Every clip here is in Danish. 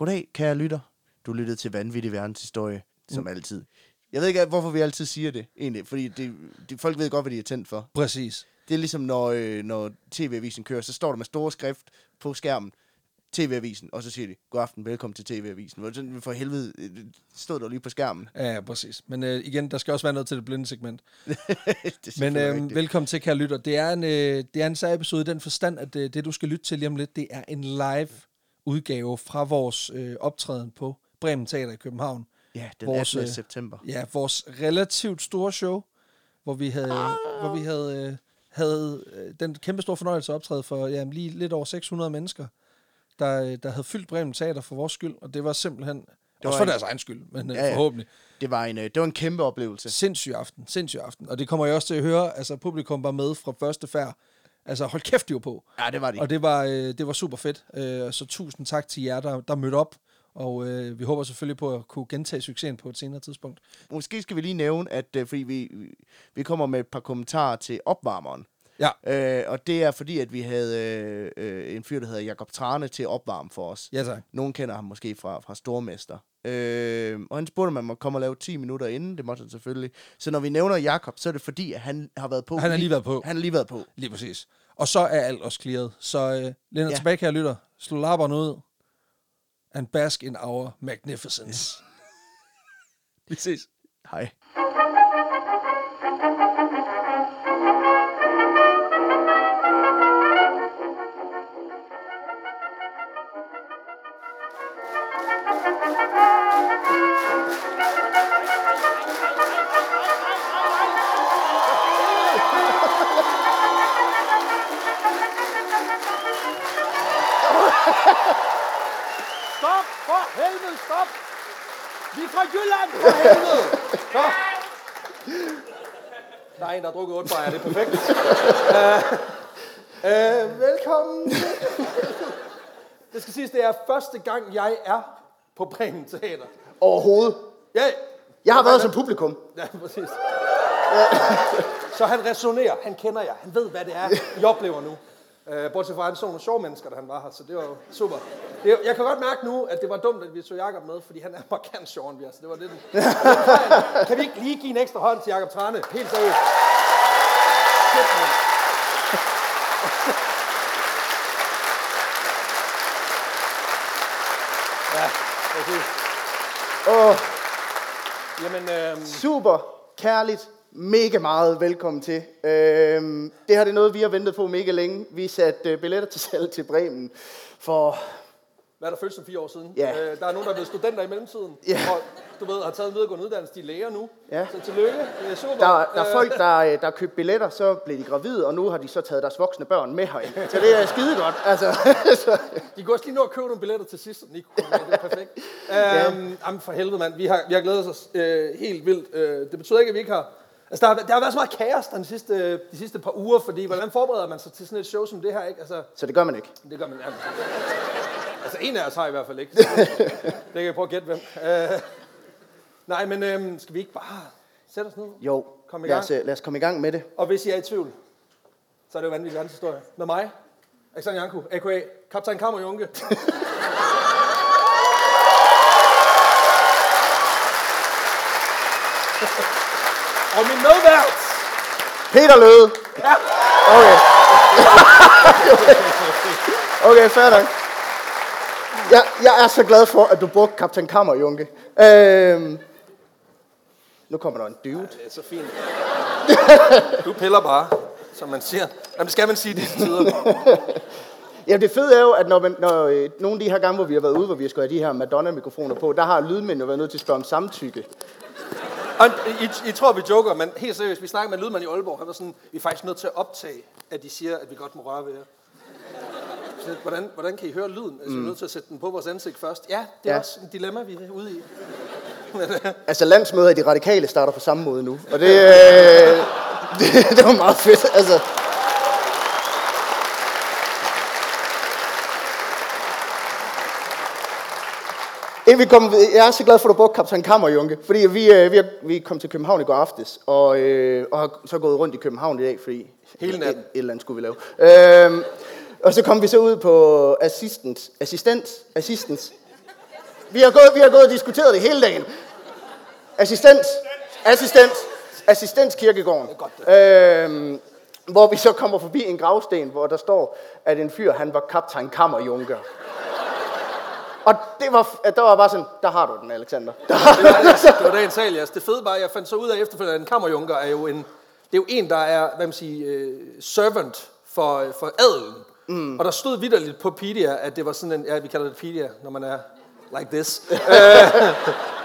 Goddag, kære lytter. Du lyttede til Vanvittig Verdenshistorie, som altid. Jeg ved ikke, hvorfor vi altid siger det, egentlig. Fordi det, det, folk ved godt, hvad de er tændt for. Præcis. Det er ligesom, når, øh, når TV-avisen kører, så står der med store skrift på skærmen, TV-avisen, og så siger de, god aften, velkommen til TV-avisen. Sådan, For helvede, øh, stod der lige på skærmen. Ja, ja, præcis. Men øh, igen, der skal også være noget til det blinde segment. det Men øh, rigtigt. velkommen til, kære lytter. Det er en, øh, det er en særlig episode i den forstand, at øh, det, du skal lytte til lige om lidt, det er en live udgave fra vores øh, optræden på Bremen Teater i København. Ja, den vores, 18. øh, september. Ja, vores relativt store show, hvor vi havde, Ah. hvor vi havde, øh, havde øh, den kæmpe store fornøjelse at optræde for ja, lige lidt over 600 mennesker, der, øh, der havde fyldt Bremen Teater for vores skyld, og det var simpelthen, det var også for en- deres egen skyld, men Ja, ja. forhåbentlig. Det var, en, det var en kæmpe oplevelse. Sindssyg aften, sindssyg aften. Og det kommer jeg også til at høre, altså publikum var med fra første færd. Altså hold kæft, de var på. Ja, det var det. Og det var, øh, det var super fedt. Øh, så tusind tak til jer, der, der mødte op. Og øh, vi håber selvfølgelig på at kunne gentage succesen på et senere tidspunkt. Måske skal vi lige nævne, at øh, fordi vi, vi kommer med et par kommentarer til opvarmeren. Ja. Øh, og det er fordi, at vi havde øh, øh, en fyr, der hedder Jakob Trane til at opvarme for os. Ja tak. Nogen kender ham måske fra, fra Stormester. Øh, og han spurgte, om man må komme og lave 10 minutter inden. Det måtte han selvfølgelig. Så når vi nævner Jakob, så er det fordi, at han har været på. Han har lige været på. Han har lige været på. Lige præcis. Og så er alt også clearet. Så øh, dig Ja. ja. tilbage, kære lytter. Slå lapperne ud. And bask in our magnificence. vi ses. Hej. Første gang, jeg er på Bremen Teater. Overhovedet. Ja, Jeg har været som publikum. ja præcis. Så han resonerer, han kender jer, han ved, hvad det er, I oplever nu. Uh, bortset fra, at han så nogle sjove mennesker, da han var her, så det var jo super. Det, jeg kan godt mærke nu, at det var dumt, at vi tog Jakob med, fordi han er markant sjovere end vi er, så det var lidt. Kan vi ikke lige give en ekstra hånd til Jakob Trane? Helt seriøst. Shit. Ja, præcis. Åh, Jamen, øhm, super kærligt. Mega meget velkommen til. Øhm, det her det er noget, vi har ventet på mega længe. Vi satte øh, billetter til salg til Bremen for hvad er der følt som fire år siden? Ja. Øh, der er nogen, der er blevet studenter i mellemtiden, Ja. og du ved, har taget en videregående uddannelse, de er læger nu. Ja. Så tillykke, det er super. Der, der er Øh, folk, der, øh, der har købt billetter, så blev de gravide, og nu har de så taget deres voksne børn med herind. Så det er skide godt. Altså, så, De kunne også lige nå at købe nogle billetter til sidst, med. Det er perfekt. øhm, jamen for helvede, mand. Vi har, vi har glædet os øh, helt vildt. Øh, det betyder ikke, at vi ikke har... Altså, der har, der har været så meget kaos den sidste, de sidste par uger, fordi hvordan forbereder man sig til sådan et show som det her, ikke? Altså, så det gør man ikke. det gør man... Ja, altså, en af os har i hvert fald ikke. Det, kan jeg prøve at gætte, hvem. Øh, nej, men øh, skal vi ikke bare sætte os ned? Jo, Kom i lad gang. os, øh, lad os komme i gang med det. Og hvis I er i tvivl, så er det jo vanvittig verdenshistorie. Med mig, Alexander Janku, a.k.a. Kaptajn Kammer Junke. og min medvært, Peter Løde. Ja. Okay. okay, fair nok. Jeg, jeg er så glad for, at du brugte Kaptajn Kammer, Junke. Øhm, nu kommer der en dude. det er så fint. Du piller bare, som man siger. Jamen, det skal man sige disse tider. Ja, det fede er jo, at når, man, når øh, nogle af de her gange, hvor vi har været ude, hvor vi skal have de her Madonna-mikrofoner på, der har lydmænd jo været nødt til at spørge om samtykke. Og I, I tror, vi joker, men helt seriøst, vi snakker med en lydmand i Aalborg. Han var sådan, vi er faktisk nødt til at optage, at de siger, at vi godt må røre ved jer. Så, hvordan, hvordan kan I høre lyden? Altså, vi er nødt til at sætte den på vores ansigt først. Ja, det er Ja. også en dilemma, vi er ude i. Altså, landsmøder i de radikale starter på samme måde nu. Og det, øh, det, det var meget fedt. Altså, Inden vi kom, jeg er så glad for, at du brugte Kaptajn Kammer, Junke. Fordi vi, øh, vi, er, vi kom til København i går aftes, og, øh, og har så gået rundt i København i dag, fordi... Hele natten. Et, et eller andet skulle vi lave. Øhm, og så kom vi så ud på assistent, assistent, assistance, Vi har gået, vi har gået og diskuteret det hele dagen. Assistent. Assistent. Assistens Kirkegården. Øhm, hvor vi så kommer forbi en gravsten, hvor der står, at en fyr, han var kaptajn Kammerjunker. Og det var, der var bare sådan, der har du den, Alexander. Der du den. Det var dagens sal, yes. Det fede var, jeg fandt så ud af efterfølgende, at en kammerjunker er jo en, det er jo en, der er, hvad man siger, uh, servant for, for adelen. Mm. Og der stod vidderligt på Pedia, at det var sådan en, ja, vi kalder det Pedia, når man er like this, uh,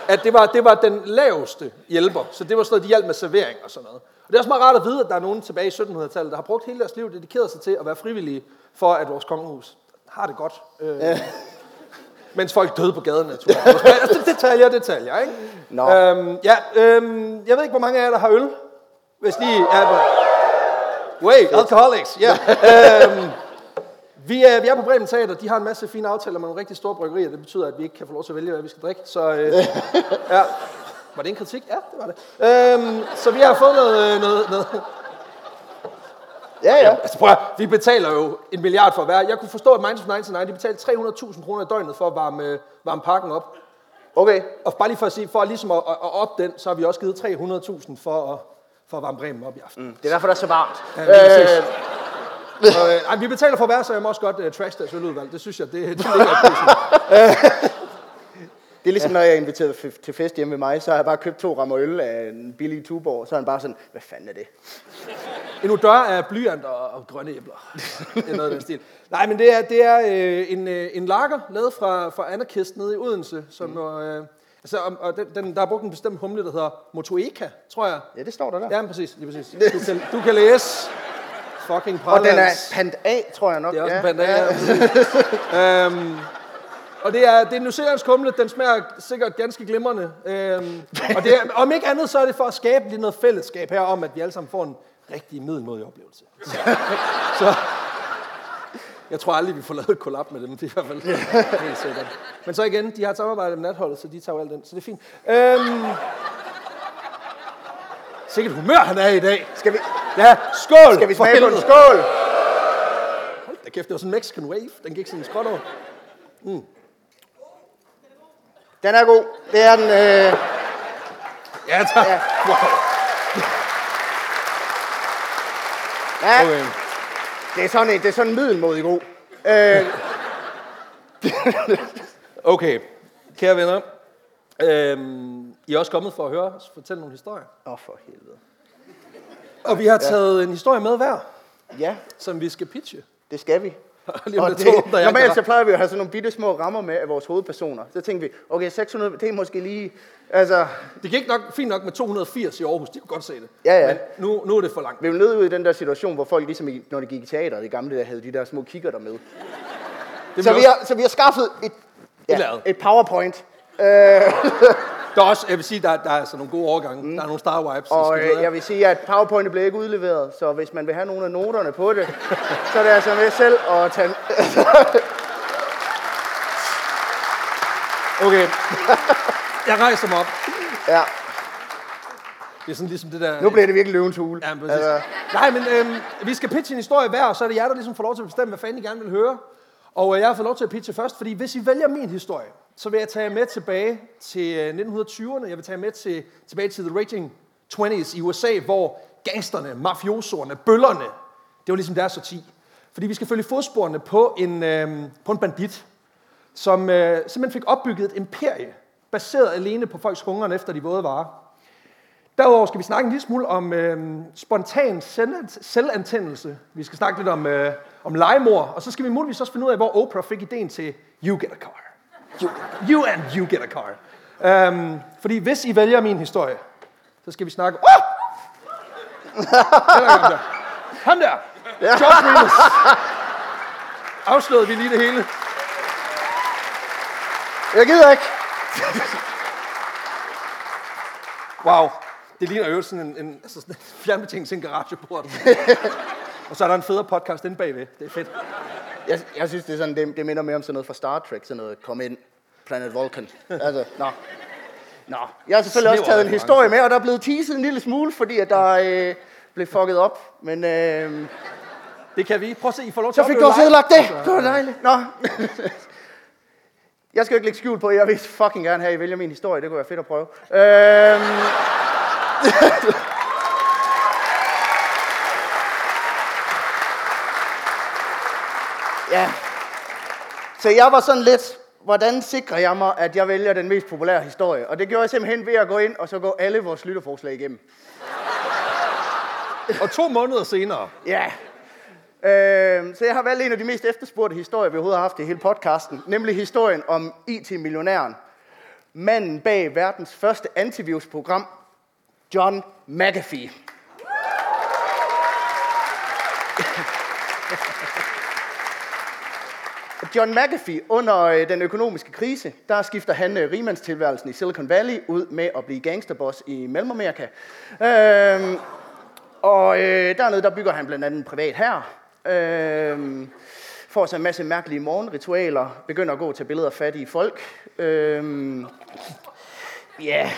at det var, det var den laveste hjælper. Så det var sådan noget, de hjalp med servering og sådan noget. Og det er også meget rart at vide, at der er nogen tilbage i 1700-tallet, der har brugt hele deres liv, dedikeret sig til at være frivillige for, at vores kongehus har det godt. Uh, mens folk døde på gaden, naturligvis. Altså, det detaljer, detaljer, ikke? Nå. Øhm, ja, øhm, jeg ved ikke, hvor mange af jer, der har øl. Hvis lige er. Wait, alcoholics, ja. øhm, vi, er, vi er på Bremen Teater. De har en masse fine aftaler med nogle rigtig store bryggerier. Det betyder, at vi ikke kan få lov til at vælge, hvad vi skal drikke. Så øh, ja. Var det en kritik? Ja, det var det. Øhm, så vi har fået noget, noget, noget, Ja, ja. Altså prøv at, vi betaler jo en milliard for være. Jeg kunne forstå, at Minds of 99, de betalte 300.000 kroner i døgnet for at varme, varme parken op. Okay. Og bare lige for at sige, for ligesom at, at, at op den, så har vi også givet 300.000 for at, for at varme Bremen op i aften. Mm. Det er derfor, der er så varmt. Ja. Øh, Og, øh, ej, vi betaler for være, så jeg må også godt uh, trash deres øludvalg. Det synes jeg, det, det ligger i det er ligesom, når jeg er inviteret f- til fest hjemme med mig, så har jeg bare købt to rammer øl af en billig Tuborg. Så er han bare sådan, hvad fanden er det? En odør af blyant og, og grønne æbler. Det er noget af den stil. Nej, men det er, det er øh, en, øh, en lager, lavet fra, fra Anarkist nede i Odense. Som, mm. øh, altså, og, og den, den, der er brugt en bestemt humle, der hedder Motueka, tror jeg. Ja, det står der der. Ja, men præcis. Lige præcis. Du, kan, du kan læse fucking Og den er pant af, tror jeg nok. Det er også ja. en panda, ja. ja. øhm, og det er, det er en newzealandsk humle, den smager sikkert ganske glimrende. Øhm, og det er, om ikke andet, så er det for at skabe lidt noget fællesskab her om, at vi alle sammen får en rigtig middelmodig oplevelse. Så, så jeg tror aldrig, vi får lavet et kollab med dem, det er i hvert fald helt sikkert. Men så igen, de har et samarbejde med natholdet, så de tager jo alt den, så det er fint. Øhm, sikkert humør han er i dag. Skal vi, Ja, skål! skal vi smage på den? Skål! Hold da kæft, det var sådan en Mexican wave. Den gik sådan skråt over. Den er god. Det er den. Øh, Ja, tak. Ja. Wow. ja, Okay. det er sådan en, det er sådan en middelmodig god. Øh, okay, kære venner. Øhm, I er også kommet for at høre os fortælle nogle historier. Åh, oh, for helvede. Og vi har taget en historie med hver, Ja, som vi skal pitche. det skal vi. Lige Og det, to, jeg normalt så garage. plejer vi at have sådan nogle bitte små rammer med af vores hovedpersoner. Så tænkte vi, okay, 600, det er måske lige... Altså, Det gik nok fint nok med 280 i Aarhus, de kunne godt se det. Ja, ja. Men nu, nu er det for langt. vi er nødt ud i den der situation, hvor folk ligesom, i, når de gik i teater, det gamle, der havde de der små kigger der med. Det Så vi, også, har, så vi har skaffet et, ja, lærred. et powerpoint. Øh, der er også, jeg vil sige, der, der er altså nogle gode overgange. Mm. Der er nogle star wipes. Og øh, jeg vil sige, at powerpointet blev ikke udleveret, så hvis man vil have nogle af noterne på det, så er det altså med selv at tage... Okay. Jeg rejser mig op. Ja, Det er sådan ligesom det der... nu bliver det virkelig løvens hule. Ja, men altså. Nej, men øhm, vi skal pitche en historie hver, og så er det jer, der ligesom får lov til at bestemme, hvad fanden I gerne vil høre. Og øh, jeg har fået lov til at pitche først, fordi hvis I vælger min historie, så vil jeg tage med tilbage til øh, 1920'erne. Jeg vil tage med til, tilbage til The Raging 20s i USA, hvor gangsterne, mafiosoerne, bøllerne, det var ligesom deres sorti. Fordi vi skal følge fodsporene på en, øh, på en bandit, som øh, simpelthen fik opbygget et imperie, baseret alene på folks hungeren efter de våde varer. Derudover skal vi snakke en lille smule om øh, spontan selvantændelse. Vi skal snakke lidt om, øh, om legemord, og så skal vi muligvis også finde ud af, hvor Oprah fik ideen til You Get a Car. You, you and You Get a Car. Um, fordi hvis I vælger min historie, så skal vi snakke... Oh! Ham der. Ham der. George. Afslørede vi lige det hele. Jeg gider ikke. Wow. Det ligner jo sådan en, en, altså sådan en fjernbetjening til en garageport. og så er der en federe podcast inde bagved. Det er fedt. Jeg, jeg synes, det, er sådan, det, det minder mere om sådan noget fra Star Trek, sådan noget, kom ind, Planet Vulcan. Altså, nå. Nå, jeg har selvfølgelig også Snæver taget en historie med, og der er blevet teaset en lille smule, fordi at der øh, blev fucket op. Men øh, Det kan vi. Prøv at se, I får lov til så at fik du også ødelagt det. Det var dejligt. Nå. Jeg skal jo ikke lægge skjul på, jeg vil fucking gerne have, at I vælger min historie. Det kunne være fedt at prøve. Øhm, ja. Så jeg var sådan lidt, hvordan sikrer jeg mig, at jeg vælger den mest populære historie? Og det gjorde jeg simpelthen ved at gå ind og så gå alle vores lytterforslag igennem. Og to måneder senere, Ja. Øh, så jeg har valgt en af de mest efterspurgte historier, vi overhovedet har haft i hele podcasten. Nemlig historien om IT-millionæren. Manden bag verdens første antivirusprogram, John McAfee. John McAfee, under øh, den økonomiske krise, der skifter han øh, rimandstilværelsen i Silicon Valley ud med at blive gangsterboss i Mellemamerika. Øh, og øh, dernede, der bygger han blandt andet en privat her. Øh, får sig en masse mærkelige morgenritualer. Begynder at gå til billeder af fattige folk. Øh, ja,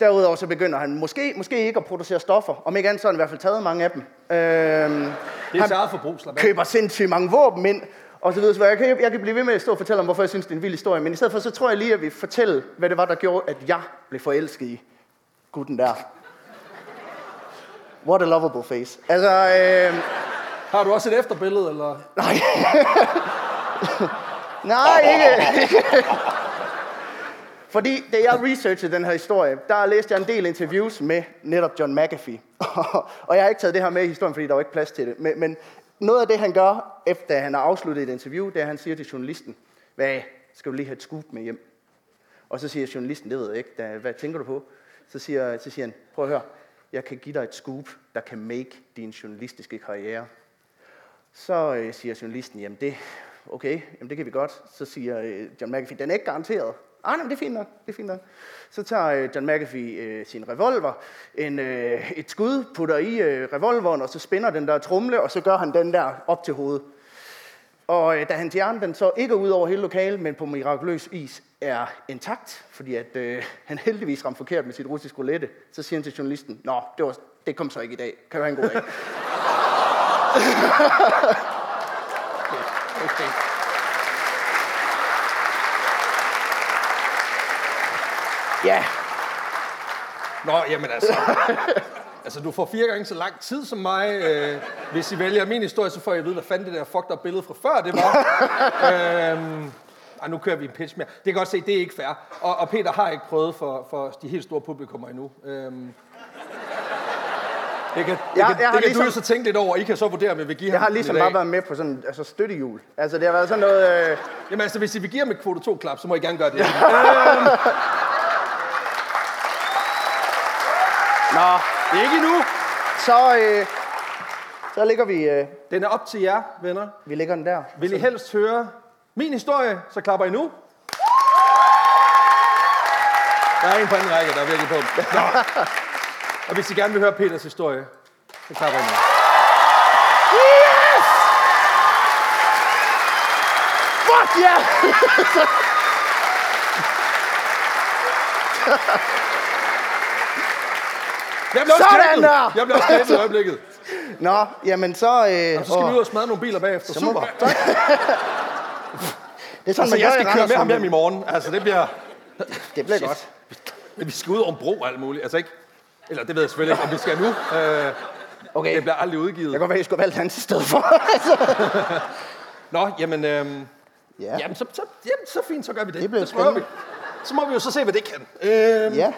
derudover så begynder han måske, måske ikke at producere stoffer. Om ikke andet, så har han i hvert fald taget mange af dem. Øh, det er til eget forbrug, slap af. køber sindssygt mange våben ind, og så videre. Så jeg kan, jeg kan blive ved med at stå og fortælle om, hvorfor jeg synes, det er en vild historie. Men i stedet for, så tror jeg lige, at vi fortælle, hvad det var, der gjorde, at jeg blev forelsket i gutten der. What a lovable face. Altså, øh, Har du også et efterbillede, eller? nej. nej, ikke. Fordi da jeg researchede den her historie, der læste jeg en del interviews med netop John McAfee. og jeg har ikke taget det her med i historien, fordi der var ikke plads til det. Men, men noget af det, han gør, efter han har afsluttet et interview, det er, at han siger til journalisten, hvad, skal du lige have et scoop med hjem? Og så siger journalisten, det ved jeg ikke, da, hvad tænker du på? Så siger, så siger han, prøv at høre, jeg kan give dig et scoop, der kan make din journalistiske karriere. Så øh, siger journalisten, jamen det, okay, jamen det kan vi godt. Så siger øh, John McAfee, den er ikke garanteret. Ah, nej, det er fint nok, det er fint nok. Så tager øh, John McAfee øh, sin revolver, en, øh, et skud, putter i øh, revolveren, og så spænder den der trumle, og så gør han den der op til hovedet. Og øh, da han hjerne den så ikke ud over hele lokalet, men på mirakuløs is er intakt, fordi at øh, han heldigvis ramte forkert med sit russiske roulette, så siger han til journalisten, Nå, det, var, det kom så ikke i dag. Kan du have en god dag? Okay. Ja, Nå, jamen altså. altså, du får fire gange så lang tid som mig. Øh, hvis I vælger min historie, så får jeg at vide, hvad fanden det der fucked up billede fra før det var. øhm, ej, nu kører vi en pitch mere. Det kan godt se, det er ikke fair. Og, og Peter har ikke prøvet for, for de helt store publikummer endnu. Øhm, det kan, det Jeg- kan, jeg har det kan ligesom- du jo så tænke lidt over. I kan så vurdere, om jeg vil give jeg ham har den ligesom i bare været med på sådan altså støttehjul. Altså det har været sådan noget... Øh, Jamen altså, hvis I vil give ham et kvote 2-klap, så må I gerne gøre det. Nå, det er ikke endnu. så, øh, så ligger vi, øh, Den er op til jer, venner. vi ligger den der. Vil I helst høre min historie, så klapper I nu. Der er en på anden række, der er virkelig på. Nå. Og hvis I gerne vil høre Peters historie, så klapper I nu. Yes! Fuck yeah! Jeg bliver Sådan der! Jeg bliver også i øjeblikket. Nå, jamen så... Øh, Og så skal vi ud og smadre nogle biler bagefter. Så må Super. vi- Tak. det er sådan, Altså, man jeg skal køre med ham hjem i morgen. Altså, det bliver... Det bliver godt. Vi skal ud over en bro og alt muligt. Altså ikke... Eller det ved jeg selvfølgelig ikke, om vi skal nu. Øh, Okay, det bliver aldrig udgivet. jeg kan godt være, at I skulle valgt hans i stedet for. Altså. Nå, jamen... Øhm, ja. Jamen, så, så, jamen, så fint, så gør vi det. Det bliver prøver vi. spændende. Så må vi jo så se, hvad det kan. Øhm, ja.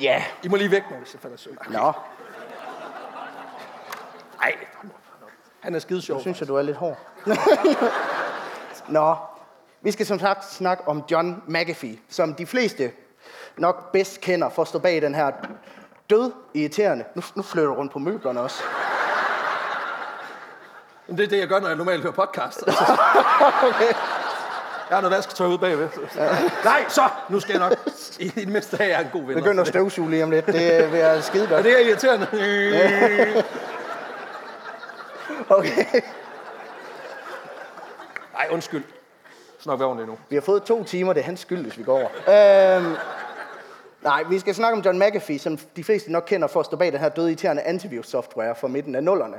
Ja. I må lige væk, når hvis jeg falder søvn. Nå, Ej, han er skide sjov. nu synes jeg, du er lidt hård. Nå, vi skal som sagt snakke om John McAfee, som de fleste nok bedst kender for at stå bag den her død irriterende. Nu, nu flytter du rundt på møblerne også. Men det er det, jeg gør, når jeg normalt hører podcast. Okay. Jeg har noget vasketøj ude bagved. Nej, så! Nu skal jeg nok. I det mindste have, jeg er en god ven. Begynder at støvsuge lige om lidt. Det vil jeg skide godt. det er irriterende. Okay. Nej, undskyld. Så nok være ordentligt nu. Vi har fået to timer, det er hans skyld, hvis vi går over. Øhm, nej, vi skal snakke om John McAfee, som de fleste nok kender for at stå bag den her døde irriterende antivirus-software fra midten af nullerne.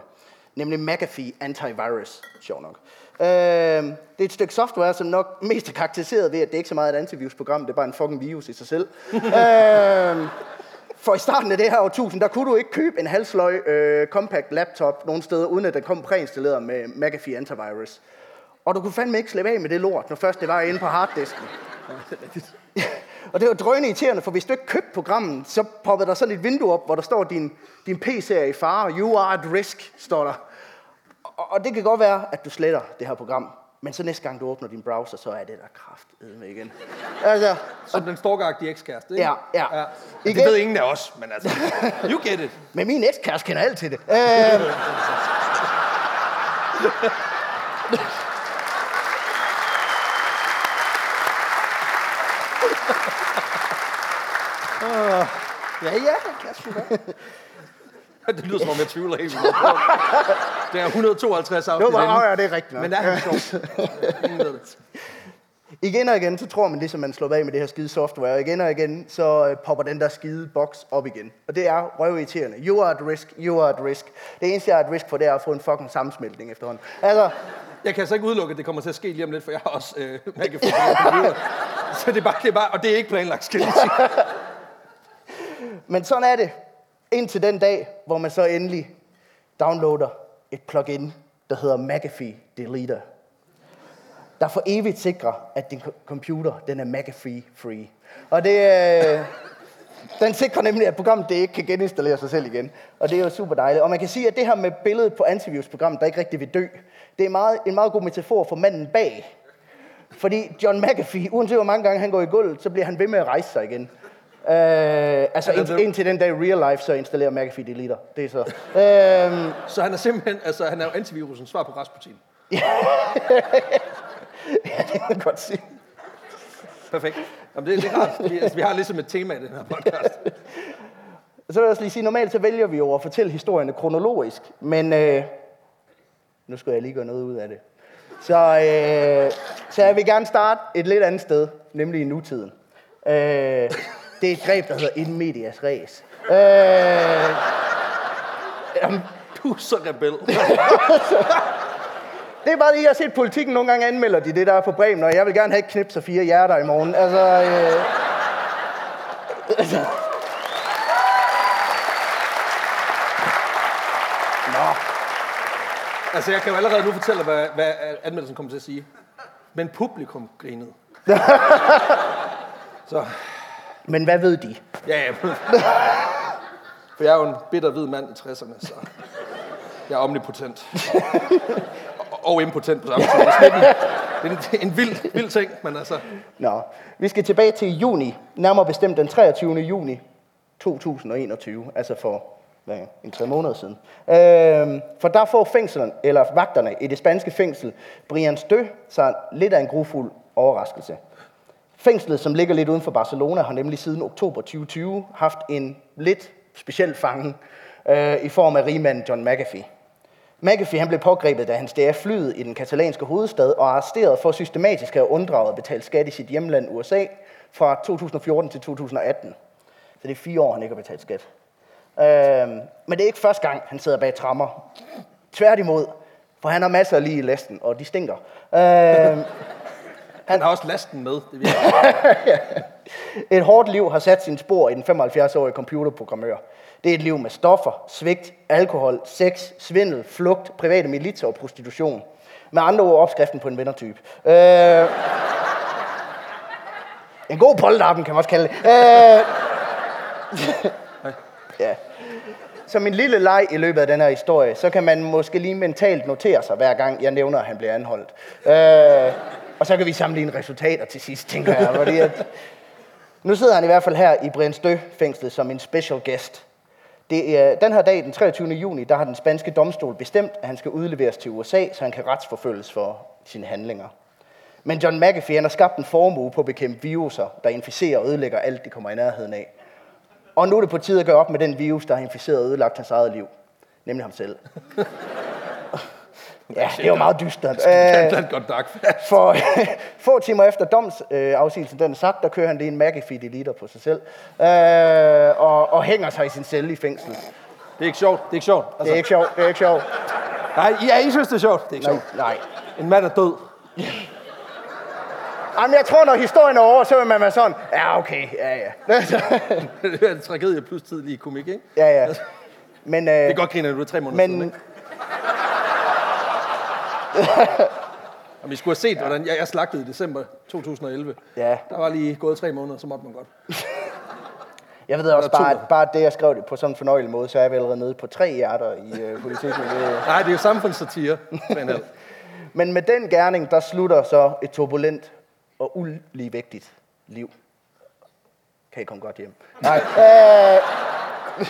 nemlig McAfee Antivirus, sjov nok. Øh, det er et stykke software, som nok mest er karakteriseret ved, at det ikke er så meget et antivirusprogram, det er bare en fucking virus i sig selv. øh, for i starten af det her årtusind, der kunne du ikke købe en halvsløj øh, compact laptop nogen steder, uden at den kom præinstalleret med McAfee Antivirus. Og du kunne fandme ikke slippe af med det lort, når først det var inde på harddisken. og det var drønende irriterende, for hvis du ikke købte programmet, så poppede der sådan et vindue op, hvor der står, din, din PC er i fare. You are at risk, står der. Og, og det kan godt være, at du sletter det her program. Men så næste gang du åbner din browser, så er det der kraft med igen. Altså, Som den stalkeragtige ekskæreste, ikke? Ja, ja. ja. Det Igen- ved ingen af os, men altså, you get it. men min ekskæreste kender alt til det. Øh, ja, ja, jeg sgu da. Det lyder som om, jeg tvivler helt vildt. Det er 152 Det var afsnit bare, ja, det er rigtigt nok. Men er han sjov? Ingen ved det. Igen og igen, så tror man ligesom, man slår af med det her skide software. Og igen og igen, så øh, popper den der skide boks op igen. Og det er røvirriterende. You are at risk, you are at risk. Det eneste, jeg er at risk for, det er at få en fucking sammensmeltning efterhånden. Altså, Jeg kan altså ikke udelukke, at det kommer til at ske lige om lidt, for jeg har også øh, computer. Så det er, bare, det er bare, og det er ikke planlagt, skal jeg lige sige. men sådan er det. Indtil den dag, hvor man så endelig downloader et plugin, der hedder McAfee Deleter. Der for evigt sikrer, at din computer, den er McAfee free. Og det, øh, den sikrer nemlig, at programmet det ikke kan geninstallere sig selv igen. Og det er jo super dejligt. Og man kan sige, at det her med billedet på antivirusprogrammet, der ikke rigtig vil dø, det er meget, en meget god metafor for manden bag. Fordi John McAfee, uanset hvor mange gange han går i gulvet, så bliver han ved med at rejse sig igen. Øh, altså er indtil, den dag real life, så installerer McAfee Deleter. Det er så. Øh, Så han er simpelthen, altså han er jo antivirusen svar på Rasputin. ja, det kan man godt sige. Perfekt. Jamen, det, er rart. Vi, altså, vi har ligesom et tema i den her podcast. Så vil jeg også lige sige, normalt så vælger vi jo at fortælle historierne kronologisk, men øh, nu skal jeg lige gøre noget ud af det. Så, øh, så jeg vil gerne starte et lidt andet sted, nemlig i nutiden. Øh, det er et greb, der hedder in medias res. Øh, jamen, Du er så rebel. det er bare det, jeg har set politikken nogle gange anmelder de det der er på Bremen, og jeg vil gerne have et knips og fire hjerter i morgen. Altså, øh, Nå. Altså, jeg kan jo allerede nu fortælle, hvad, hvad anmeldelsen kommer til at sige. Men publikum grinede. Så, Men hvad ved de? ja, ja. For jeg er jo en bitter hvid mand i 60'erne, så jeg er omnipotent. Og, og impotent på samme tid. Det er en, en vild, vild ting, men altså... Nå, vi skal tilbage til juni, nærmere bestemt den 23. juni 2021, altså for hvad, en tre måneder siden. Øhm, for der får fængslen, eller vagterne i det spanske fængsel, Brian Stø, sig lidt af en grufuld overraskelse. Fængslet, som ligger lidt uden for Barcelona, har nemlig siden oktober 2020 haft en lidt speciel fange øh, i form af rigmanden John McAfee. McAfee han blev pågrebet, da han steg flyet i den katalanske hovedstad og arresteret for systematisk at have unddraget at betale skat i sit hjemland USA fra 2014 til 2018. Så det er fire år, han ikke har betalt skat. Øh, men det er ikke første gang, han sidder bag trammer. Tværtimod, for han har masser af lige i lasten, og de stinker. Øh, han har også lasten med. Det virker. Et hårdt liv har sat sin spor i den 75-årige computerprogrammør. Det er et liv med stoffer, svigt, alkohol, sex, svindel, flugt, private militser og prostitution. Med andre ord opskriften på en vindertype. Øh, en god polterappen, kan man også kalde det. Øh, ja. Som en lille leg i løbet af den her historie, så kan man måske lige mentalt notere sig, hver gang jeg nævner, at han bliver anholdt. Øh, og så kan vi sammenligne resultater til sidst, tænker jeg. Fordi at, nu sidder han i hvert fald her i Brindstø fængslet som en special guest. Det er, den her dag, den 23. juni, der har den spanske domstol bestemt, at han skal udleveres til USA, så han kan retsforfølges for sine handlinger. Men John McAfee han har skabt en formue på at bekæmpe viruser, der inficerer og ødelægger alt, de kommer i nærheden af. Og nu er det på tide at gøre op med den virus, der har inficeret og ødelagt hans eget liv. Nemlig ham selv ja, det jo meget dystert. Er Øh, for få timer efter domsafsigelsen, den sagt, der kører han i en McAfee Deleter på sig selv. Øh, og, og hænger sig i sin celle i fængsel. Det er ikke sjovt. Det er ikke sjovt. Det er ikke sjovt, det er ikke sjovt. Nej, ja, I synes, det er sjovt. Det er ikke Nej, sjovt. nej. En mand er død. Jamen, jeg tror, når historien er over, så vil man være sådan, ja, okay, ja, ja. det er en tragedie plus tidlig komik, ikke? ja, ja. Men, øh, Det er godt grine, at du er tre måneder siden, men, ikke? Og vi skulle have set, hvordan jeg, jeg slagtede i december 2011. Ja. Der var lige gået tre måneder, så måtte man godt. jeg ved også er to. bare, bare det, jeg skrev det på sådan en fornøjelig måde, så er jeg allerede nede på tre hjerter i øh, politikken. Nej, det er jo samfundssatire. Men, Men med den gerning, der slutter så et turbulent og uligevægtigt liv. Kan I komme godt hjem? Nej, øh,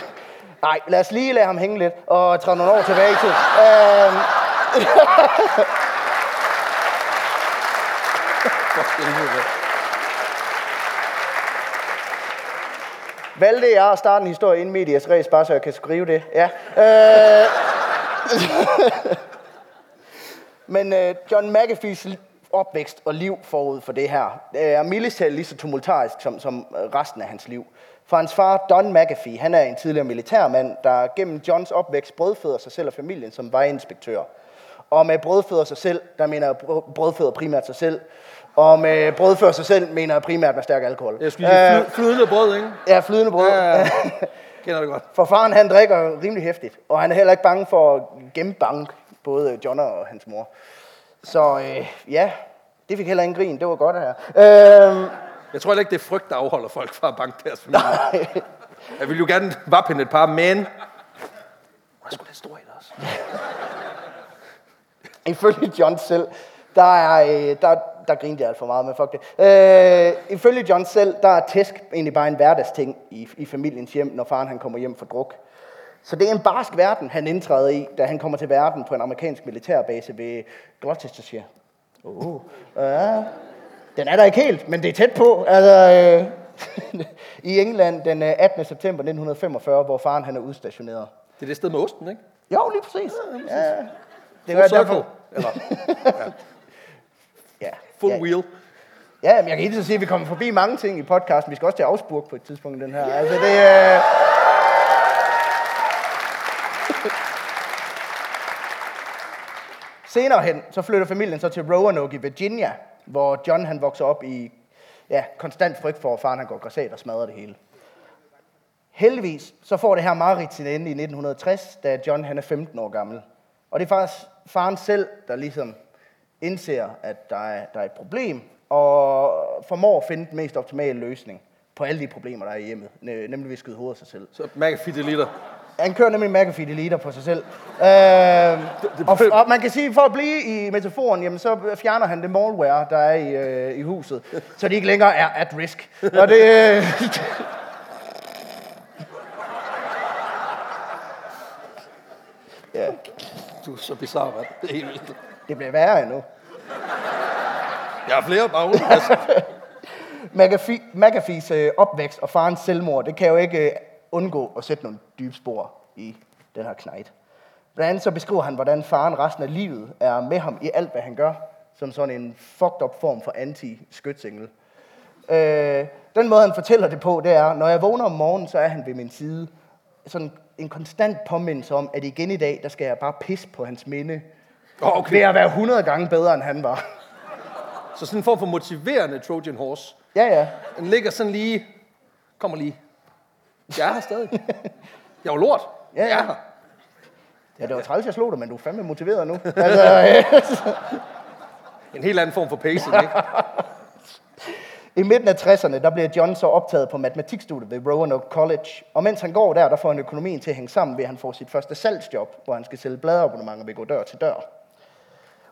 nej, lad os lige lade ham hænge lidt og træde nogle år tilbage i tid. Øh, for helvede. valgte jeg at starte en historie inden medias res, bare så jeg kan skrive det. Ja. Øh, Men øh, John McAfees opvækst og liv forud for det her øh, er mildest lige så tumultarisk som, som øh, resten af hans liv. For hans far, Don McAfee, han er en tidligere militærmand, der gennem Johns opvækst brødføder sig selv og familien som vejinspektør. Og med brødføder sig selv, der mener jeg brød- brødføder primært sig selv. Og med brødføder sig selv, mener jeg primært med stærk alkohol. Jeg skulle lige fly, flydende brød, ikke? Ja, flydende brød. Ja, ja. Kender det godt. For faren, han drikker rimelig hæftigt, og han er heller ikke bange for at gennembanke både John og hans mor. Så øh, ja, det fik heller ingen grin. Det var godt det her. Øh, Jeg tror heller ikke, det er frygt, der afholder folk fra at banke deres familie. Jeg vil jo gerne vappe hende et par, men... Hun er sgu lidt stor i det også. ifølge John selv, der er, øh, der, der grinte jeg alt for meget, men fuck det. Øh, ifølge John selv, der er tæsk egentlig bare en hverdagsting i, i familiens hjem, når faren han kommer hjem for druk. Så det er en barsk verden, han indtræder i, da han kommer til verden på en amerikansk militærbase ved Gloucestershire. Uh, ja. Den er der ikke helt, men det er tæt på. Altså, øh, I England den øh, 18. september 1945, hvor faren han er udstationeret. Det er det sted med osten, ikke? Jo, lige præcis. Ja, det var derfor. Eller Ja. full ja. wheel. Ja, men jeg kan ikke sige, at vi kommer forbi mange ting i podcasten. Vi skal også til Augsburg på et tidspunkt den her. Altså, det er... Senere hen, så flytter familien så til Roanoke i Virginia, hvor John han vokser op i ja, konstant frygt for, at faren han går græsat og smadrer det hele. Heldigvis så får det her mareridt sin ende i 1960, da John han er 15 år gammel. Og det er faktisk faren selv, der ligesom indser, at der er, der er et problem, og formår at finde den mest optimale løsning på alle de problemer, der er i hjemmet, ne- nemlig ved at skyde hovedet af sig selv. Så McAfee liter. Han kører nemlig McAfee liter på sig selv. Øh, og, og man kan sige, for at blive i metaforen, jamen, så fjerner han det malware, der er i, øh, i huset, så de ikke længere er at risk. Og det, øh, ja, Du er så bizarre, mand. Det er helt vildt. det bliver værre endnu. Jeg har flere bagud. Altså. McAfee, McAfees øh, opvækst og farens selvmord, det kan jo ikke øh, undgå at sætte nogle dybe spor i den her knægt. Blandt andet så beskriver han, hvordan faren resten af livet er med ham i alt, hvad han gør, som sådan en fucked up form for anti-skytsengel. Øh, den måde, han fortæller det på, det er, når jeg vågner om morgenen, så er han ved min side. Sådan en konstant påmindelse om, at igen i dag, der skal jeg bare pisse på hans minde. Åh, okay. Ved at være 100 gange bedre, end han var. Så sådan en form for motiverende Trojan horse. Ja, ja. Den ligger sådan lige... Kommer lige. Jeg er her stadig. Jeg er jo lort. Ja, Jeg er ja. her. Ja, det var træls, jeg slog dig, men du er fandme motiveret nu. Altså, øh, En helt anden form for pacing, ikke? I midten af 60'erne, der bliver John så optaget på matematikstudiet ved Roanoke College. Og mens han går der, der får han økonomien til at hænge sammen ved, at han får sit første salgsjob, hvor han skal sælge bladabonnementer ved gå dør til dør.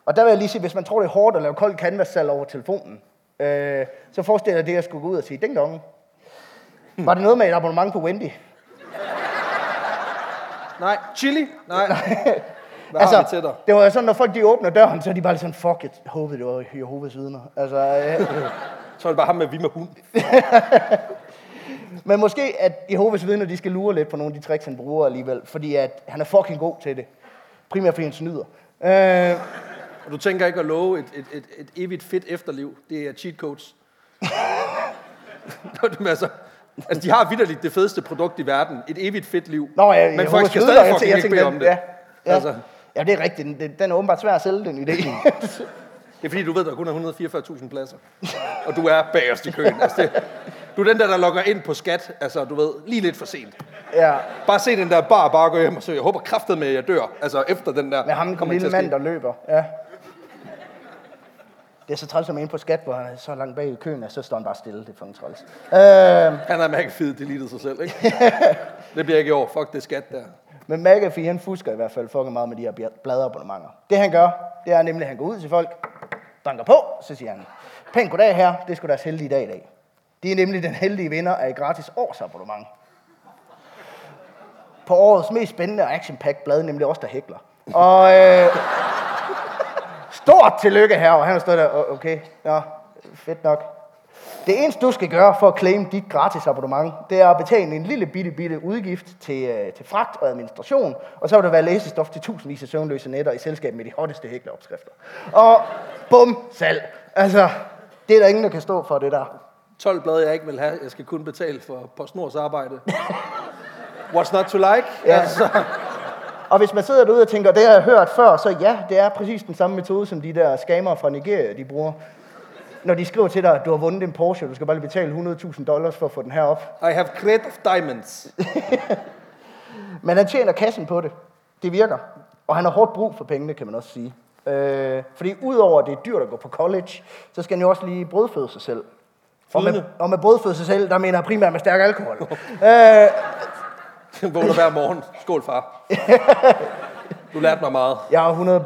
Og der vil jeg lige sige, hvis man tror, det er hårdt at lave kold canvas-salg over telefonen, øh, så forestil dig det, at jeg skulle gå ud og sige, ding dong. Var det noget med et abonnement på Wendy? Nej. Chili? Nej. Hvad altså, har vi til dig? det var sådan, når folk de åbner døren, så er de bare sådan, fuck it, jeg håbede, det var Jehovas vidner. Altså, øh, Så er det bare ham med vi med hund. Men måske, at Jehovas vidner, de skal lure lidt på nogle af de tricks, han bruger alligevel. Fordi at han er fucking god til det. Primært fordi han snyder. Øh, Og du tænker ikke at love et, et, et, et evigt fedt efterliv. Det er cheat codes. Altså, altså, de har vidderligt det fedeste produkt i verden. Et evigt fedt liv. Nå ja, Men folk skal vidner, stadig jeg fucking tænker- ikke jeg bede om det. ja, ja. Altså, Ja, det er rigtigt. Den, den- den er åbenbart svær at sælge, den idé. Det er fordi, du ved, der kun er 144.000 pladser. Og du er bagerst i køen. Altså, det, du er den der, der logger ind på skat. Altså, du ved, lige lidt for sent. ja. Bare se den der bar, bare gå hjem og søge. Jeg håber kraftet med, at jeg dør. Altså, efter den der. Med ham, kommer lille mand, der løber. Ja. Det er så træls, at man er inde på skat, hvor han er så langt bag i køen, at så står han bare stille. Det er fucking træls. Øh, Han har McAfee deletet sig selv, ikke? det bliver ikke i år. Fuck det skat der. men McAfee, han fusker i hvert fald fucking meget med de her bladabonnementer. Det han gør, det er nemlig, at han går ud til folk, banker på, så siger han, pænt goddag her, det skulle deres heldige dag i dag. De er nemlig den heldige vinder af et gratis årsabonnement. På årets mest spændende og action blad, nemlig også der hækler. Og øh, stort tillykke her, og han har stået der, okay, ja, fedt nok. Det eneste, du skal gøre for at claim dit gratis abonnement, det er at betale en lille bitte, bitte udgift til, øh, til fragt og administration, og så vil der være læsestof til tusindvis af søvnløse netter i selskab med de hotteste hækleopskrifter. Og bum, salg. Altså, det er der ingen, der kan stå for det der. 12 blade, jeg ikke vil have. Jeg skal kun betale for PostNords arbejde. What's not to like? Ja. Altså, Og hvis man sidder derude og tænker, det har jeg hørt før, så ja, det er præcis den samme metode, som de der skamere fra Nigeria, de bruger. Når de skriver til dig, at du har vundet en Porsche, du skal bare betale 100.000 dollars for at få den her op. I have crate of diamonds. Men han tjener kassen på det. Det virker. Og han har hårdt brug for pengene, kan man også sige. Øh, fordi udover at det er dyrt at gå på college, så skal han jo også lige brødføde sig selv. Og med, og med brødføde sig selv, der mener jeg primært med stærk alkohol. øh, Den vågner hver morgen. Skål, far. Du lærte mig meget. jeg er 100,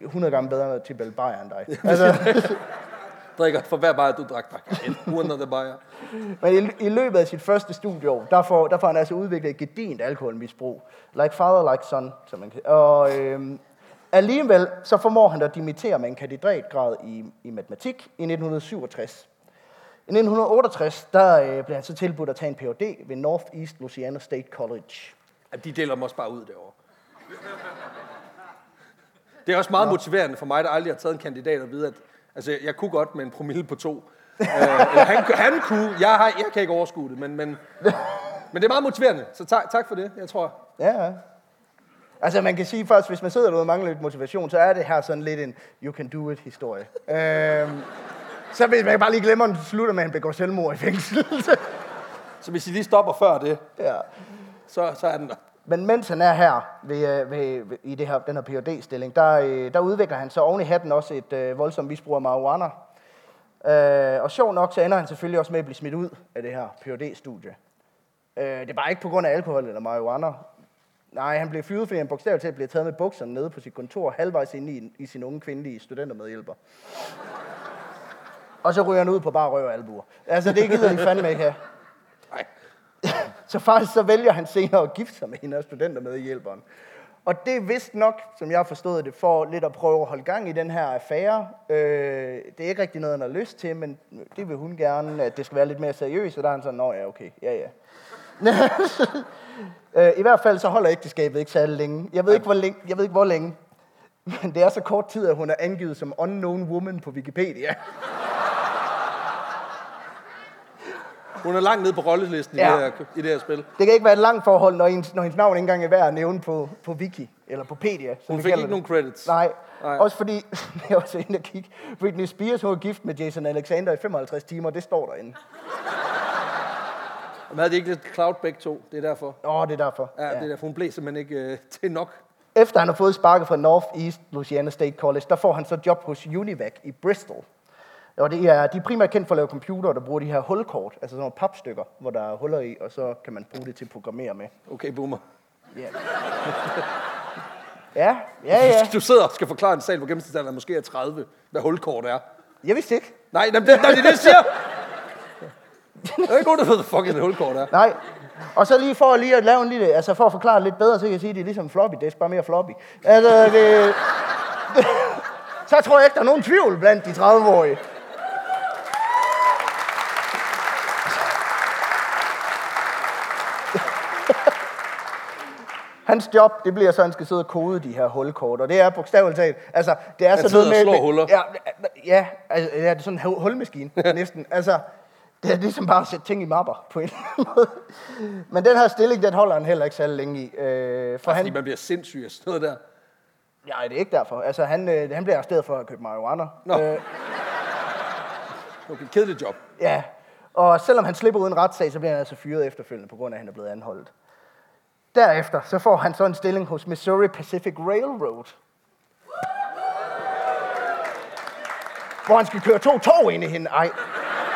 100 gange bedre til Bell Bayer end dig. Altså, Drikker for hver bajer, du drak, en. Uden det bajer. men i, i løbet af sit første studieår, der får, der får han altså udviklet et gedint alkoholmisbrug. Like father, like son, som man kan. Og øhm, alligevel, så formår han at dimittere med en kandidatgrad i, i matematik i 1967. I 1968, der øh, blev han så tilbudt at tage en Ph.D. ved Northeast Louisiana State College. At de deler dem også bare ud derovre. Det er også meget motiverende for mig, der aldrig har taget en kandidat at vide, at altså, jeg kunne godt med en promille på to. eller han, han kunne, jeg, har, jeg kan ikke overskue det, men, men, men det er meget motiverende, så tak, tak for det, jeg tror. Ja, ja. Altså man kan sige først, hvis man sidder derude og mangler lidt motivation, så er det her sådan lidt en you can do it historie. øhm, så hvis man bare lige glemmer, at slutter med, at han begår selvmord i fængsel. Så hvis I lige stopper før det, ja. så, så er den der. Men mens han er her ved, øh, ved, ved, i det her, den her phd stilling der, øh, der udvikler han så oven i hatten også et øh, voldsomt misbrug af marijuana. Øh, og sjov nok, så ender han selvfølgelig også med at blive smidt ud af det her phd studie øh, Det er bare ikke på grund af alkohol eller marijuana. Nej, han blev fyret, fordi han bogstaveligt talt blev taget med bukserne nede på sit kontor, halvvejs inde i, i sin unge kvindelige studentermedhjælper. Og så ryger han ud på bare røv og albuer. Altså, det gider de fandme ikke have. Nej. Så faktisk så vælger han senere at gifte sig med hende og studenter med i hjælperen. Og det er vist nok, som jeg har forstået det, for lidt at prøve at holde gang i den her affære. Øh, det er ikke rigtig noget, han har lyst til, men det vil hun gerne, at det skal være lidt mere seriøst. Og der er han sådan, nå ja, okay, ja ja. øh, I hvert fald så holder ægteskabet ikke særlig længe. Jeg ved ikke, hvor længe. Jeg ved ikke, hvor længe. Men det er så kort tid, at hun er angivet som unknown woman på Wikipedia. Hun er langt nede på rollelisten Ja. i, det her, i det her spil. Det kan ikke være et langt forhold, når hendes, når hendes navn ikke engang er værd at nævne på, på Wiki, eller på Pedia. Hun fik ikke det. nogen credits. Nej. Nej. Også fordi, jeg var så inde og kigge, Britney Spears hun var gift med Jason Alexander i 55 timer, det står derinde. Men havde de ikke lidt cloud begge to? Det er derfor. Åh, det er derfor. Ja, ja. det er derfor. Hun blev simpelthen ikke øh, til nok. Efter han har fået sparket fra Northeast Louisiana State College, der får han så job hos Univac i Bristol. Og det er, de er primært kendt for at lave computere, der bruger de her hulkort, altså sådan nogle papstykker, hvor der er huller i, og så kan man bruge det til at programmere med. Okay, boomer. Ja, ja, ja. ja. Du sidder og skal forklare en sal, hvor gennemsnitsalderen måske er 30, hvad hulkort er. Jeg vidste ikke. Nej, det, det det, jeg siger. Der er ikke ved, hvad fucking et hulkort er. Nej. Og så lige for lige at lave en lille, altså for at forklare det lidt bedre, så kan jeg sige, at det er ligesom floppy disk, bare mere floppy. Altså, det, så tror jeg ikke, der er nogen tvivl blandt de 30-årige. Hans job, det bliver så, at han skal sidde og kode de her hulkort, og det er bogstaveligt talt, altså, det er Han sådan noget og med... slår huller. Ja, ja, altså, ja, det er sådan en hul- hulmaskine, næsten. Altså, det er ligesom bare at sætte ting i mapper, på en eller anden måde. Men den her stilling, den holder han heller ikke særlig længe i. Øh, for Fordi han, man bliver sindssyg af sådan noget der. Nej, det er ikke derfor. Altså, han, øh, han bliver arresteret for at købe marihuana. Nå. Øh, Okay, kedeligt job. ja. Og selvom han slipper uden retssag, så bliver han altså fyret efterfølgende, på grund af, at han er blevet anholdt. Derefter så får han så en stilling hos Missouri Pacific Railroad. Hvor han skal køre to tog ind i hende. Ej,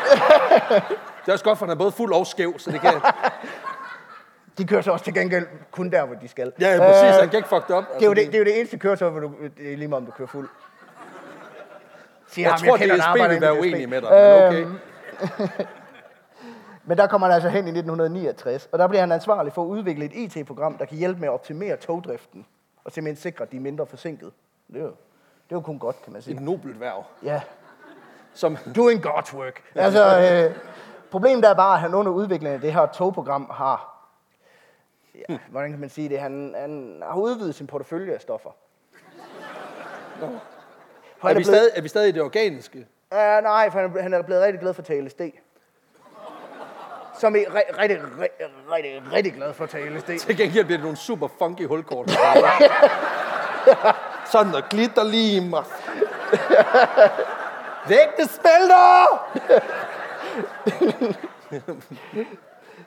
Det er også godt, for han er både fuld og skæv, så det kan... de kører så også til gengæld kun der, hvor de skal. Ja, ja præcis. Øh, Han kan ikke fuck det op. Det er, jo det, det er jo det eneste køretøj, hvor du, det er lige meget, om du kører fuld. Siger Jeg ham, tror, en DSB vil være uenig med dig, men okay. Øhm, Men der kommer han altså hen i 1969, og der bliver han ansvarlig for at udvikle et IT-program, der kan hjælpe med at optimere togdriften, og simpelthen sikre, at de er mindre forsinket. Det er jo, det er jo kun godt, kan man Et sige. nobelt værv. Ja, Som, doing God's work. Altså, øh, problemet er bare, at han under udviklingen af det her togprogram har, ja, hvordan kan man sige det, han, han har udvidet sin portefølje af stoffer. For er, vi stadig, er vi stadig i det organiske? Ja, nej, for han, han er blevet rigtig glad for at tage LSD. Som er rigtig, rigtig, rigtig, rigtig, glad for at tage LSD. Til gengæld bliver det nogle super funky hulkort. Sådan noget glitterlim. og-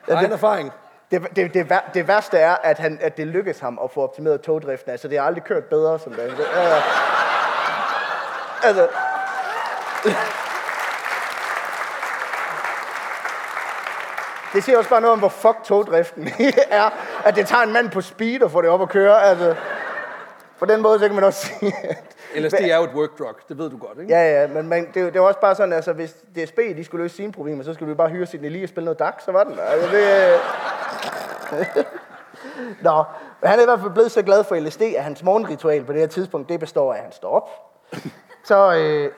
Væk det erfaring. Det, det, det, det værste er, at, han, at det lykkes ham at få optimeret togdriften. Altså, det har aldrig kørt bedre, som det er. Ja. Altså, det siger også bare noget om, hvor fuck togdriften er. At det tager en mand på speed at få det op at køre. Altså, på den måde, så kan man også sige, at LSD er jo et work drug, det ved du godt, ikke? Ja, ja, men, men det, er det jo også bare sådan, altså hvis DSB de skulle løse sine problemer, så skulle vi bare hyre sin lige og spille noget DAC, så var den der. Altså, det. Nå, men han er i hvert fald blevet så glad for LSD, at hans morgenritual på det her tidspunkt, det består af, at han står op. Så, øh,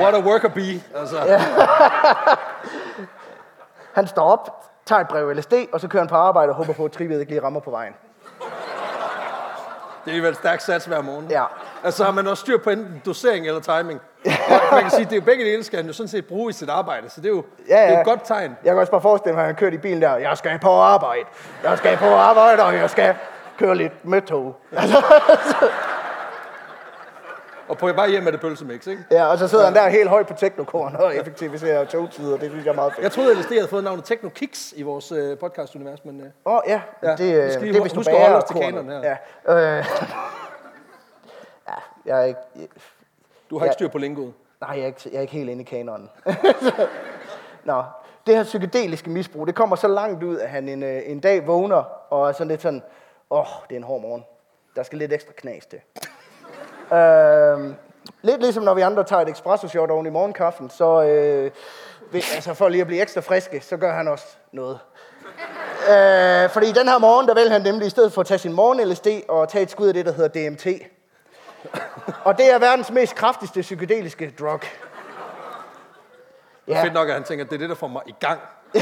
What a worker bee. Altså, han står op, tager et brev LSD, og så kører han på arbejde og håber på, at trivet ikke lige rammer på vejen. Det er alligevel et stærkt sats hver morgen. Ja. Altså har man også styr på enten dosering eller timing. Og man kan sige, det er begge dele, skal han jo sådan set bruge i sit arbejde, så det er jo, Ja, det er ja. et godt tegn. Jeg kan også bare forestille mig, at han har kørt i bilen der. Jeg skal på arbejde. Jeg skal på arbejde, og jeg skal køre lidt med tog. Og på vej hjem er det pølsemix, ikke? Ja, og så sidder han der helt højt på teknokoren og effektiviserer togtider. Det synes jeg er meget fedt. Jeg troede, at LSD havde fået navnet Techno Kicks i vores øh, podcast-univers, men øh, Åh, oh, ja. Ja, ja. Det, øh, skal det er hvis du at holde os til her. Ja. Øh, ja, jeg er ikke... du har Ja. ikke styr på lingoet. Nej, jeg er ikke, jeg er ikke helt inde i kanonen. Nå, det her psykedeliske misbrug, det kommer så langt ud, at han en, øh, en dag vågner og er sådan lidt sådan, åh, oh, det er en hård morgen. Der skal lidt ekstra knas til. Øhm, lidt ligesom når vi andre tager et espresso shot oven i morgenkaffen, så øh, ved, altså for lige at blive ekstra friske, så gør han også noget. Øh, fordi den her morgen, der vælger han nemlig i stedet for at tage sin morgen-LSD og tage et skud af det, der hedder DMT. Og det er verdens mest kraftigste psykedeliske drug. Ja. Fedt nok, at han tænker, at det er det, der får mig i gang.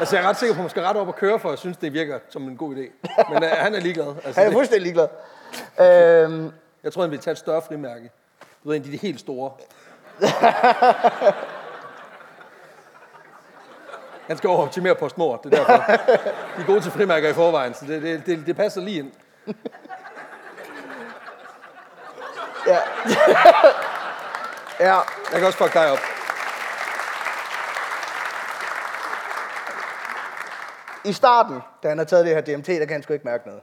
altså, jeg er ret sikker på, at man skal ret op og køre, for jeg synes, det virker som en god idé. Men øh, han er ligeglad. Altså, han er fuldstændig ligeglad. Øhm, jeg tror, han vil tage et større frimærke. Du ved, en af de helt store. Han skal over optimere på snor, det er derfor. De er gode til frimærker i forvejen, så det, det, det, det passer lige ind. ja. ja. Jeg kan også fuck dig op. I starten, da han har taget det her DMT, der kan han sgu ikke mærke noget.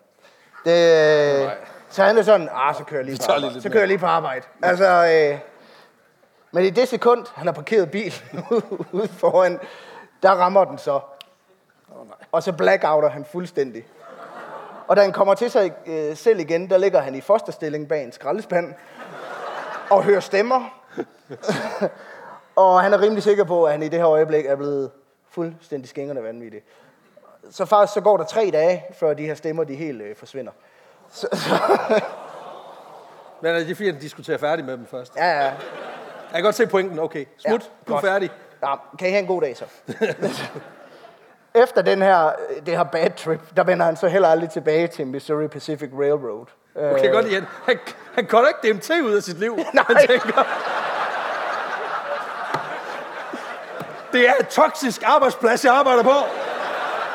Det, Nej. Så han er sådan, ah, så kører jeg lige på arbejde. Så mere." kører jeg lige på arbejde. Altså, øh, men i det sekund, han har parkeret bilen ude foran, der rammer den så. Og så blackouter han fuldstændig. Og da han kommer til sig øh, selv igen, der ligger han i fosterstilling bag en skraldespand og hører stemmer. og han er rimelig sikker på, at han i det her øjeblik er blevet fuldstændig skængerne vanvittig. Så faktisk så går der tre dage, før de her stemmer de helt øh, forsvinder. Så, så, Men er det fordi, han diskuterer færdig med dem først? ja, ja. Jeg kan godt se pointen. Okay, smut. Ja, du er godt. færdig. ja. Kan I have en god dag så? Efter den her, det her bad trip, der vender han så heller aldrig tilbage til Missouri Pacific Railroad. Øh, Okay, godt igen. Han, han går ikke DMT ud af sit liv. Nej. Han tænker, det er et toksisk arbejdsplads, jeg arbejder på.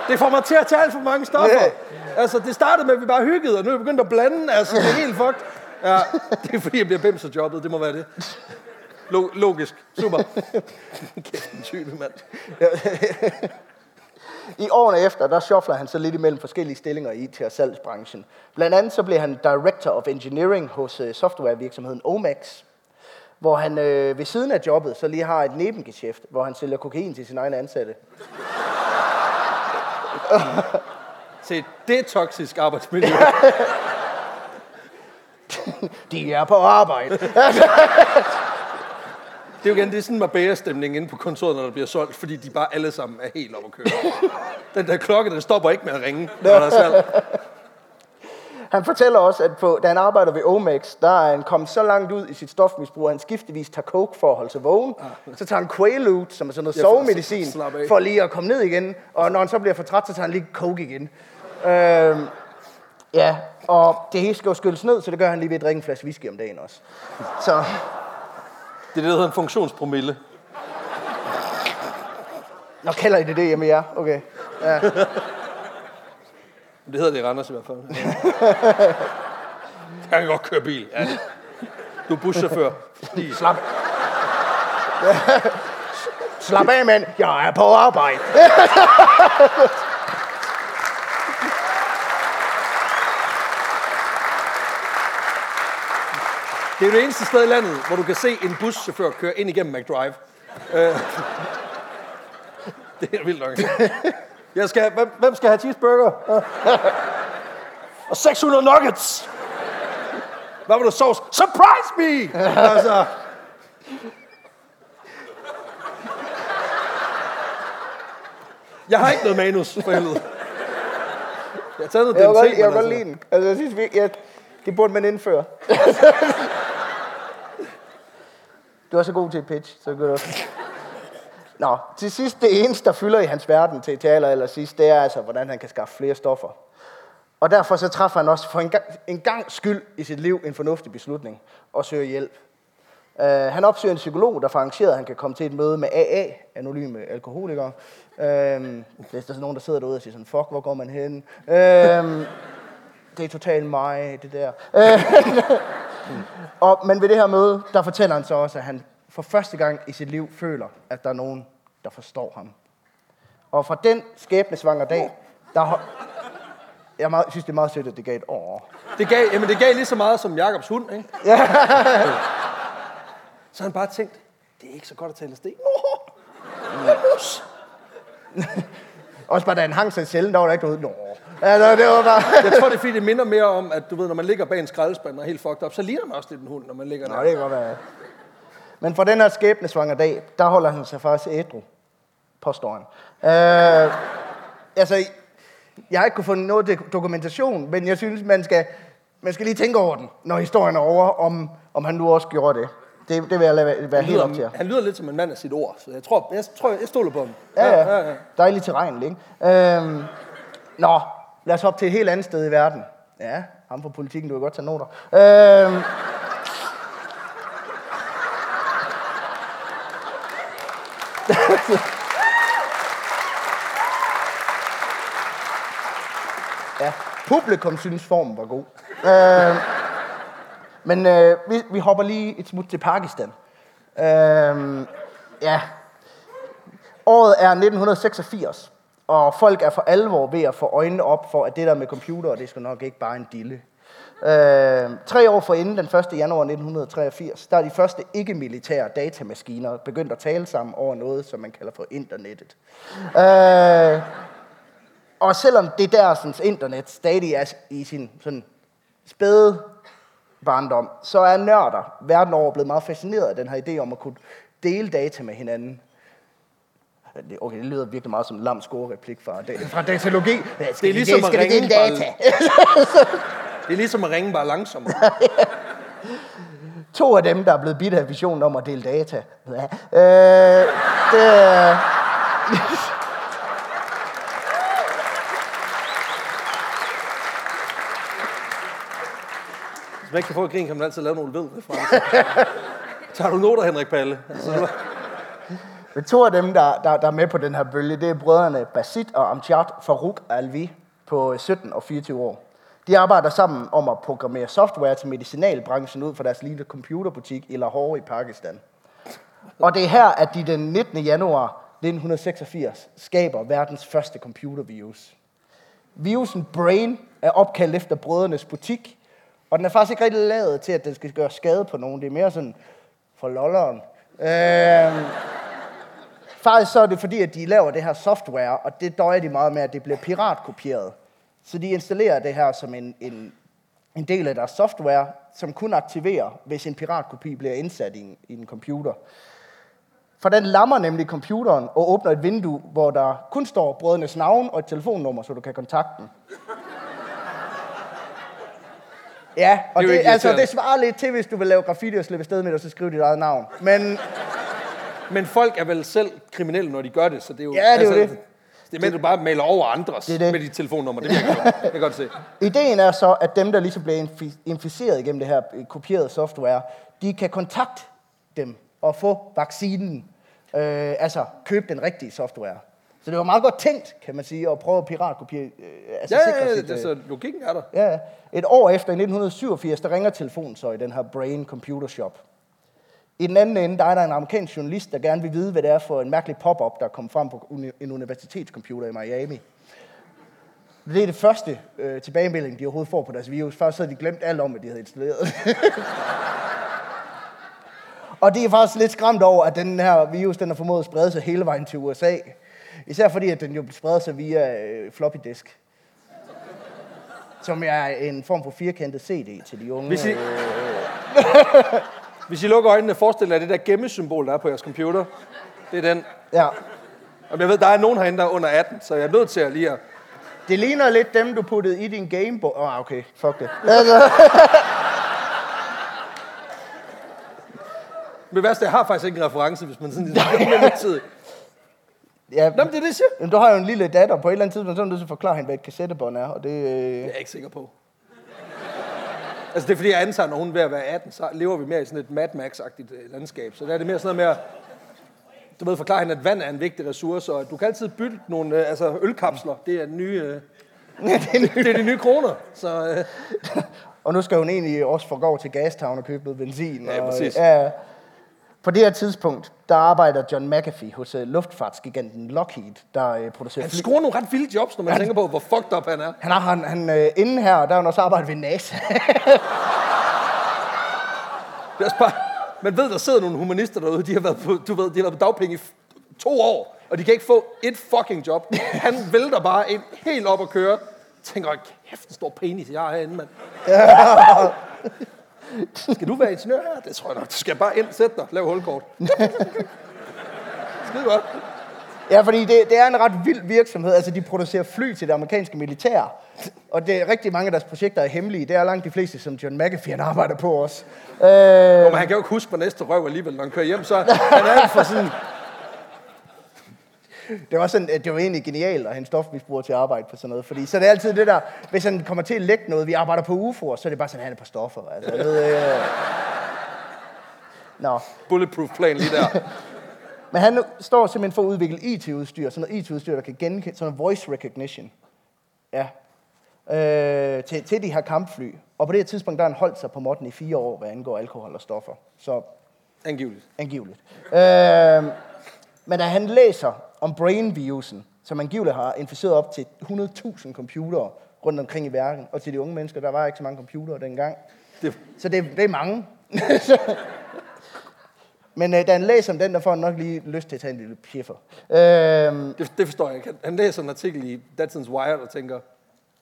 Det får mig til at tage alt for mange stoffer. Ja. Altså, det startede med, at vi bare hyggede, og nu er vi begyndt at blande. Altså, det er helt fucked. Ja, det er fordi, jeg bliver bimser jobbet. Det må være det. Log- logisk. Super. Kæft, en type, mand. I årene efter, der shuffler han så lidt imellem forskellige stillinger i IT- og salgsbranchen. Blandt andet så blev han Director of Engineering hos øh, softwarevirksomheden Omax, hvor han øh, ved siden af jobbet så lige har et nebengeschæft, hvor han sælger kokain til sine egne ansatte. Se, det er toksisk arbejdsmiljø. De er på arbejde. Det er jo igen, det er sådan en Marbella-stemning inde på kontoret, når der bliver solgt, fordi de bare alle sammen er helt oppe at køre. Den der klokke, den stopper ikke med at ringe, når der er salg. Han fortæller også, at på, da han arbejder ved Omax, der er han kommet så langt ud i sit stofmisbrug, at han skiftevis tager coke for at holde sig vågen. Så tager han Quaalude, som er sådan noget sovemedicin, for lige at komme ned igen. Og når han så bliver for træt, så tager han lige coke igen. Øhm, ja, og det hele skal jo skylles ned, så det gør han lige ved at drikke en flaske whisky om dagen også. Så Det er det, der hedder en funktionspromille. Nå, kalder I det det hjemme jer? Okay. Ja. Det hedder det i Randers i hvert fald. Jeg kan godt køre bil. Ja. Du er buschauffør. Fordi Slap. Slap af, mand. Jeg er på arbejde. Det er jo det eneste sted i landet, hvor du kan se en buschauffør køre ind igennem McDrive. Øh, det er vildt nok. Jeg skal, hvem, hvem skal have cheeseburger? Og 600 nuggets. Hvad var du sovs? Surprise me! Altså. Jeg har ikke noget manus, for helvede. Jeg har taget noget Jeg DMT, godt, jeg men godt lide den. Altså, jeg synes, vi, ja, det burde man indføre. du er så god til et pitch, så gør du Nå, til sidst, det eneste, der fylder i hans verden til, taler aller, sidst, det er altså, hvordan han kan skaffe flere stoffer. Og derfor så træffer han også for en gang, en gang skyld i sit liv en fornuftig beslutning og søger hjælp. Uh, han opsøger en psykolog, der får arrangeret, at han kan komme til et møde med AA, anonyme alkoholikere. Uh, hvis der er sådan nogen, der sidder derude og siger sådan, fuck, hvor går man hen? Uh, det er totalt mig, det der. Uh, og, men ved det her møde, der fortæller han så også, at han for første gang i sit liv føler, at der er nogen, der forstår ham. Og fra den skæbnesvanger dag, der har... Jeg meget, synes, det er meget sødt, at det gav et år. Det gav, jamen det gav lige så meget som Jakobs hund, ikke? så har han bare tænkt, det er ikke så godt at tale sten. Mus. Også bare da han hang sig i cellen, der var der ikke noget. Nå. Altså, det var bare... Jeg tror, det er fordi, det minder mere om, at du ved, når man ligger bag en skraldespand og er helt fucked up, så ligner man også lidt en hund, når man ligger Nå, der. det kan godt være. Men for den her skæbnesvanger dag, der holder han sig faktisk ædru, påstår han. Øh, altså, jeg har ikke kunne få noget dok- dokumentation, men jeg synes, man skal, man skal lige tænke over den, når historien er over, om, om han nu også gjorde det. Det, det vil jeg lade være, Han helt op til lyder, jer. han lyder lidt som en mand af sit ord, så jeg tror, jeg, tror, jeg stoler på ham. Ja, ja. ja. Dejligt terræn, ikke? Øhm, nå, lad os hoppe til et helt andet sted i verden. Ja, ham fra politikken, du kan godt tage noter. Øhm, ja, publikum synes formen var god. Øhm, men øh, vi, vi hopper lige et smut til Pakistan. Øhm, ja, Året er 1986, og folk er for alvor ved at få øjnene op for, at det der med computer, det skal nok ikke bare en dille. Øh, tre år forinden, den 1. januar 1983, der er de første ikke-militære datamaskiner begyndt at tale sammen over noget, som man kalder for internettet. Øh, og selvom det der sådan, internet stadig er i sin sådan, spæde barndom, så er nørder verden over blevet meget fascineret af den her idé om at kunne dele data med hinanden. Det- Okay, det lyder virkelig meget som en lam score-replik fra, da- fra datalogi. Ja, Skal Det er ligesom at skal vi ringe bare- data? Det er ligesom at ringe bare langsommere. To af dem, der er blevet bidt af visionen om at dele data. Ja. Øh, det, er- Hvis man ikke kan få et grin, kan man altid lave nogle ved. Tager du noter, Henrik Palle? Altså, men to af dem, der, der, der er med på den her bølge, det er brødrene Basit og Amjad Farouk Alvi. på øh, 17 og 24 år. De arbejder sammen om at programmere software til medicinalbranchen ud fra deres lille computerbutik i Lahore i Pakistan. Og det er her, at de den 19. januar 1986 skaber verdens første computervirus. Virusen Brain er opkaldt efter brødrenes butik, og den er faktisk ikke rigtig lavet til, at den skal gøre skade på nogen. Det er mere sådan for lolleren. Øh, faktisk så er det fordi, at de laver det her software, og det døjer de meget med, at det bliver piratkopieret. Så de installerer det her som en, en, en del af deres software, som kun aktiverer, hvis en piratkopi bliver indsat i en, i en computer. For den lammer nemlig computeren og åbner et vindue, hvor der kun står brødrenes navn og et telefonnummer, så du kan kontakte dem. Ja, og Det er det, altså, det svarer lidt til, hvis du vil lave graffiti og slippe afsted med det, og så skrive dit eget navn. Men Men folk er vel selv kriminelle, når de gør det, så det er jo... Ja, det er jo det. Det er med, at du bare maler over andres Det det. med dit telefonnummer. Det virker jo. Det kan godt se. ideen er så, at dem, der ligesom bliver infi- inficeret igennem det her øh, kopierede software, de kan kontakte dem og få vaccinen. Øh, altså købe den rigtige software. Så det var meget godt tænkt, kan man sige, at prøve at piratkopiere. Øh, altså Ja, sikre ja, sit, øh, altså, logikken er der. Ja. et år efter, i 1987, der ringer telefonen så i den her Brain Computer Shop. I den anden ende, der er der en amerikansk journalist, der gerne vil vide, hvad det er for en mærkelig pop-up, der kom frem på en universitetscomputer i Miami. Det er det første øh, tilbagemelding, de overhovedet får på deres virus. Først havde de glemt alt om, at de havde installeret. Og de er faktisk lidt skræmt over, at den her virus, den har formået at sprede sig hele vejen til USA. Især fordi, at den jo spreder sig via øh, floppy disk. Som er en form for firkantet CD til de unge. Hvis I, øh, hvis I lukker øjnene, forestil jer det der gemmesymbol, der er på jeres computer. Det er den. Ja. Og jeg ved, der er nogen herinde, der er under 18, så jeg er nødt til at lige at... Det ligner lidt dem, du puttede i din Gameboy. Åh, oh, okay. Fuck det. Altså, Men det værste, jeg har faktisk ikke en reference, hvis man sådan lidt lidt tid. ja, Nå, men det er det, jeg siger. Jamen, du har jo en lille datter. På et eller andet tidspunkt, så er du nødt til at forklare hende, hvad et kassettebånd er. Og det, øh, Det er jeg ikke sikker på. Altså, det er fordi, jeg antager, når hun er ved at være 18, så lever vi mere i sådan et Mad Max-agtigt øh, landskab. Så der er det mere sådan noget med at, du ved, forklare hende, at vand er en vigtig ressource, og at du kan altid bytte nogle øh, altså ølkapsler. Det er den nye... Øh, det er de nye kroner. Så øh, Og nu skal hun egentlig også få gå til Gastown og købe noget benzin. Ja, og, præcis. Ja, på det her tidspunkt, der arbejder John McAfee hos uh, luftfartsgiganten Lockheed, der uh, producerer han fly. skruer nogle ret vilde jobs, når man tænker på, hvor fucked up han er. Han har han, han uh, inden her, der har han også arbejdet ved NASA. Det er også bare, man ved, der sidder nogle humanister derude, de har været på, du ved, de har været på dagpenge i to år, og de kan ikke få et fucking job. Han vælter bare ind helt op og køre. Tænker, "Hold kæft, en stor penis, jeg har herinde, mand. Skal du være ingeniør her? Det tror jeg nok. Du skal bare ind, sæt dig, lav hulkort. Skide godt. ja, fordi det, det er en ret vild virksomhed. Altså, de producerer fly til det amerikanske militær. Og det er rigtig mange af deres projekter er hemmelige. Det er langt de fleste, som John McAfee han arbejder på også. Øh, Nå, men han kan jo ikke huske på næste røv alligevel, når han kører hjem, så han er alt for sådan... Det var, sådan, det var egentlig genialt at have en stofmisbruger til at arbejde på sådan noget. Fordi så er det altid det der, hvis han kommer til at lægge noget, vi arbejder på UFO'er, så er det bare sådan, at han er på stoffer. Altså, jeg ved, øh... Nå. Bulletproof plan lige der. Men han står simpelthen for at udvikle IT-udstyr, sådan noget IT-udstyr, der kan genkende, sådan noget voice recognition. Ja. Øh, til, til de her kampfly. Og på det her tidspunkt, der har han holdt sig på måtten i fire år, hvad angår alkohol og stoffer. Så Angiveligt. angiveligt. Øh, men da han læser om brain-virusen, som angiveligt har inficeret op til 100.000 computere rundt omkring i verden, og til de unge mennesker, der var ikke så mange computere dengang. Det, Så det, det er mange. Men øh, da han læser om den, der får han nok lige lyst til at tage en lille pjeffer. Øh, det, det forstår jeg ikke. Han- Han læser en artikel i Datsun's Wired og tænker,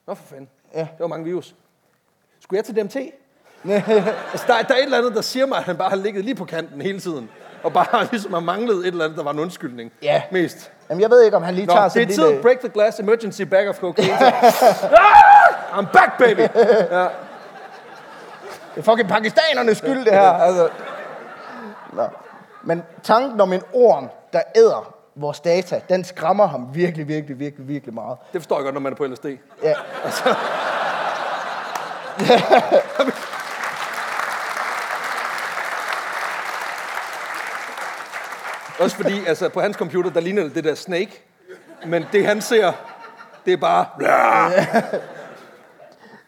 Nå for fanden, Ja. det var mange virus. Skulle jeg til DMT? altså, der, er- der er et eller andet, der siger mig, at han bare har ligget lige på kanten hele tiden. Og bare ligesom har manglet et eller andet, der var en undskyldning. Ja. Mest. Jamen, jeg ved ikke, om han lige Nå, tager det sådan er tid lille... break the glass emergency bag of cocaine. Ah! I'm back, baby! Det er fucking pakistanernes skyld, det her. Altså. Nå. Men tanken om en orm, der æder vores data, den skræmmer ham virkelig, virkelig, virkelig, virkelig meget. Det forstår jeg godt, når man er på LSD. Ja. Også fordi, altså, på hans computer, der ligner det der Snake. Men det han ser, Det er bare...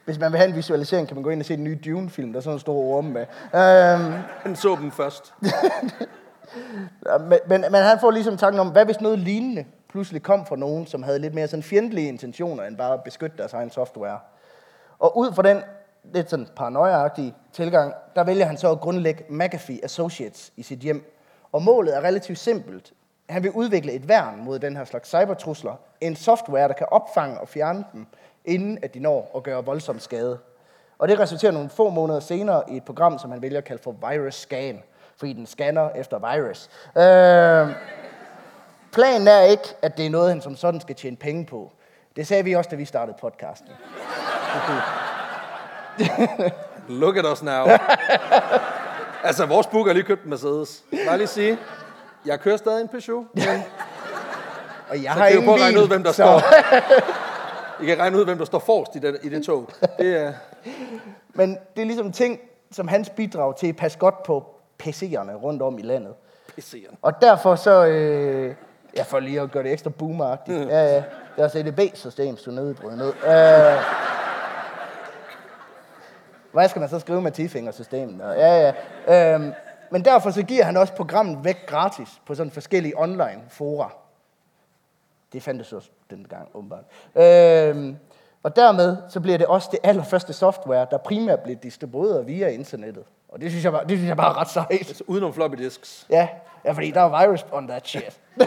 Hvis man vil have en visualisering, kan man gå ind og se den nye Dune-film, der er sådan en stor orme med. Øhm, Han så dem først. Men, men, men han får ligesom tanken om, hvad hvis noget lignende pludselig kom fra nogen, som havde lidt mere sådan fjendtlige intentioner, end bare at beskytte deres egen software. Og ud fra den lidt sådan paranoia tilgang, der vælger han så at grundlægge McAfee Associates i sit hjem. Og målet er relativt simpelt. Han vil udvikle et værn mod den her slags cybertrusler. En software, der kan opfange og fjerne dem, inden at de når at gøre voldsom skade. Og det resulterer nogle få måneder senere i et program, som han vælger at kalde for Virus Scan, fordi den scanner efter virus. Øh, planen er ikke, at det er noget, han som sådan skal tjene penge på. Det sagde vi også, da vi startede podcasten. Look at us now. altså, vores book har lige købt en Mercedes. Bare lige sige, jeg kører stadig en Peugeot, men Og jeg så har kan I jo prøve at regne ud, hvem der så- står. I kan regne ud, hvem der står forrest i det, i det tog. Det er... Men det er ligesom ting, som hans bidrag til at passe godt på PC'erne rundt om i landet. PC'eren. Og derfor så, øh, ja, for lige at gøre det ekstra boomeragtigt, ja, ja, deres EDB-system stod nedbrudt ned. Øh, hvad skal man så skrive med 10-fingersystemet? Og Ja, ja. Øhm, men derfor så giver han også programmet væk gratis på sådan forskellige online fora. Det fandtes også dengang, åbenbart. Øhm, og dermed så bliver det også det allerførste software, der primært bliver distribueret via internettet. Og det synes jeg bare, det synes jeg bare er ret sejt. Altså, udenom floppy disks. Ja, ja fordi der er virus on that shit.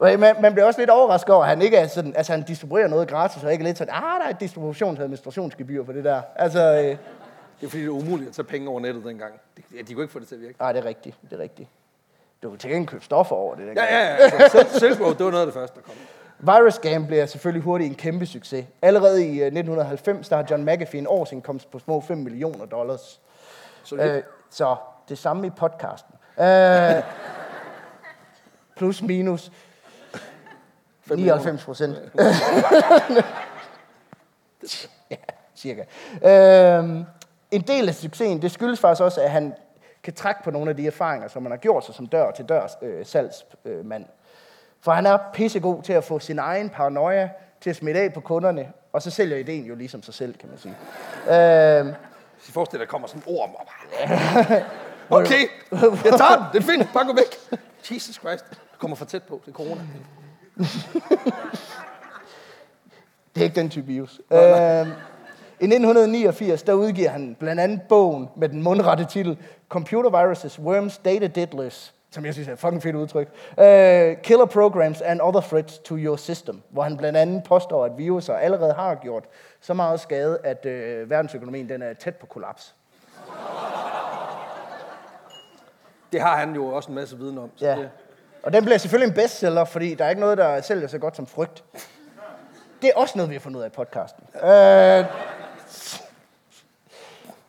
Man, man bliver også lidt overrasket over, at han ikke er sådan, altså han distribuerer noget gratis, og ikke lidt sådan, ah, der er et distributions- og administrationsgebyr på det der. Altså, øh, Det er fordi, det er umuligt at tage penge over nettet dengang. De, de kunne ikke få det til at virke. nej, det er rigtigt, det er rigtigt. Du kan til gengæld købe stoffer over det. Ja, dengang. ja, ja. Altså, selv, selvsvåg, det var noget af det første, der kom. Virus Scam bliver selvfølgelig hurtigt en kæmpe succes. Allerede i øh, 1990, der har John McAfee en årsindkomst på små 5 millioner dollars. Så Øh, så det samme i podcasten. Øh, plus minus 99 procent. ja, cirka. Øh, en del af succesen, det skyldes faktisk også, at han kan trække på nogle af de erfaringer, som man har gjort sig som dør-til-dør øh, salgsmand. For han er pissegod til at få sin egen paranoia til at smitte af på kunderne, og så sælger ideen jo ligesom sig selv, kan man sige. Øh, Hvis I forestiller, der kommer sådan en orm op. Okay, jeg tager den. Det er fint. Bare gå væk. Jesus Christ. Du kommer for tæt på. Det er corona. Det er ikke den type virus. Øh, I 1989, der udgiver han blandt andet bogen med den mundrette titel Computer Viruses, Worms, Data Diddlers, som jeg synes er et fucking fedt udtryk. Uh, Killer Programs and Other Threats to Your System, hvor han blandt andet påstår, at viruser allerede har gjort så meget skade, at uh, verdensøkonomien den er tæt på kollaps. Det har han jo også en masse viden om. Så Ja. det, Og den bliver selvfølgelig en bestseller, fordi der er ikke noget, der sælger så godt som frygt. Det er også noget, vi har fundet ud af i podcasten. Øh,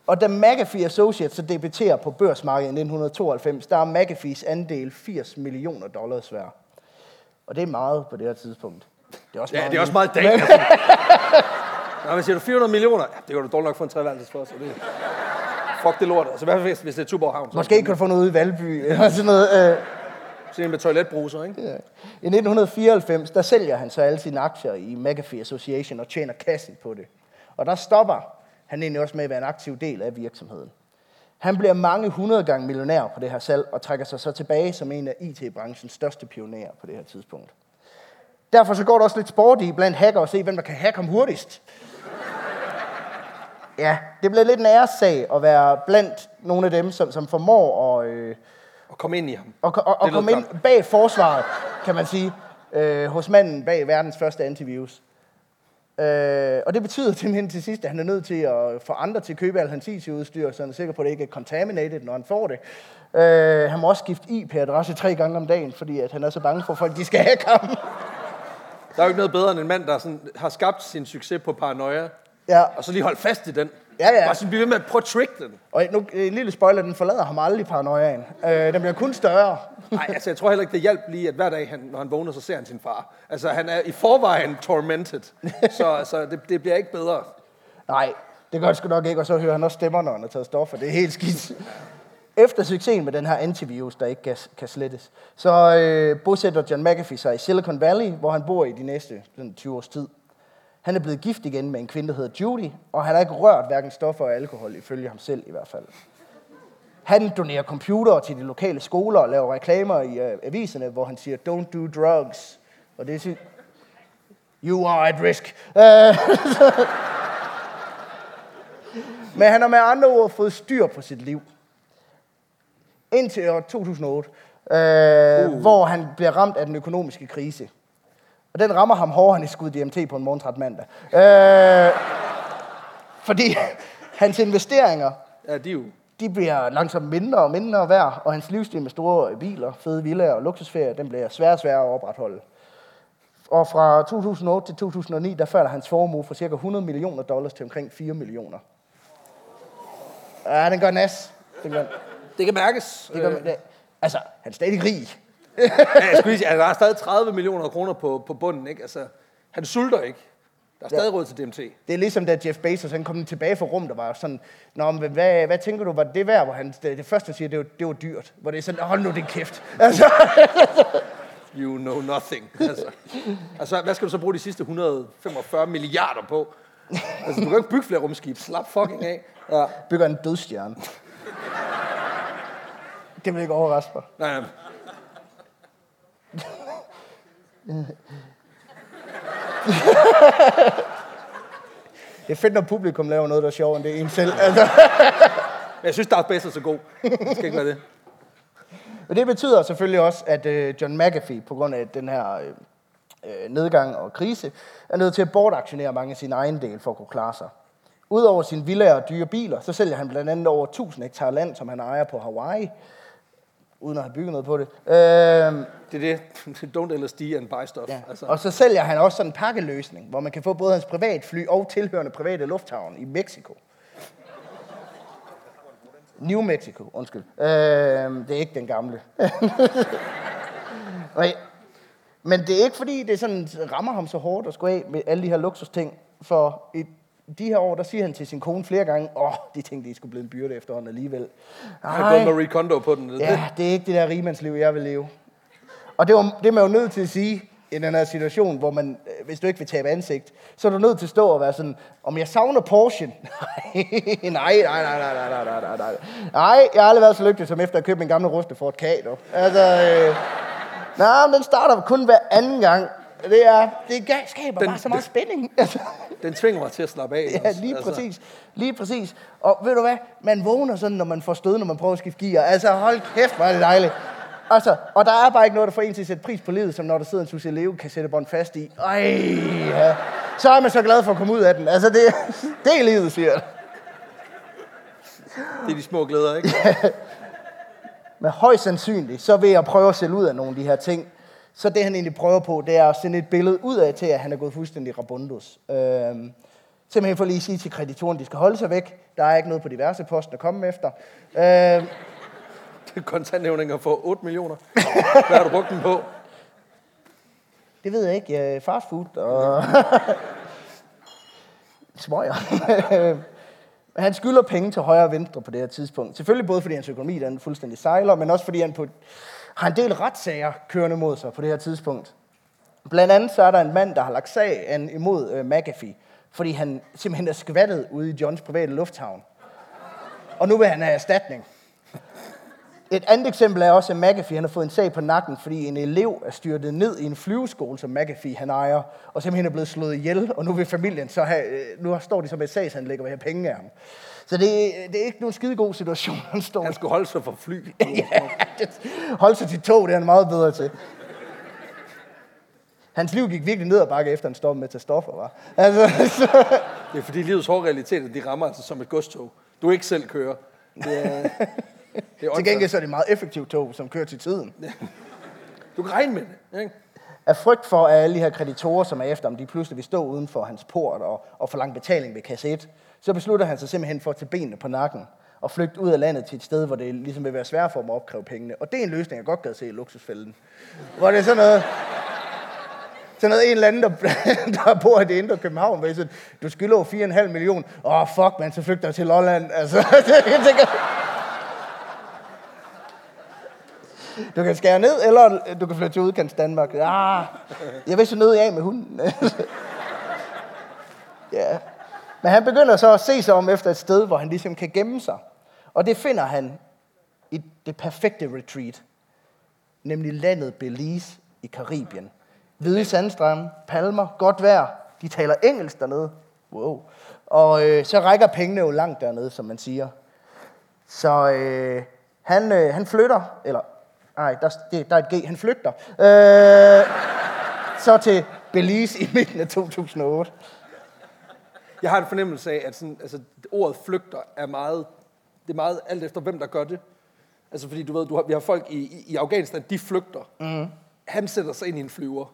og da McAfee Associates så debuterer på børsmarkedet i 1992, der er McAfees andel 80 millioner dollars værd. Og det er meget på det her tidspunkt. Det er også ja, meget det er også meget dag. Altså. Nå, men siger du 400 millioner? Ja, det var du dårligt nok for en treværelses for, så det... Fuck det lort. Altså, i hvert fald, hvis- hvis det er Tuborg Havn. Måske kan du få noget ude i Valby, eller sådan noget. Øh. Sådan en med toiletbruser, ikke? Ja. I 1994, der sælger han så alle sine aktier i McAfee Association og tjener kassen på det. Og der stopper han egentlig også med at være en aktiv del af virksomheden. Han bliver mange hundrede gange millionær på det her salg, og trækker sig så tilbage som en af IT-branchens største pionerer på det her tidspunkt. Derfor så går det også lidt sport i blandt hacker at se, hvem der kan hacke ham hurtigst. Ja, det bliver lidt en æressag at være blandt nogle af dem, som, som formår at, øh, og kom ind i ham. og, og, og komme ind bag forsvaret, kan man sige, øh, hos manden bag verdens første antivirus. Øh, og det betyder simpelthen til sidst, at han er nødt til at få andre til at købe al hans IT-udstyr, så han er sikker på, at det ikke er contaminated, når han får det. Øh, han må også skifte IP-adresse tre gange om dagen, fordi at han er så bange for, at folk de skal hacke ham. Der er jo ikke noget bedre end en mand, der sådan, har skabt sin succes på paranoia, Ja, og så lige holdt fast i den. Ja, ja. Bare sådan blive ved med at prøve at trick den. og nu, en lille spoiler, den forlader ham aldrig paranoiaen. Øh, den bliver kun større. Nej, altså jeg tror heller ikke, det hjælper lige, at hver dag, han, når han vågner, så ser han sin far. Altså han er i forvejen tormented, så, så det, det bliver ikke bedre. Nej, det gør det sgu nok ikke, og så hører han også stemmer, når han har taget stoffer. Det er helt skidt. Efter succesen med den her antivirus, der ikke kan, kan slettes, så øh, bosætter John McAfee sig i Silicon Valley, hvor han bor i de næste sådan 20 års tid. Han er blevet gift igen med en kvinde, der hedder Judy, og han har ikke rørt hverken stoffer og alkohol, ifølge ham selv i hvert fald. Han donerer computere til de lokale skoler og laver reklamer i uh, aviserne, hvor han siger, don't do drugs. Og det er sy- You are at risk. Men han har med andre ord fået styr på sit liv. Indtil år 2008, øh, uh. hvor han bliver ramt af den økonomiske krise. Og den rammer ham hårdere, end i skud DMT på en morgentræt mandag. Øh, fordi hans investeringer, Ja, de jo... de bliver langsomt mindre og mindre værd, og hans livsstil med store biler, fede villaer og luksusferier, den bliver sværere og sværere at opretholde. Og fra 2008 til 2009, der falder hans formue fra cirka 100 millioner dollars til omkring 4 millioner. Ja, den gør nas. Den gør, Det kan mærkes. det gør, Øh, det, altså, han er stadig rig. Ja, jeg skulle sige, altså, der er stadig 30 millioner kroner på, på bunden, ikke? Altså, han sulter ikke. Der er stadig råd til DMT. Det er ligesom da Jeff Bezos, han kom tilbage fra rum, der var sådan, Nå, men hvad, hvad tænker du, var det værd? Hvor han, det, det første, siger, det var, det var dyrt. Hvor det er sådan, hold nu din kæft. Altså, You know nothing. Altså, altså, hvad skal du så bruge de sidste 145 milliarder på? Altså, du kan ikke bygge flere rumskib. Slap fucking af. Ja. bygger en dødstjerne. det vil ikke overraske mig. Nej, nej. Det er fedt, når publikum laver noget, der er sjovere end det en selv. Altså. Jeg synes, Vader er så god. Det skal ikke være det. Men det betyder selvfølgelig også, at øh, John McAfee, på grund af den her øh, øh, nedgang og krise, er nødt til at bortaktionere mange af sine ejendele for at kunne klare sig. Udover sine villager og dyre biler, så sælger han blandt andet over 1000 hektar land, som han ejer på Hawaii, uden at have bygget noget på det. Øh, Det er det. Don't LSD and buy stuff. Ja. Altså, Og så sælger han også sådan en pakkeløsning, hvor man kan få både hans privatfly og tilhørende private lufthavn i Mexico. New Mexico, undskyld. Øh, det er ikke den gamle. Nej. Men det er ikke fordi, det sådan rammer ham så hårdt at skulle af med alle de her luksusting. For i de her år, der siger han til sin kone flere gange, åh, de tænkte, de skulle blive en byrde efterhånden alligevel. han er gået Marie Kondo på den. Ja, det er ikke det der rigemandsliv, jeg vil leve. Og det, var, det er man jo nødt til at sige i den her situation, hvor man, øh, hvis du ikke vil tabe ansigt, så er du nødt til at stå og være sådan, om jeg savner Porsche? nej, nej, nej, nej, nej, nej, nej, nej, nej. Nej, jeg har aldrig været så lykkelig som efter at købe min gamle ruste Ford Ka, dog. Altså, øh, nej, men den starter kun hver anden gang. Det er, det skaber Den- bare så meget spænding. Altså, Den tvinger mig til at slappe af. Ja, også. lige præcis. Lige præcis. Og ved du hvad? Man vågner sådan, når man får stød, når man prøver at skifte gear. Altså, hold kæft, hvor er det dejligt. Altså, og der er bare ikke noget, der får en til at sætte pris på livet, som når der sidder en Susie Leo kassettebånd fast i. Ej, ja. Så er man så glad for at komme ud af den. Altså, det, det er livet, siger jeg. Det er de små glæder, ikke? Men højst sandsynligt, så vil jeg prøve at sælge ud af nogle af de her ting. Så det, han egentlig prøver på, det er at sende et billede ud af til, at han er gået fuldstændig rabundus. Øhm, simpelthen for lige at sige til kreditoren, de skal holde sig væk. Der er ikke noget på diverse posten at komme efter. Øhm, Kontanthævninger for 8 millioner. Hvad har du brugt den på? Det ved jeg ikke. Øh, Fast food og... Smøger. Han skylder penge til højre og venstre på det her tidspunkt. Selvfølgelig både fordi hans økonomi den fuldstændig sejler, men også fordi han på, har en del retssager kørende mod sig på det her tidspunkt. Blandt andet så er der en mand, der har lagt sag an imod øh, McAfee, fordi han simpelthen er skvattet ude i Johns private lufthavn. Og nu vil han have erstatning. Et andet eksempel er også, at McAfee han har fået en sag på nakken, fordi en elev er styrtet ned i en flyveskole, som McAfee han ejer, og simpelthen er blevet slået ihjel, og nu vil familien så have, øh, nu står de så med sagsanlæg og vil have penge af ham. Så det, det er ikke nogen skide god situation, han står Han skulle holde sig for fly. Hold sig til tog, det er han meget bedre til. Hans liv gik virkelig ned ad bakke, efter han stoppede med at tage stoffer, var. Altså, så, Det er fordi livets hårde realiteter, de rammer altså som et godstog. Du ikke selv kører. Det er, det er til gengæld så er det et meget effektivt tog, som kører til tiden. Du kan regne med det. Ikke? Af frygt for, at alle de her kreditorer, som er efter ham, de pludselig vil stå uden for hans port og, og forlange betaling ved kasse 1, så beslutter han sig simpelthen for at tage benene på nakken og flygte ud af landet til et sted, hvor det ligesom vil være svært for dem at opkræve pengene. Og det er en løsning, jeg godt gad se i luksusfælden. Hvor det er sådan noget... Sådan noget en eller anden, der, der bor i det indre København, hvor sådan, du skylder jo 4,5 millioner. Åh, oh, fuck, man, så flygter jeg til Lolland. Altså, jeg tænker, du kan skære ned, eller du kan flytte til udkants Danmark. Ah, jeg vil så nødt af med hunden. ja. Men han begynder så at se sig om efter et sted, hvor han ligesom kan gemme sig. Og det finder han i det perfekte retreat. Nemlig landet Belize i Karibien. Hvide sandstrande, palmer, godt vejr. De taler engelsk dernede. Wow. Og øh, så rækker pengene jo langt dernede, som man siger. Så øh, han, øh, han flytter, eller nej, der, det, der er et G, han flygter. Øh, så til Belize i midten af 2008. Jeg har en fornemmelse af, at sådan, altså, ordet flygter er meget, det er meget alt efter, hvem der gør det. Altså fordi du ved, du har, vi har folk i, i, i Afghanistan, de flygter. Mm. Han sætter sig ind i en flyver.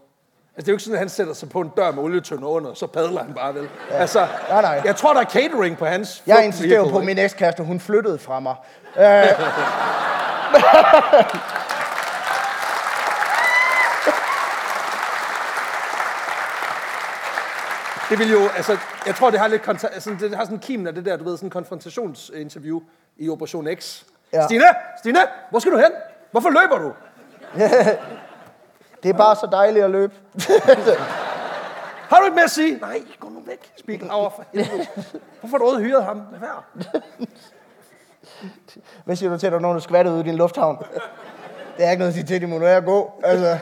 Altså det er jo ikke sådan, at han sætter sig på en dør med olietønder under, så padler han bare vel. Ja. Altså, Nej, nej. jeg tror, der er catering på hans Jeg insisterer på, at min ekskæreste, hun flyttede fra mig. Øh, Det vil jo, altså, jeg tror, det har lidt konta- altså, det har sådan kimen af det der, du ved, sådan en konfrontationsinterview i Operation X. Ja. Stine, Stine, hvor skal du hen? Hvorfor løber du? det er bare så dejligt at løbe. Har du ikke mere at sige? Nej, gå nu væk. Speaking over for helvede. Hvorfor har du hyret ham? Lad være. Hvad siger du til, at der er nogen, der skvatter ud i din lufthavn? Det er ikke noget at sige til, de må nu er gå. Altså.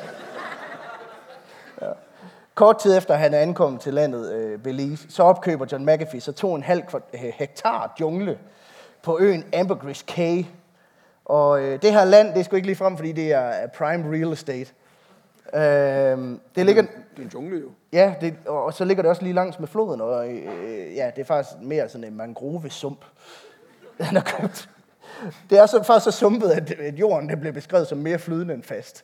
Kort tid efter han er ankommet til landet øh, Belize, så opkøber John McAfee så to en halv kvart- øh, hektar jungle på øen Ambergris Cay. Og øh, det her land, det er sgu ikke lige frem, fordi det er prime real estate. Øh, det ligger, Det er en jungle jo. Ja, det, og så ligger det også lige langs med floden, og øh, ja, det er faktisk mere sådan en mangrove-sump, han har købt. Det er så, faktisk så sumpet, at, at jorden det bliver beskrevet som mere flydende end fast.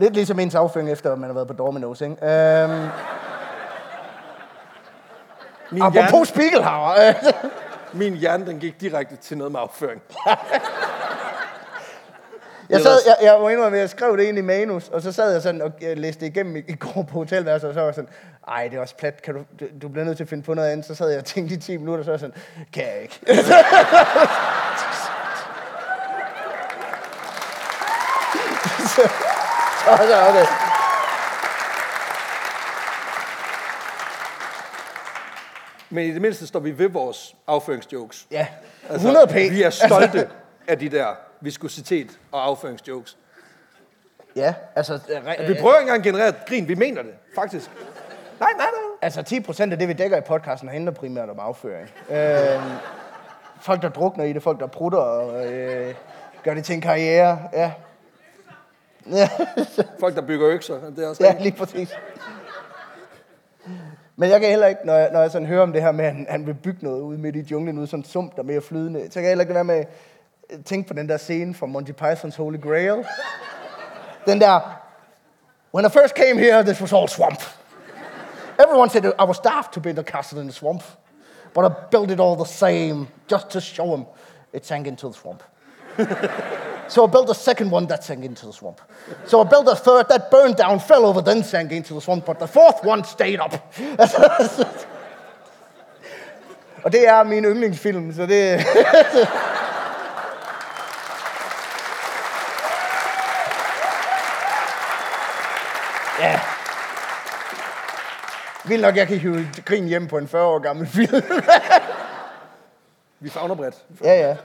Lidt ligesom ens afføring, efter man har været på Domino's, ikke? Øhm, Min apropos hjerne, Spiegelhauer. øh, min hjerne, den gik direkte til noget med afføring. Jeg, sad, jeg, jeg var indrømme, at jeg skrev det ind i manus, og så sad jeg sådan og jeg læste det igennem i, i går på hotelværelset, og så var jeg sådan, ej, det er også plat, kan du, du, du bliver nødt til at finde på noget andet. Så sad jeg og tænkte i 10 minutter, og så var jeg sådan, kan jeg ikke. så, så, så, okay. Men i det mindste står vi ved vores afføringsjokes. Ja, 100 p. Vi er stolte af de der viskositet og afføringsjokes. Ja, altså, re- Vi prøver ikke engang at generere et grin. Vi mener det, faktisk. Nej, nej, nej. altså 10 procent af det, vi dækker i podcasten, handler primært om afføring. Øh, folk, der drukner i det, folk, der prutter og øh, gør det til en karriere. Ja, ja. Folk, der bygger økser. Det er også Ja, lige præcis. Men jeg kan heller ikke, når jeg, når jeg sådan hører om det her med, at han, han vil bygge noget ude midt i junglen, ude sådan sump, der er mere flydende, så kan jeg heller ikke være med at tænke på den der scene fra Monty Python's Holy Grail. Den der, when I first came here, this was all swamp. Everyone said I was daft to build a castle in the swamp, but I built it all the same, just to show them it sank into the swamp. So I built a second one that sank into the swamp. So I built a third that burned down, fell over, then sank into the swamp, but the fourth one stayed up. Og det er min yndlingsfilm, så det... ja. Vildt nok, jeg kan hive grin hjem på en 40 år gammel film. Vi fagner bredt. Ja, ja.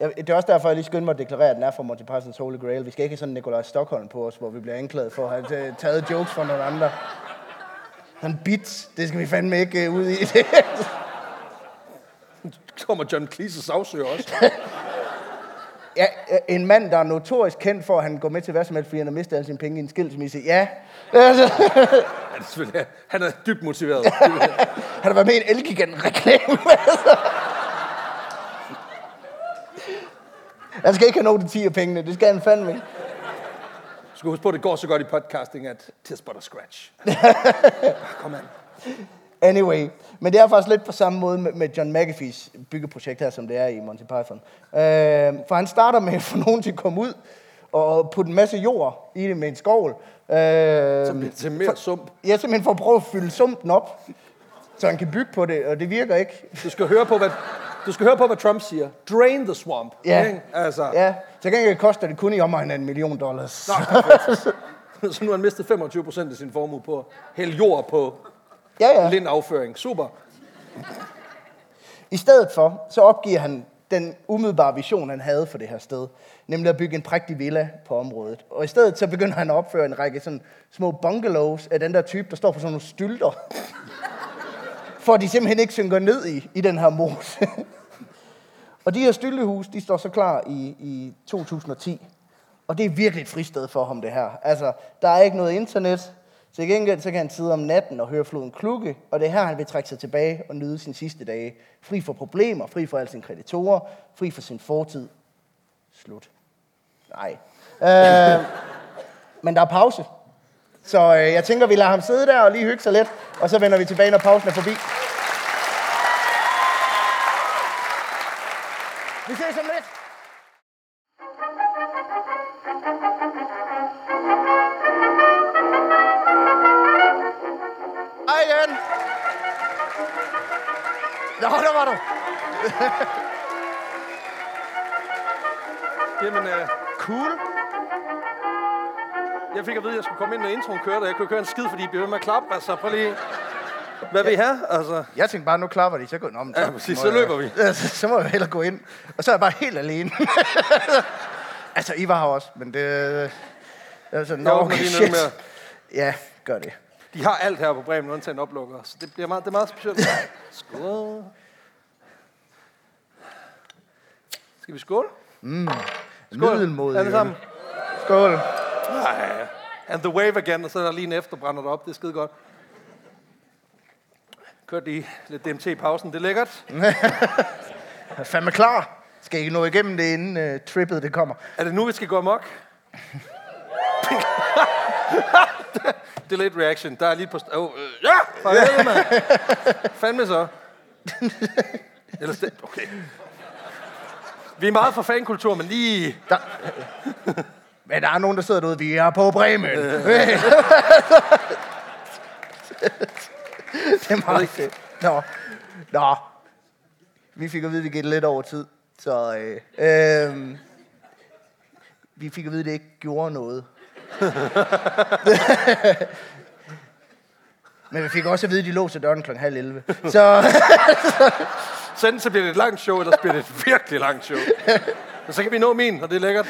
Ja, det er også derfor, jeg lige skynder mig at deklarere, at den er fra Monty Python's Holy Grail. Vi skal ikke have sådan Nikolaj Stockholm på os, hvor vi bliver anklaget for at have taget- jokes fra nogle andre. Sådan bits, det skal vi fandme ikke uh, ud i. kommer John Cleese og sagsøger også. ja, en mand, der er notorisk kendt for, at han går med til hvad som helst, fordi han har mistet alle sine penge i en skilsmisse. Ja, altså, Ja, det er Han er dybt motiveret. han har været med i en Elgiganten-reklame. Han skal ikke have nogen til 10 af pengene, det skal han fandme ikke. Du skal huske på, at det går så godt i podcasting, at tis but a scratch. Kom an. Anyway, men det er faktisk lidt på samme måde med, John McAfee's byggeprojekt her, som det er i Monty Python. Øh, for han starter med at få nogen til at komme ud og putte en masse jord i det med en skovl. Øh, Så bliver til mere sump. ja, simpelthen for at prøve at fylde sumpen op, så han kan bygge på det, og det virker ikke. Du skal høre på, hvad, Du skal høre på, hvad Trump siger. Drain the swamp. Ja. Ikke? Altså, Ja, til gengæld koster det kun i omegnen af en million dollars. Nå, så nu har han mistet 25 procent af sin formue på hælde jord på Ja, ja. lindafføring. Super. I stedet for, så opgiver han den umiddelbare vision, han havde for det her sted. Nemlig at bygge en prægtig villa på området. Og i stedet så begynder han at opføre en række sådan små bungalows af den der type, der står på sådan nogle stylter. For at de simpelthen ikke synker ned i, i den her mose. og de her stillehus, de står så klar i, i 2010. Og det er virkelig et fristed for ham, det her. Altså, der er ikke noget internet. Til gengæld så kan han sidde om natten og høre floden klukke, og det er her, han vil trække sig tilbage og nyde sine sidste dage. Fri for problemer, fri for alle sine kreditorer, fri for sin fortid. Slut. Nej. Øh, men der er pause. Så øh, jeg tænker, vi lader ham sidde der og lige hygge sig lidt, og så vender vi tilbage, når pausen er forbi. Vi ses om lidt. Hej igen. Ja, der var du. Jamen, uh, Cool. jeg fik at vide, at jeg skulle komme ind, når introen kørte, og jeg kunne køre en skid, fordi I blev ved med at klappe. Altså, prøv lige... Hvad vil I have? Altså, Jeg tænkte bare, nu klapper de, så går om. Ja, præcis, så løber vi. Ja, så, må jeg hellere gå ind. Og så er jeg bare helt alene. altså, I var her også, men det... Altså, jeg åbner lige noget mere. Ja, gør det. De har alt her på Bremen, undtagen en oplukker, så det, bliver meget, det er meget specielt. Skål. Skal vi skåle? Skål. Middelmodig Alle sammen. Skål. Nej. And the wave again, og så er der lige en efterbrænder op. Det er skide godt. Kørte lige lidt DMT i pausen. Det er lækkert. Jeg er fandme klar. Skal I nå igennem det, inden uh, trippet det kommer? Er det nu, vi skal gå amok? Delayed reaction. Der er lige på... St- oh, øh, ja! For helvede, mand. Fandme så. Ellers det... Okay. Vi er meget for fankultur, men lige... Der... Men der er nogen, der sidder derude. Vi er på Bremen. Det er meget fedt. Nå. Nå. Vi fik at vide, at vi gik lidt over tid. Så øh, øh, vi fik at vide, at det ikke gjorde noget. Men vi fik også at vide, at de låser døren kl. halv 11. Så Så enten så bliver det et langt show, eller så bliver det et virkelig langt show. Men så kan vi nå min, og det er lækkert.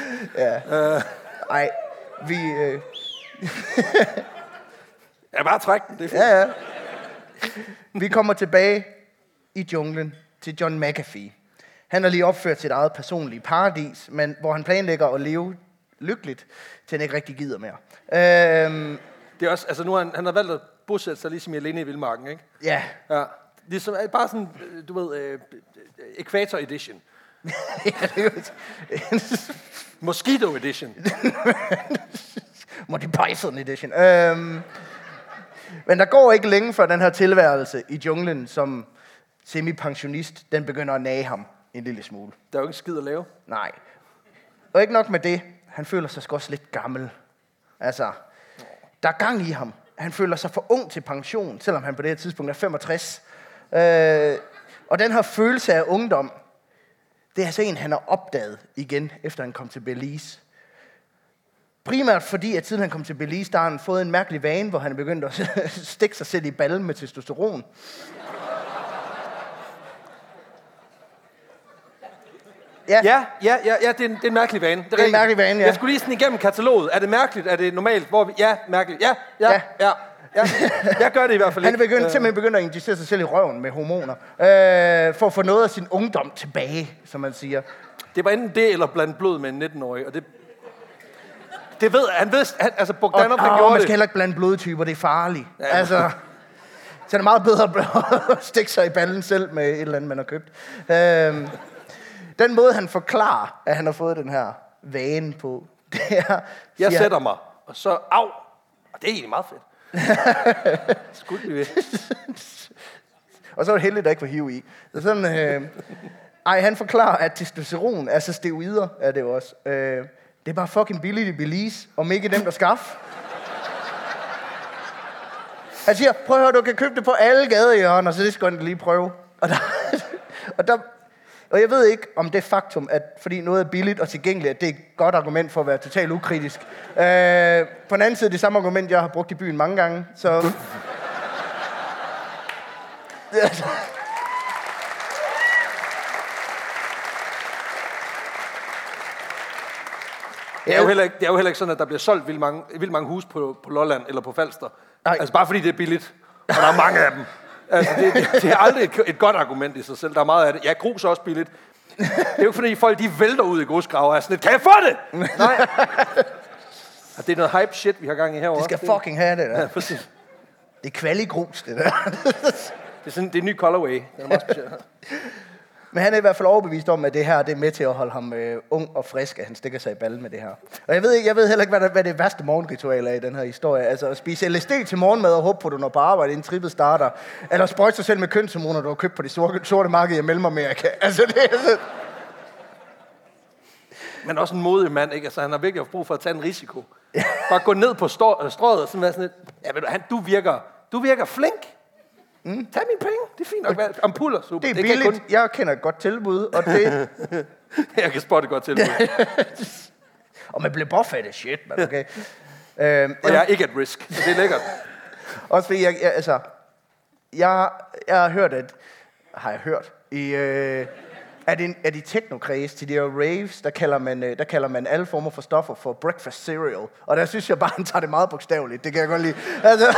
ej, vi... Øh, Ja, bare træk den. Det er fint. Ja, ja. Vi kommer tilbage i junglen til John McAfee. Han har lige opført sit eget personlige paradis, men hvor han planlægger at leve lykkeligt, til han ikke rigtig gider mere. Øhm, Det er også, altså nu har han, han har valgt at bosætte sig ligesom i alene i Vildmarken, ikke? ja, Ja. Ligesom, øh, bare sådan, øh, du ved, øh, Equator Edition. Mosquito Edition. Monty Python edition. Øhm, men der går ikke længe før den her tilværelse i junglen som semipensionist, den begynder at nage ham en lille smule. Der er jo ikke skid at lave. Nej. Og ikke nok med det, han føler sig også lidt gammel. Altså, der er gang i ham. Han føler sig for ung til pension, selvom han på det her tidspunkt er 65. Øh, og den her følelse af ungdom, det er altså en, han har opdaget igen, efter han kom til Belize. Primært fordi, at siden han kom til Belize, der har han fået en mærkelig vane, hvor han er begyndt at stikke sig selv i ballen med testosteron. Ja, ja, ja, ja det, er en, det er en mærkelig vane. Det er, en rigtigt. mærkelig vane, ja. Jeg skulle lige sådan igennem kataloget. Er det mærkeligt? Er det normalt? Hvor vi, ja, mærkeligt. Ja, ja, Ja. ja. ja. ja. Jeg gør det i hvert fald Han er ikke. begyndt, Øh, simpelthen begyndt at injicere sig selv i røven med hormoner, øh, for at få noget af sin ungdom tilbage, som man siger. Det var enten det, eller blandt blod med en 19-årig. Og det, det ved han. Ved, han altså, Og, Bogdanov, han og gjorde man skal heller ikke blande blodtyper, det er farligt. Ja. Ja. Altså, så er det meget bedre at stikke sig i ballen selv med et eller andet, man har købt. Øh, den måde, han forklarer, at han har fået den her vane på, det er... Jeg han- sætter mig, og så au. Og det er egentlig meget fedt. Skulle vi ved. Og så er det heldigt, der ikke var hiv i. Så sådan, øh, ej, han forklarer, at testosteron, altså steroider, er det jo også. Øh, det er bare fucking billigt i Belize, om ikke dem, der skaffe. Han siger, prøv at høre, du kan købe det på alle gadehjørner, så det skal jeg lige prøve. Og der, og der Og jeg ved ikke om det faktum, at fordi noget er billigt og tilgængeligt, at det er et godt argument for at være totalt ukritisk. Øh, på den anden side, det samme argument, jeg har brugt i byen mange gange, så... Det er, jo heller ikke, det er jo heller ikke sådan, at der bliver solgt vildt mange, vildt mange hus på, på Lolland eller på Falster. Nej. Altså bare fordi det er billigt, og der er mange af dem. Altså, det, det, det er aldrig et, et godt argument i sig selv. Der er meget af det. Ja, grus er også billigt. Det er jo ikke fordi folk de vælter ud i grusgraver og er sådan lidt, kan jeg få det? Nej. Og det er noget hype shit, vi har gang i herovre. De skal fucking have det der. Ja, præcis. Det er kvaligrus, det der. Det er, sådan, det er en ny colorway. Den er meget speciel. Men han er i hvert fald overbevist om, at det her det er med til at holde ham øh, ung og frisk, at han stikker sig i ballen med det her. Og jeg ved, ikke, jeg ved heller ikke, hvad, der, hvad det værste morgenritual er i den her historie. Altså at spise LSD til morgenmad og håbe på, at du når på arbejde, inden trippet starter. Eller sprøjte sig selv med kønshormoner, du har købt på det sorte, sorte marked i Mellemamerika. Altså det er sådan, Men også en modig mand, ikke? Altså, han har virkelig haft brug for at tage en risiko. Bare gå ned på strået og sådan være sådan lidt, ja, ved du, han, du virker, du virker flink. Mm. Tag mine penge. Det er fint nok. Hvad- Ampuller, super. det er kan billigt. Kun, Jeg kender et godt tilbud, og, det, jeg kan spotte godt til det. og man bliver af shit, man, okay? øhm, Og jeg er ikke at risk. Så det er lækkert. Også fordi, jeg, jeg, altså, jeg, jeg har hørt, at, har jeg hørt, i, øh, at, en, at i technokreds til de her raves, der kalder, man, øh, der kalder man alle former for stoffer for breakfast cereal. Og der synes jeg bare, han tager det meget bogstaveligt. Det kan jeg godt lide. Altså,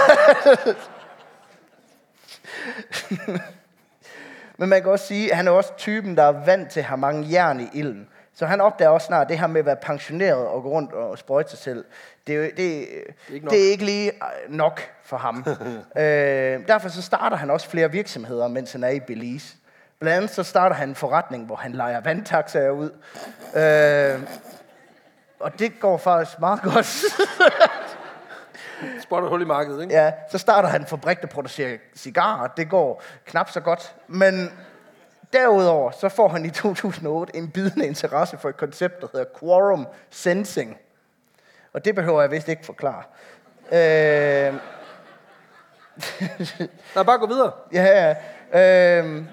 Men man kan også sige, at han er også typen, der er vant til at have mange jern i ilden. Så han opdager også snart, at det her med at være pensioneret og gå rundt og sprøjte sig selv, det er, det, det, ikke ikke, nok. det er ikke lige øh, nok for ham. øh, derfor så starter han også flere virksomheder, mens han er i Belize. Blandt andet så starter han en forretning, hvor han leger vandtaxaer ud. Øh, og det går faktisk meget godt. Spotter hul i markedet, ikke? Ja, så starter han en fabrik, der producerer cigarer. Det går knap så godt. Men derudover, så får han i 2008 en bidende interesse for et koncept, der hedder quorum sensing. Og det behøver jeg vist ikke forklare. Øh, Nej, bare gå videre. ja, ja. Øh,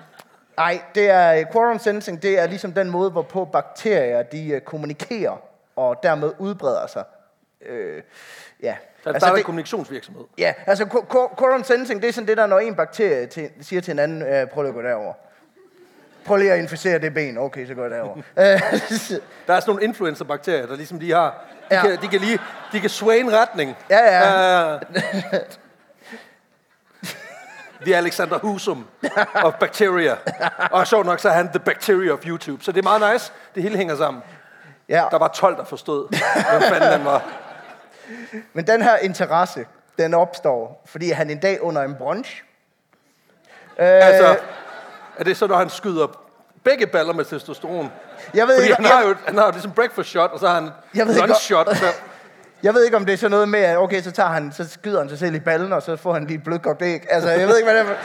ej, det er quorum sensing, det er ligesom den måde, hvorpå bakterier de øh, kommunikerer og dermed udbreder sig. Øh, ja. Så altså, der er det- en kommunikationsvirksomhed. Ja, altså qu- qu- quorum sensing, det er sådan det der, når en bakterie til, siger til en anden, øh, prøv lige at gå derover. Prøv lige at inficere det ben. Okay, så går jeg derover. Øh, Der er sådan nogle influencerbakterier, der ligesom de har... De, Ja. kan, de kan lige... De kan sway en retning. Ja, ja. Uh, the Alexander Husum of bacteria. Og sjovt nok, så er han the bacteria of YouTube. Så det er meget nice. Det hele hænger sammen. ja, Der var 12, der forstod, hvem fanden han var. Men den her interesse, den opstår, fordi han en dag under en brunch... Øh, Altså, er det så, når han skyder begge baller med testosteron? jeg ved, Fordi ikke, han har jeg, jo han har jo ligesom breakfast shot, og så har han Jeg ved ikke, lunch shot. Så, jeg ved ikke, om det er sådan noget med, at okay, så, tager han, så skyder han sig selv i ballen, og så får han lige et blødkogt æg. Altså, jeg ved ikke, hvad det er.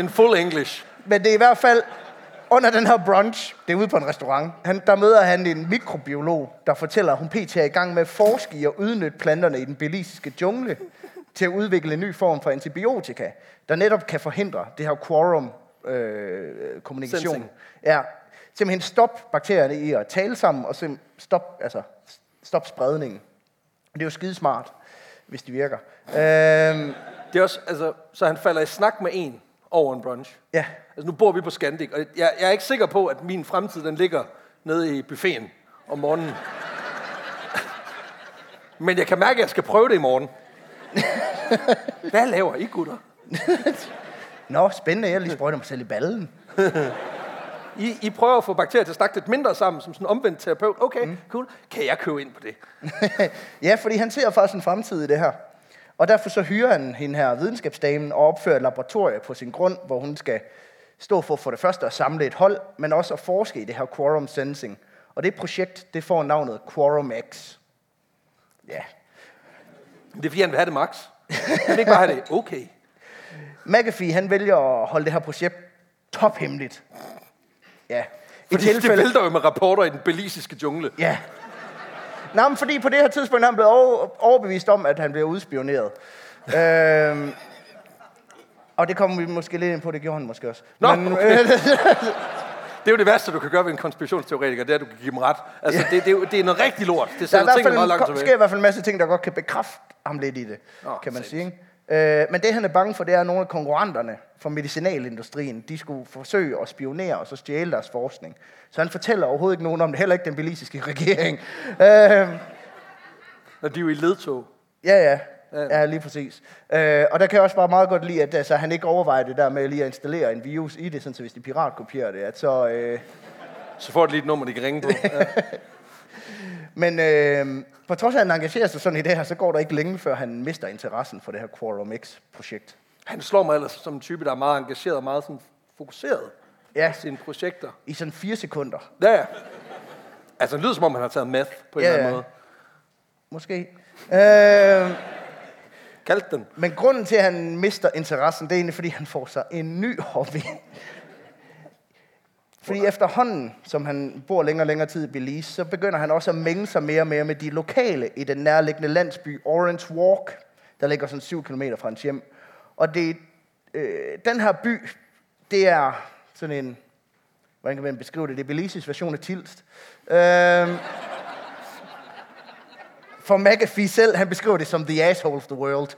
en full English. Men det er i hvert fald under den her brunch, det er ude på en restaurant, han, der møder han en mikrobiolog, der fortæller, at hun pt. er i gang med at forske i at udnytte planterne i den belisiske jungle til at udvikle en ny form for antibiotika, der netop kan forhindre det her quorum øh, kommunikation. Sensing. Ja, simpelthen stop bakterierne i at tale sammen, og stop, altså, stop spredningen. Det er jo skidesmart, hvis det virker. Øhm, Det er også, altså, så han falder i snak med en over en brunch. ja, Altså, nu bor vi på Scandic, og jeg, jeg er ikke sikker på, at min fremtid den ligger nede i buffeten om morgenen. Men jeg kan mærke, at jeg skal prøve det i morgen. Hvad laver I, gutter? Nå, spændende, jeg lige sprøjter mig selv i ballen. I, I prøver at få bakterier til at snakke lidt mindre sammen, som sådan en omvendt terapeut. Okay, mm. cool. Kan jeg købe ind på det? ja, fordi han ser faktisk en fremtid i det her. Og derfor så hyrer han hende her videnskabsdamen og opfører et laboratorie på sin grund, hvor hun skal stå for for det første at samle et hold, men også at forske i det her quorum sensing. Og det projekt, det får navnet Quorum X. Ja. Det er fordi, han vil have det max. Han vil ikke bare have det okay. McAfee, han vælger at holde det her projekt tophemmeligt. Ja. I Fordi det vælter jo med rapporter i den belisiske jungle. Ja. Nå, men fordi på det her tidspunkt er han blevet over, overbevist om, at han bliver udspioneret. øhm, og det kommer vi måske lidt ind på, det gjorde han måske også. Nå, men, okay. øh, det er jo det værste, du kan gøre ved en konspirationsteoretiker, det er, at du kan give dem ret. Altså, det, det, er, jo- det er noget rigtig lort. Det Der er sætter tingene meget langt sker tilbage. i hvert fald en masse ting, der godt kan bekræfte ham lidt i det, Nå, kan man sandt. sige. ikke? Øh, men det, han er bange for, det er, at nogle af konkurrenterne fra medicinalindustrien, de skulle forsøge at spionere og så stjæle deres forskning. Så han fortæller overhovedet ikke nogen om det, heller ikke den belisiske regering. Øh, Når de er jo i ledtog. Ja, ja. Ja. Ja, lige præcis. Øh, og der kan jeg også bare meget godt lide, at altså, han ikke overvejer det der med lige at installere en virus i det, sådan, så hvis de piratkopierer det, at så... Øh, Så får de lige et nummer, de kan ringe på. Ja. Men øh, på trods af, at han engagerer sig sådan i det her, så går der ikke længe, før han mister interessen for det her Quorum X-projekt. Han slår mig ellers som en type, der er meget engageret og meget sådan fokuseret Ja, i sine projekter. i sådan fire sekunder. Ja, ja. Altså, det lyder som om, han har taget meth på en Ja, eller anden måde. Måske. Øh, Kaldte den. men grunden til, at han mister interessen, det er egentlig, fordi han får sig en ny hobby. Fordi efterhånden, som han bor længere og længere tid i Belize, så begynder han også at mænge sig mere og mere med de lokale i den nærliggende landsby Orange Walk, der ligger sådan 7 km fra hans hjem. Og det, øh, den her by, det er sådan en, hvordan kan man beskrive det, det er Belize's version af Tilst. Øh, for McAfee selv, han beskriver det som the asshole of the world.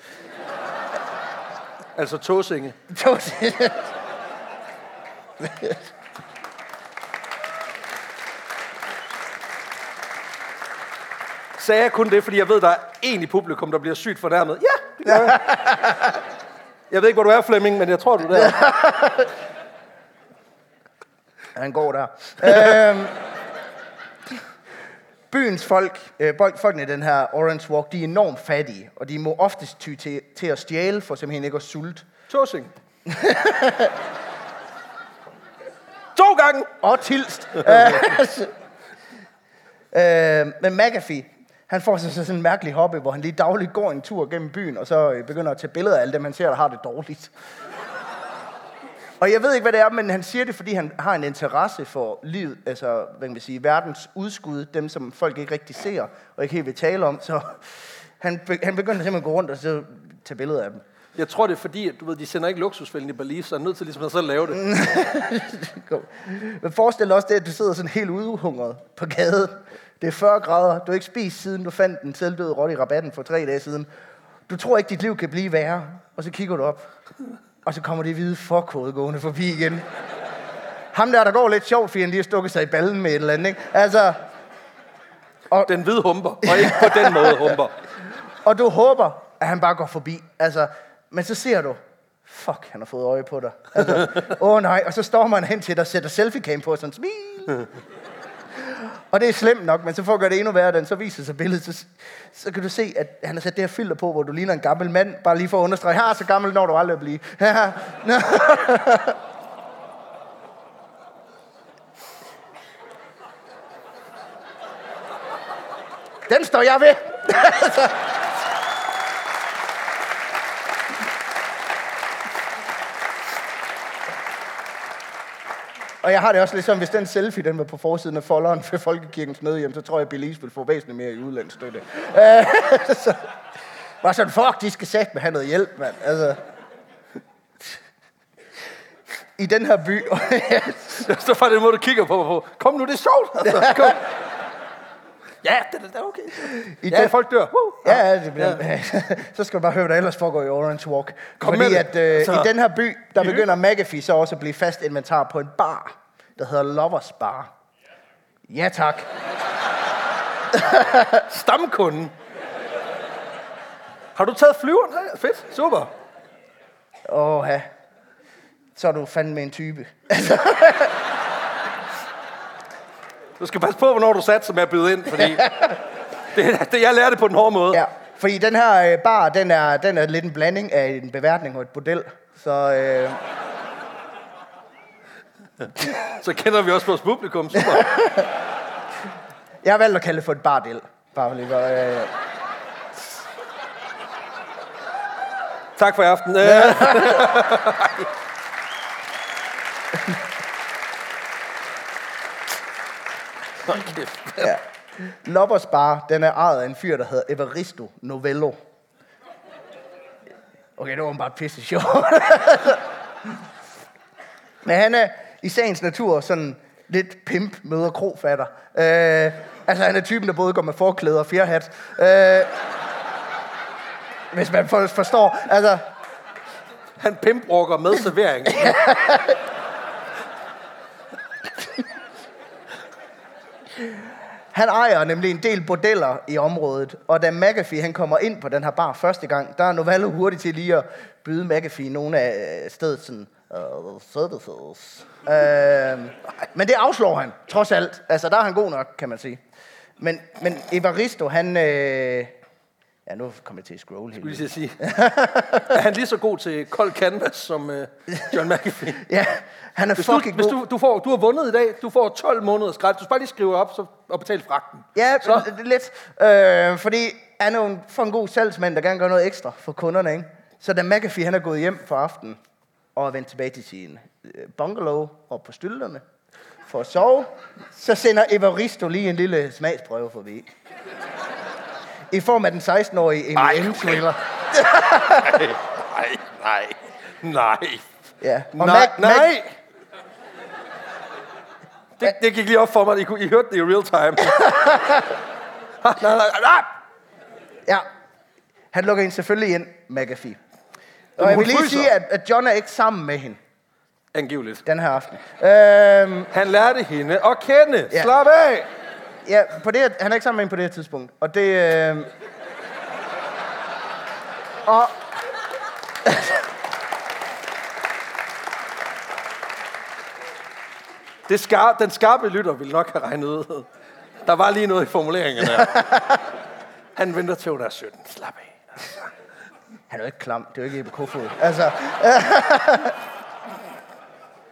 Altså Tåsinge. Sagde jeg kun det, fordi jeg ved, der er en i publikum, der bliver sygt fornærmet? Ja, det gør jeg. Jeg ved ikke, hvor du er, Flemming, men jeg tror, du er der. Han går der. øhm, byens folk, øh, folk, folkene i den her Orange Walk, de er enormt fattige, og de må oftest ty til, til at stjæle for simpelthen ikke at sulte. Tåsing. to gange! Og tilst. øh, men McAfee, han får sig sådan en mærkelig hobby, hvor han lige dagligt går en tur gennem byen, og så øh, begynder at tage billeder af alle dem, han ser, der har det dårligt. Og jeg ved ikke, hvad det er, men han siger det, fordi han har en interesse for livet, altså, hvad man sige, verdens udskud, dem som folk ikke rigtig ser, og ikke helt vil tale om, så han, han begynder simpelthen at gå rundt og så tage billeder af dem. Jeg tror, det er fordi, at du ved, de sender ikke luksusfælden i Belize, så er nødt til ligesom at selv lave det. Men forestil dig også det, at du sidder sådan helt udhungret på gaden. Det er 40 grader. Du har ikke spist, siden du fandt en selvdød rotte i rabatten for tre dage siden. Du tror ikke, dit liv kan blive værre. Og så kigger du op. Og så kommer det hvide fuckhoved gående forbi igen. Ham der, der går lidt sjovt, fordi han lige har stukket sig i ballen med et eller andet, ikke? Altså, Den hvide humper, og ikke på den måde humper. og du håber, at han bare går forbi. Altså, men så ser du, fuck, han har fået øje på dig. Altså, åh oh, nej, og så står man hen til dig og sætter selfie-cam på og sådan, smil. Og det er slemt nok, men så for at gøre det endnu værre, den så viser sig billedet, så, så kan du se, at han har sat det her filter på, hvor du ligner en gammel mand, bare lige for at understrege, her så gammel når du aldrig at blive. Den står jeg ved. Og jeg har det også lidt sådan, hvis den selfie, den var på forsiden af folderen for Folkekirkens nødhjem, så tror jeg, at Belize vil få væsentligt mere i udlandsstøtte. Øh, så, var sådan, fuck, de skal sætte med have noget hjælp, mand. Altså, I den her by, Så var det den måde, du kigger på mig på. Kom nu, det er sjovt. Altså, kom. Ja, det er da okay. I Ja, den- folk dør. Woo. Ja, ja, det bliver, så skal du bare høre, hvad der ellers foregår i Orange Walk. Kom Fordi med at det. øh, Så- i den her by, der begynder McAfee så også at blive fast inventar på en bar, der hedder Lovers Bar. Ja, tak. Stamkunden. Har du taget flyveren? Ja, fedt, super. Åh, ja. Så er du fandme en type. Du skal passe på, hvornår du satser med at byde ind, fordi det, det, jeg lærte det på den hårde måde. Ja, fordi den her øh, bar, den er, den er lidt en blanding af en beværtning og et bordel. Så øh, Så kender vi også vores publikum. Super. jeg har valgt at kalde det for et bardel. Bare lige for, øh, Tak for i aften. Øh, Hold kæft. ja. Lovers Bar, den er ejet af en fyr, der hedder Evaristo Novello. Okay, det var bare pisse sjovt. Men han er i sagens natur sådan lidt pimp møder krofatter. Øh, altså, han er typen, der både går med forklæder og fjerhat. Øh, hvis man for- forstår. Altså, Han pimprukker med servering. Han ejer nemlig en del bordeller i området, og da McAfee han kommer ind på den her bar første gang, der er Novallo hurtigt til lige at byde McAfee nogle af stedet sådan, uh, services. Uh, men det afslår han, trods alt. Altså, der er han god nok, kan man sige. Men, men Evaristo, han... Øh, ja, nu kommer jeg til at scrolle helt Skulle lige sige. Er han lige så god til kold canvas som uh, John McAfee? Ja, han er Hvis, du, fucking hvis god. du, du, får, du har vundet i dag, du får 12 måneders gratis. Du skal bare lige skrive op så, og betale fragten. Ja, Så. lidt. Øh, fordi han er jo en, for en god salgsmand, der gerne gør noget ekstra for kunderne. Ikke? Så da McAfee han er gået hjem for aftenen og er vendt tilbage til sin øh, bungalow og på stylterne for at sove, så sender Evaristo lige en lille smagsprøve forbi. I form af den 16-årige Ej, Emil okay. Thriller. Nej, nej, nej. Ja. Og nej, Mac- nej. Det, det gik lige op for mig. I, I hørte det i real time. nej, nej, nej, nej. Ja. Han lukker hende selvfølgelig ind, McAfee. Og jeg vil lige sige, at, at John er ikke sammen med hende Angiveligt. den her aften. Øhm, Han lærte hende at kende. Ja. Slap af. Ja, på det, han er ikke sammen med hende på det her tidspunkt. Og det... Øh... Og... Det skar, den skarpe lytter ville nok have regnet ud. Der var lige noget i formuleringen der. Han venter til, hun er 17. Slap af. Han er jo ikke klam. Det er jo ikke Ebbe Kofod. Altså,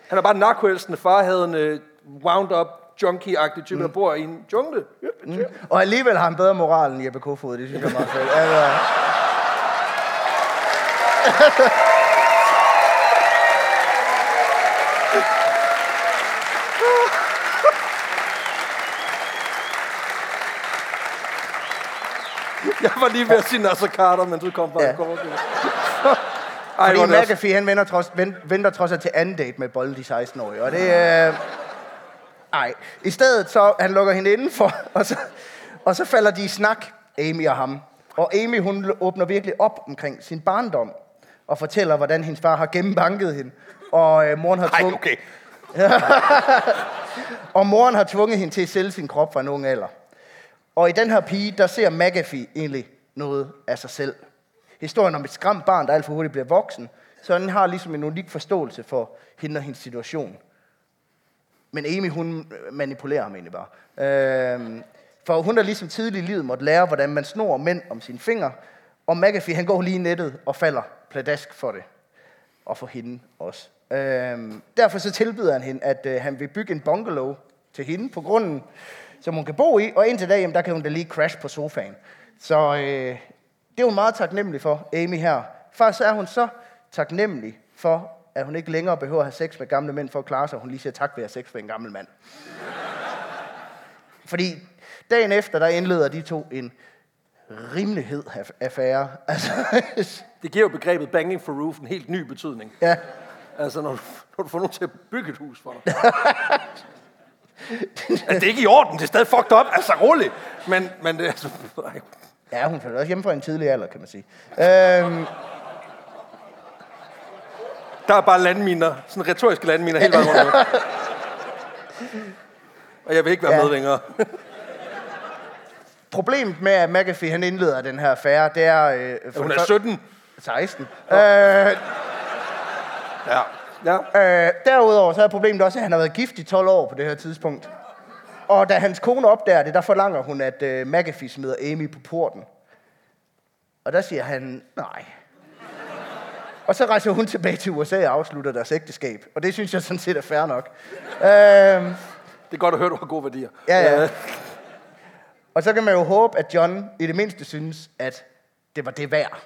Han er bare narkoelskende far, havde en uh, wound-up junkie-agtig type, mm. der bor i en jungle. Mm. og alligevel har han bedre moral end Jeppe Kofod. Det synes jeg er meget fedt. Altså, Jeg var lige ved at sige Nasser Carter, men du kom bare. Ja. Okay. Ej, fordi McAfee, han venter trods, vent, venter trods alt til anden date med Bolle, de 16-årige. Og det Øh... Ej. I stedet så, han lukker hende indenfor, og så, og så falder de i snak, Amy og ham. Og Amy, hun åbner virkelig op omkring sin barndom, og fortæller, hvordan hendes far har gennembanket hende. Og øh, moren har tvunget, okay. Og moren har tvunget hende til at sælge sin krop fra en ung alder. Og i den her pige, der ser McAfee egentlig noget af sig selv. Historien om et skræmt barn, der alt for hurtigt bliver voksen, så den har ligesom en unik forståelse for hende og hendes situation. Men Amy, hun manipulerer ham egentlig bare. Øh, for hun har ligesom tidligt i livet måtte lære, hvordan man snor mænd om sine fingre. Og McAfee, han går lige i nettet og falder pladask for det. Og for hende også. Øhm, derfor så tilbyder han hende, at øh, han vil bygge en bungalow til hende på grunden, som hun kan bo i. Og indtil da, jamen, der kan hun da lige crash på sofaen. Så øh, det er hun meget taknemmelig for, Amy her. Faktisk er hun så taknemmelig for, at hun ikke længere behøver at have sex med gamle mænd for at klare sig. Hun lige siger tak ved at have sex med en gammel mand. Fordi dagen efter, der indleder de to en rimelighed af affære. Altså, Det giver jo begrebet banging for roof en helt ny betydning. ja. Altså, når du, når du får nogen til at bygge et hus for dig. altså, det er ikke i orden, det er stadig fucked up. Altså, roligt. Men, men det er altså... Ja, hun faldt også hjemme fra en tidlig alder, kan man sige. Øhm, Der er bare landminer, sådan retoriske landminer hele vejen rundt. Og jeg vil ikke være Ja. med længere. problemet med, at McAfee han indleder den her affære, det er... Øh, for Hun er før- 17. 16. Øh, Ja. Ja. øh, derudover så er problemet også, at han har været gift i 12 år på det her tidspunkt. Og da hans kone opdager det, der forlanger hun, at øh, McAfee smider Amy på porten. Og der siger han, nej. Og så rejser hun tilbage til USA og afslutter deres ægteskab. Og det synes jeg sådan set er fair nok. Øh, Det er godt at høre, du har gode værdier. Ja, ja. Og så kan man jo håbe, at John i det mindste synes, at det var det værd.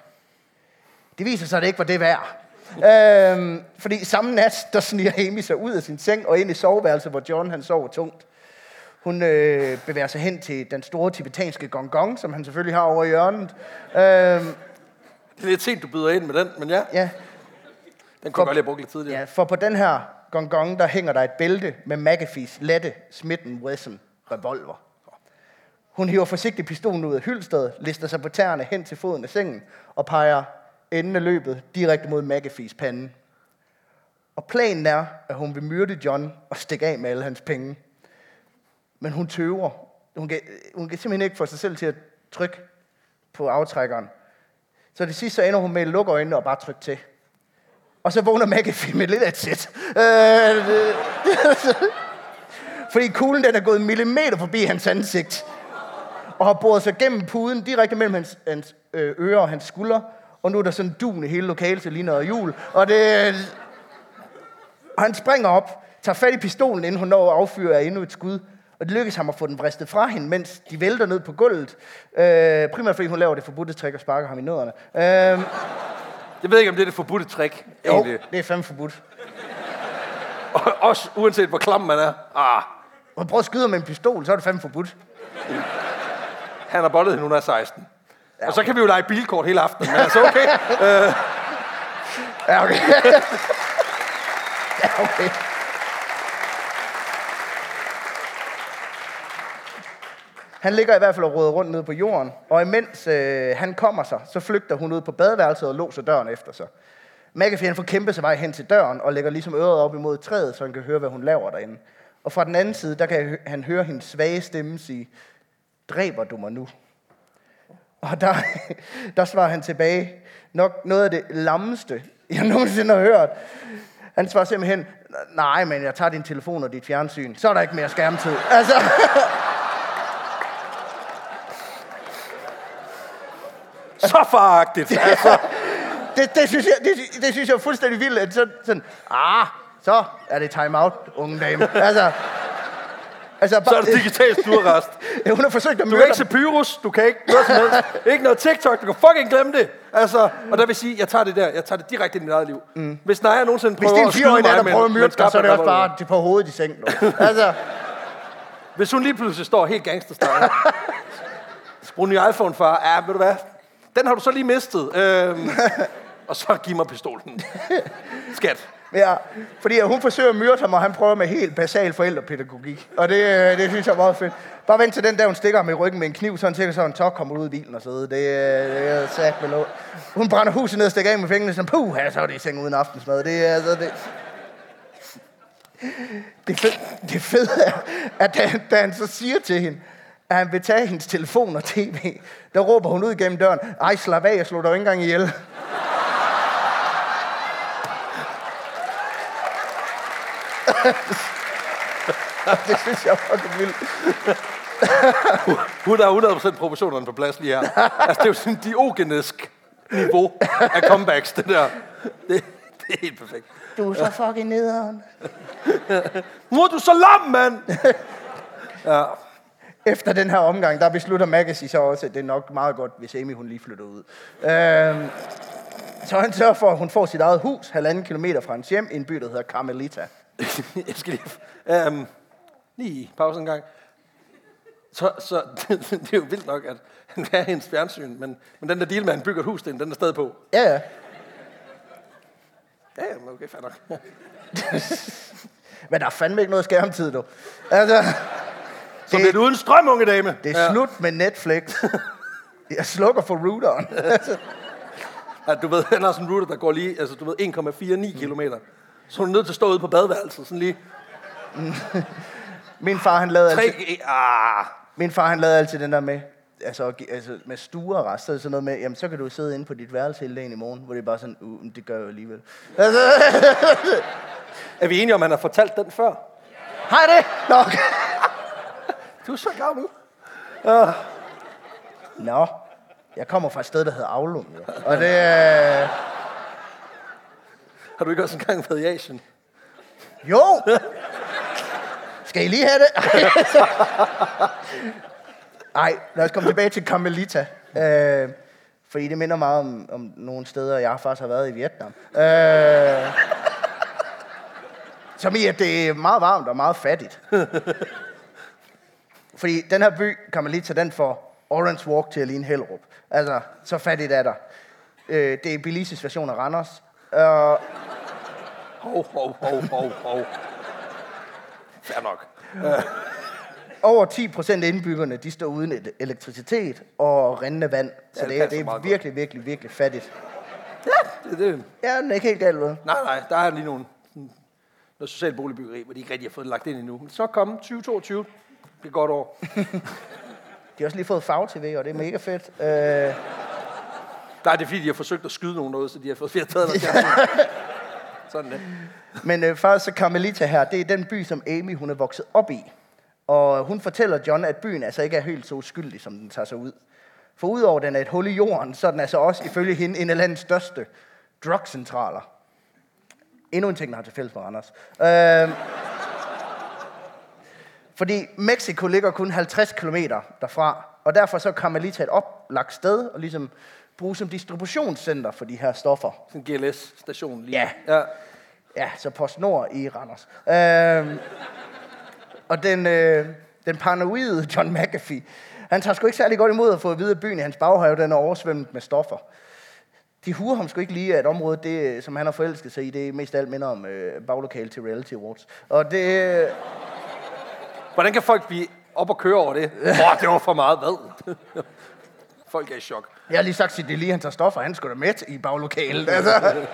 Det viser sig, at det ikke var det værd. øhm, fordi samme nat, der sniger Amy sig ud af sin seng og ind i soveværelset, hvor John han sover tungt. Hun øh, bevæger sig hen til den store tibetanske gong gong, som han selvfølgelig har over i hjørnet. Øhm, Det er lidt sent, du byder ind med den, men ja, ja, den kunne jeg godt lige have brugt lidt tidligere. ja, for på den her gong gong, der hænger der et bælte med McAfee's lette Smith Wesson revolver. Hun hiver forsigtigt pistolen ud af hyldstedet, lister sig på tæerne hen til foden af sengen og peger enden af løbet direkte mod McAfee's pande. Og planen er, at hun vil myrde John og stikke af med alle hans penge. Men hun tøver. Hun kan, hun kan simpelthen ikke få sig selv til at trykke på aftrækkeren. Så det sidste så ender hun med at lukke øjnene og bare trykke til. Og så vågner McAfee med lidt af et sæt. Øh, fordi kuglen den er gået en millimeter forbi hans ansigt. Og har boret sig gennem puden direkte mellem hans, hans øh, ører og hans skulder. Og nu er der sådan dun i hele lokalet, så ligner jul. Og det... Og han springer op, tager fat i pistolen, inden hun når at affyre endnu et skud. Og det lykkes ham at få den vristet fra hende, mens de vælter ned på gulvet. Øh, primært fordi hun laver det forbudte trick og sparker ham i nødderne. Øh, Jeg ved ikke, om det er det forbudte trick, jo, egentlig. det er fandme forbudt. Og, også uanset hvor klam man er. Ah, Hun prøver at skyde med en pistol, så er det fandme forbudt. han har bollet hende, hun er 16. Og så kan vi jo lege bilkort hele aftenen, men altså okay. Ja, okay. ja, okay. Han ligger i hvert fald og råder rundt nede på jorden, og imens øh, han kommer sig, så flygter hun ud på badeværelset og låser døren efter sig. McAfee han får kæmpe sig vej hen til døren og lægger ligesom øret op imod træet, så han kan høre, hvad hun laver derinde. Og fra den anden side, der kan han høre hendes svage stemme sige, dræber du mig nu? Og der, der svarer han tilbage, nok noget af det lammeste, jeg nogensinde har hørt. Han svarer simpelthen, nej, men jeg tager din telefon og dit fjernsyn, så er der ikke mere skærmtid. Altså, Så faragtigt. Altså, det, det, synes jeg, det, det synes jeg er fuldstændig vildt. At så, sådan, ah, så er det time out, unge dame. Altså, altså så er det digital stuerrest. Hun har forsøgt at Du myrde kan ikke se Pyrus, du kan ikke noget som helst. Ikke noget TikTok, du kan fucking glemme det. Altså, og der vil sige, jeg tager det der, jeg tager det direkte i mit eget liv. Mm. Hvis Naja nogensinde Hvis prøver det er en at skyde mig der med prøver en- at med myrde en dig, så er det også bare til på hovedet i sengen. Altså, Hvis hun lige pludselig står helt gangsterstyle. Brug ny iPhone, far. Ja, ved du hvad? Den har du så lige mistet. Øhm, og så giv mig pistolen. Skat. ja, fordi hun forsøger at myrde ham, og han prøver med helt basal forældrepædagogik. Og det, øh, det synes jeg er meget fedt. Bare vent til den der, hun stikker ham i ryggen med en kniv, sådan cirka så en tok kommer ud af bilen og så. Det, øh, det er sat med lov. Hun brænder huset ned og stikker af med fingrene, sådan, puh, her, så er det i seng uden aftensmad. Det er altså, det... Det fede, det fede er, at da, da han så siger til hende, at han vil tage hendes telefon og tv, der råber hun ud gennem døren, ej, slap af, jeg slår dig jo ikke engang ihjel. det synes jeg er fucking vildt. Hun har 100% proportionerne på plads lige her. Altså, det er jo sådan en diogenesk niveau af comebacks, det der. Det, det er helt perfekt. Du er så fucking nederen. Nu er du så lam, mand! Ja. Efter den her omgang, der beslutter Magazine så også, at det er nok meget godt, hvis Amy hun lige flytter ud. Øhm, så han sørger for, at hun får sit eget hus, halvanden kilometer fra hans hjem, i en by, der hedder Carmelita. Jeg skal lige... Um, lige pause en gang. Så, så det, det er jo vildt nok, at han vil have hendes fjernsyn, men, men den der deal med, at han bygger et hus, den, den er stadig på. Ja, ja. Ja, okay, fair nok. Men der er fandme ikke noget skærmtid, du. Altså, Så det er uden strøm, unge dame. det er ja. slut med Netflix. Jeg slukker for routeren. Ja, du ved, han har sådan en router, der går lige, altså du ved, 1,49 kilometer. Så hun er nødt til at stå ude på badeværelset, sådan lige Min far, han lavede tre... altid, Ah, min far, han lavede altid den der med, altså, altså med stuerrest, så er det sådan noget med, jamen så kan du sidde inde på dit værelse hele dagen i morgen, hvor det er bare sådan, uh, det gør jeg jo alligevel. Altså, er vi enige om, han har fortalt den før? har jeg det? Nå, okay. Du er så gammel. Nå, jeg kommer fra et sted, der hedder Aulum, jo. Og det er... Har du ikke også engang været i Asien? Jo! Skal I lige have det? Nej, lad os komme tilbage til Carmelita. Øh, fordi det minder meget om, om nogle steder, jeg faktisk har været i Vietnam. Øh, som i, at det er meget varmt og meget fattigt. Fordi den her by, Carmelita, den får Orange Walk til at ligne Hellerup. Altså, så fattigt er der. Øh, det er Belize's version af Randers. Øh, Hov, hov, hov, hov, hov. Fair nok. Over 10 procent af indbyggerne, de står uden et- elektricitet og rindende vand. Så Ja, det det, er, det er meget virkelig, virkelig, virkelig fattigt. Det, det, Ja, den er ikke helt galt, nej, nej, der er lige nogle, sådan noget socialt boligbyggeri, hvor de ikke rigtig har fået det lagt ind endnu. Men så kom 2022. Det er godt år. De har også lige fået farve-tv, og det er mega fedt. Øh, Der er det fordi, de har forsøgt at skyde nogen noget, så de har fået flere taget. Sådan det. Men øh, faktisk så Carmelita her, det er den by, som Amy hun er vokset op i. Og hun fortæller John, at byen altså ikke er helt så uskyldig, som den tager sig ud. For udover den er et hul i jorden, så er den altså også ifølge hende en af landets største drugcentraler. Endnu en ting, der har til fælles med Randers. Øh, fordi Mexico ligger kun 50 km derfra, og derfor så er Carmelita et oplagt sted, og ligesom bruge som distributionscenter for de her stoffer. Sådan en GLS-station lige. Ja. ja. Ja, så PostNord i Randers. Øhm, og den, øh, den paranoide John McAfee, han tager sgu ikke særlig godt imod at få at vide, at byen i hans baghave den er oversvømmet med stoffer. De huer ham sgu ikke lige, at området, det, som han har forelsket sig i, det er mest alt minder om øh, baglokale til Reality Awards. Og det... Hvordan kan folk blive op og køre over det? Åh, oh, det var for meget. Hvad? folk er i chok. Jeg har lige sagt, er lige, han tager stoffer. Han skulle da med i baglokalet. Altså.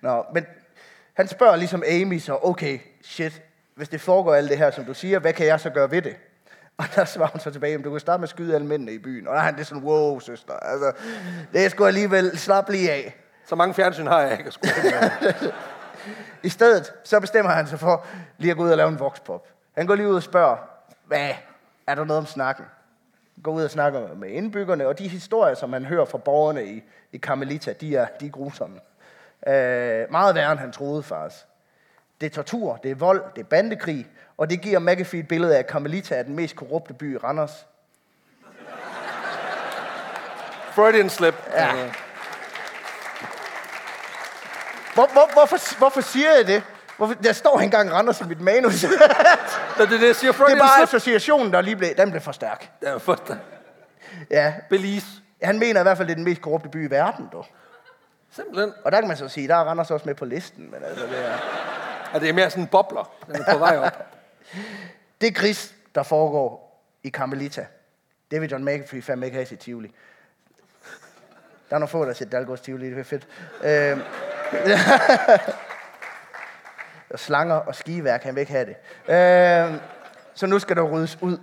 Nå, men han spørger ligesom Amy så, okay, shit, hvis det foregår alt det her, som du siger, hvad kan jeg så gøre ved det? Og der svarer hun så tilbage, at du kan starte med at skyde alle mændene i byen. Og der er han det sådan, wow, søster. Altså, det er sgu alligevel slap lige af. Så mange fjernsyn har jeg ikke at I stedet, så bestemmer han sig for lige at gå ud og lave en voxpop. Han går lige ud og spørger, hvad, er der noget om snakken? Går ud og snakker med indbyggerne, og de historier, som han hører fra borgerne i, i Carmelita, de er, de er grusomme. Øh, meget værre, end han troede faktisk. Det er tortur, det er vold, det er bandekrig, og det giver McAfee et billede af, at Carmelita er den mest korrupte by i Randers. Freudian slip. Ja. Hvor, hvor, hvorfor, hvorfor siger jeg det? Hvorfor, der står engang Randers i mit manus. Det er det, jeg siger. Det er bare associationen, der lige blev, den blev for stærk. Det er for Ja, Belize. han mener i hvert fald, det er den mest korrupte by i verden, dog. Simpelthen. Og der kan man så sige, der er Randers også med på listen, men altså, det er... Ja, det er mere sådan en bobler. Den er på vej op. Det gris, der foregår i Carmelita, det vil John McAfee fandme ikke have sit Tivoli. Der er nogle få, der siger Dalgårds Tivoli, det er fedt. Øhm, og slanger og skiværk, han vil ikke have det. Øh, så nu skal der ryddes ud.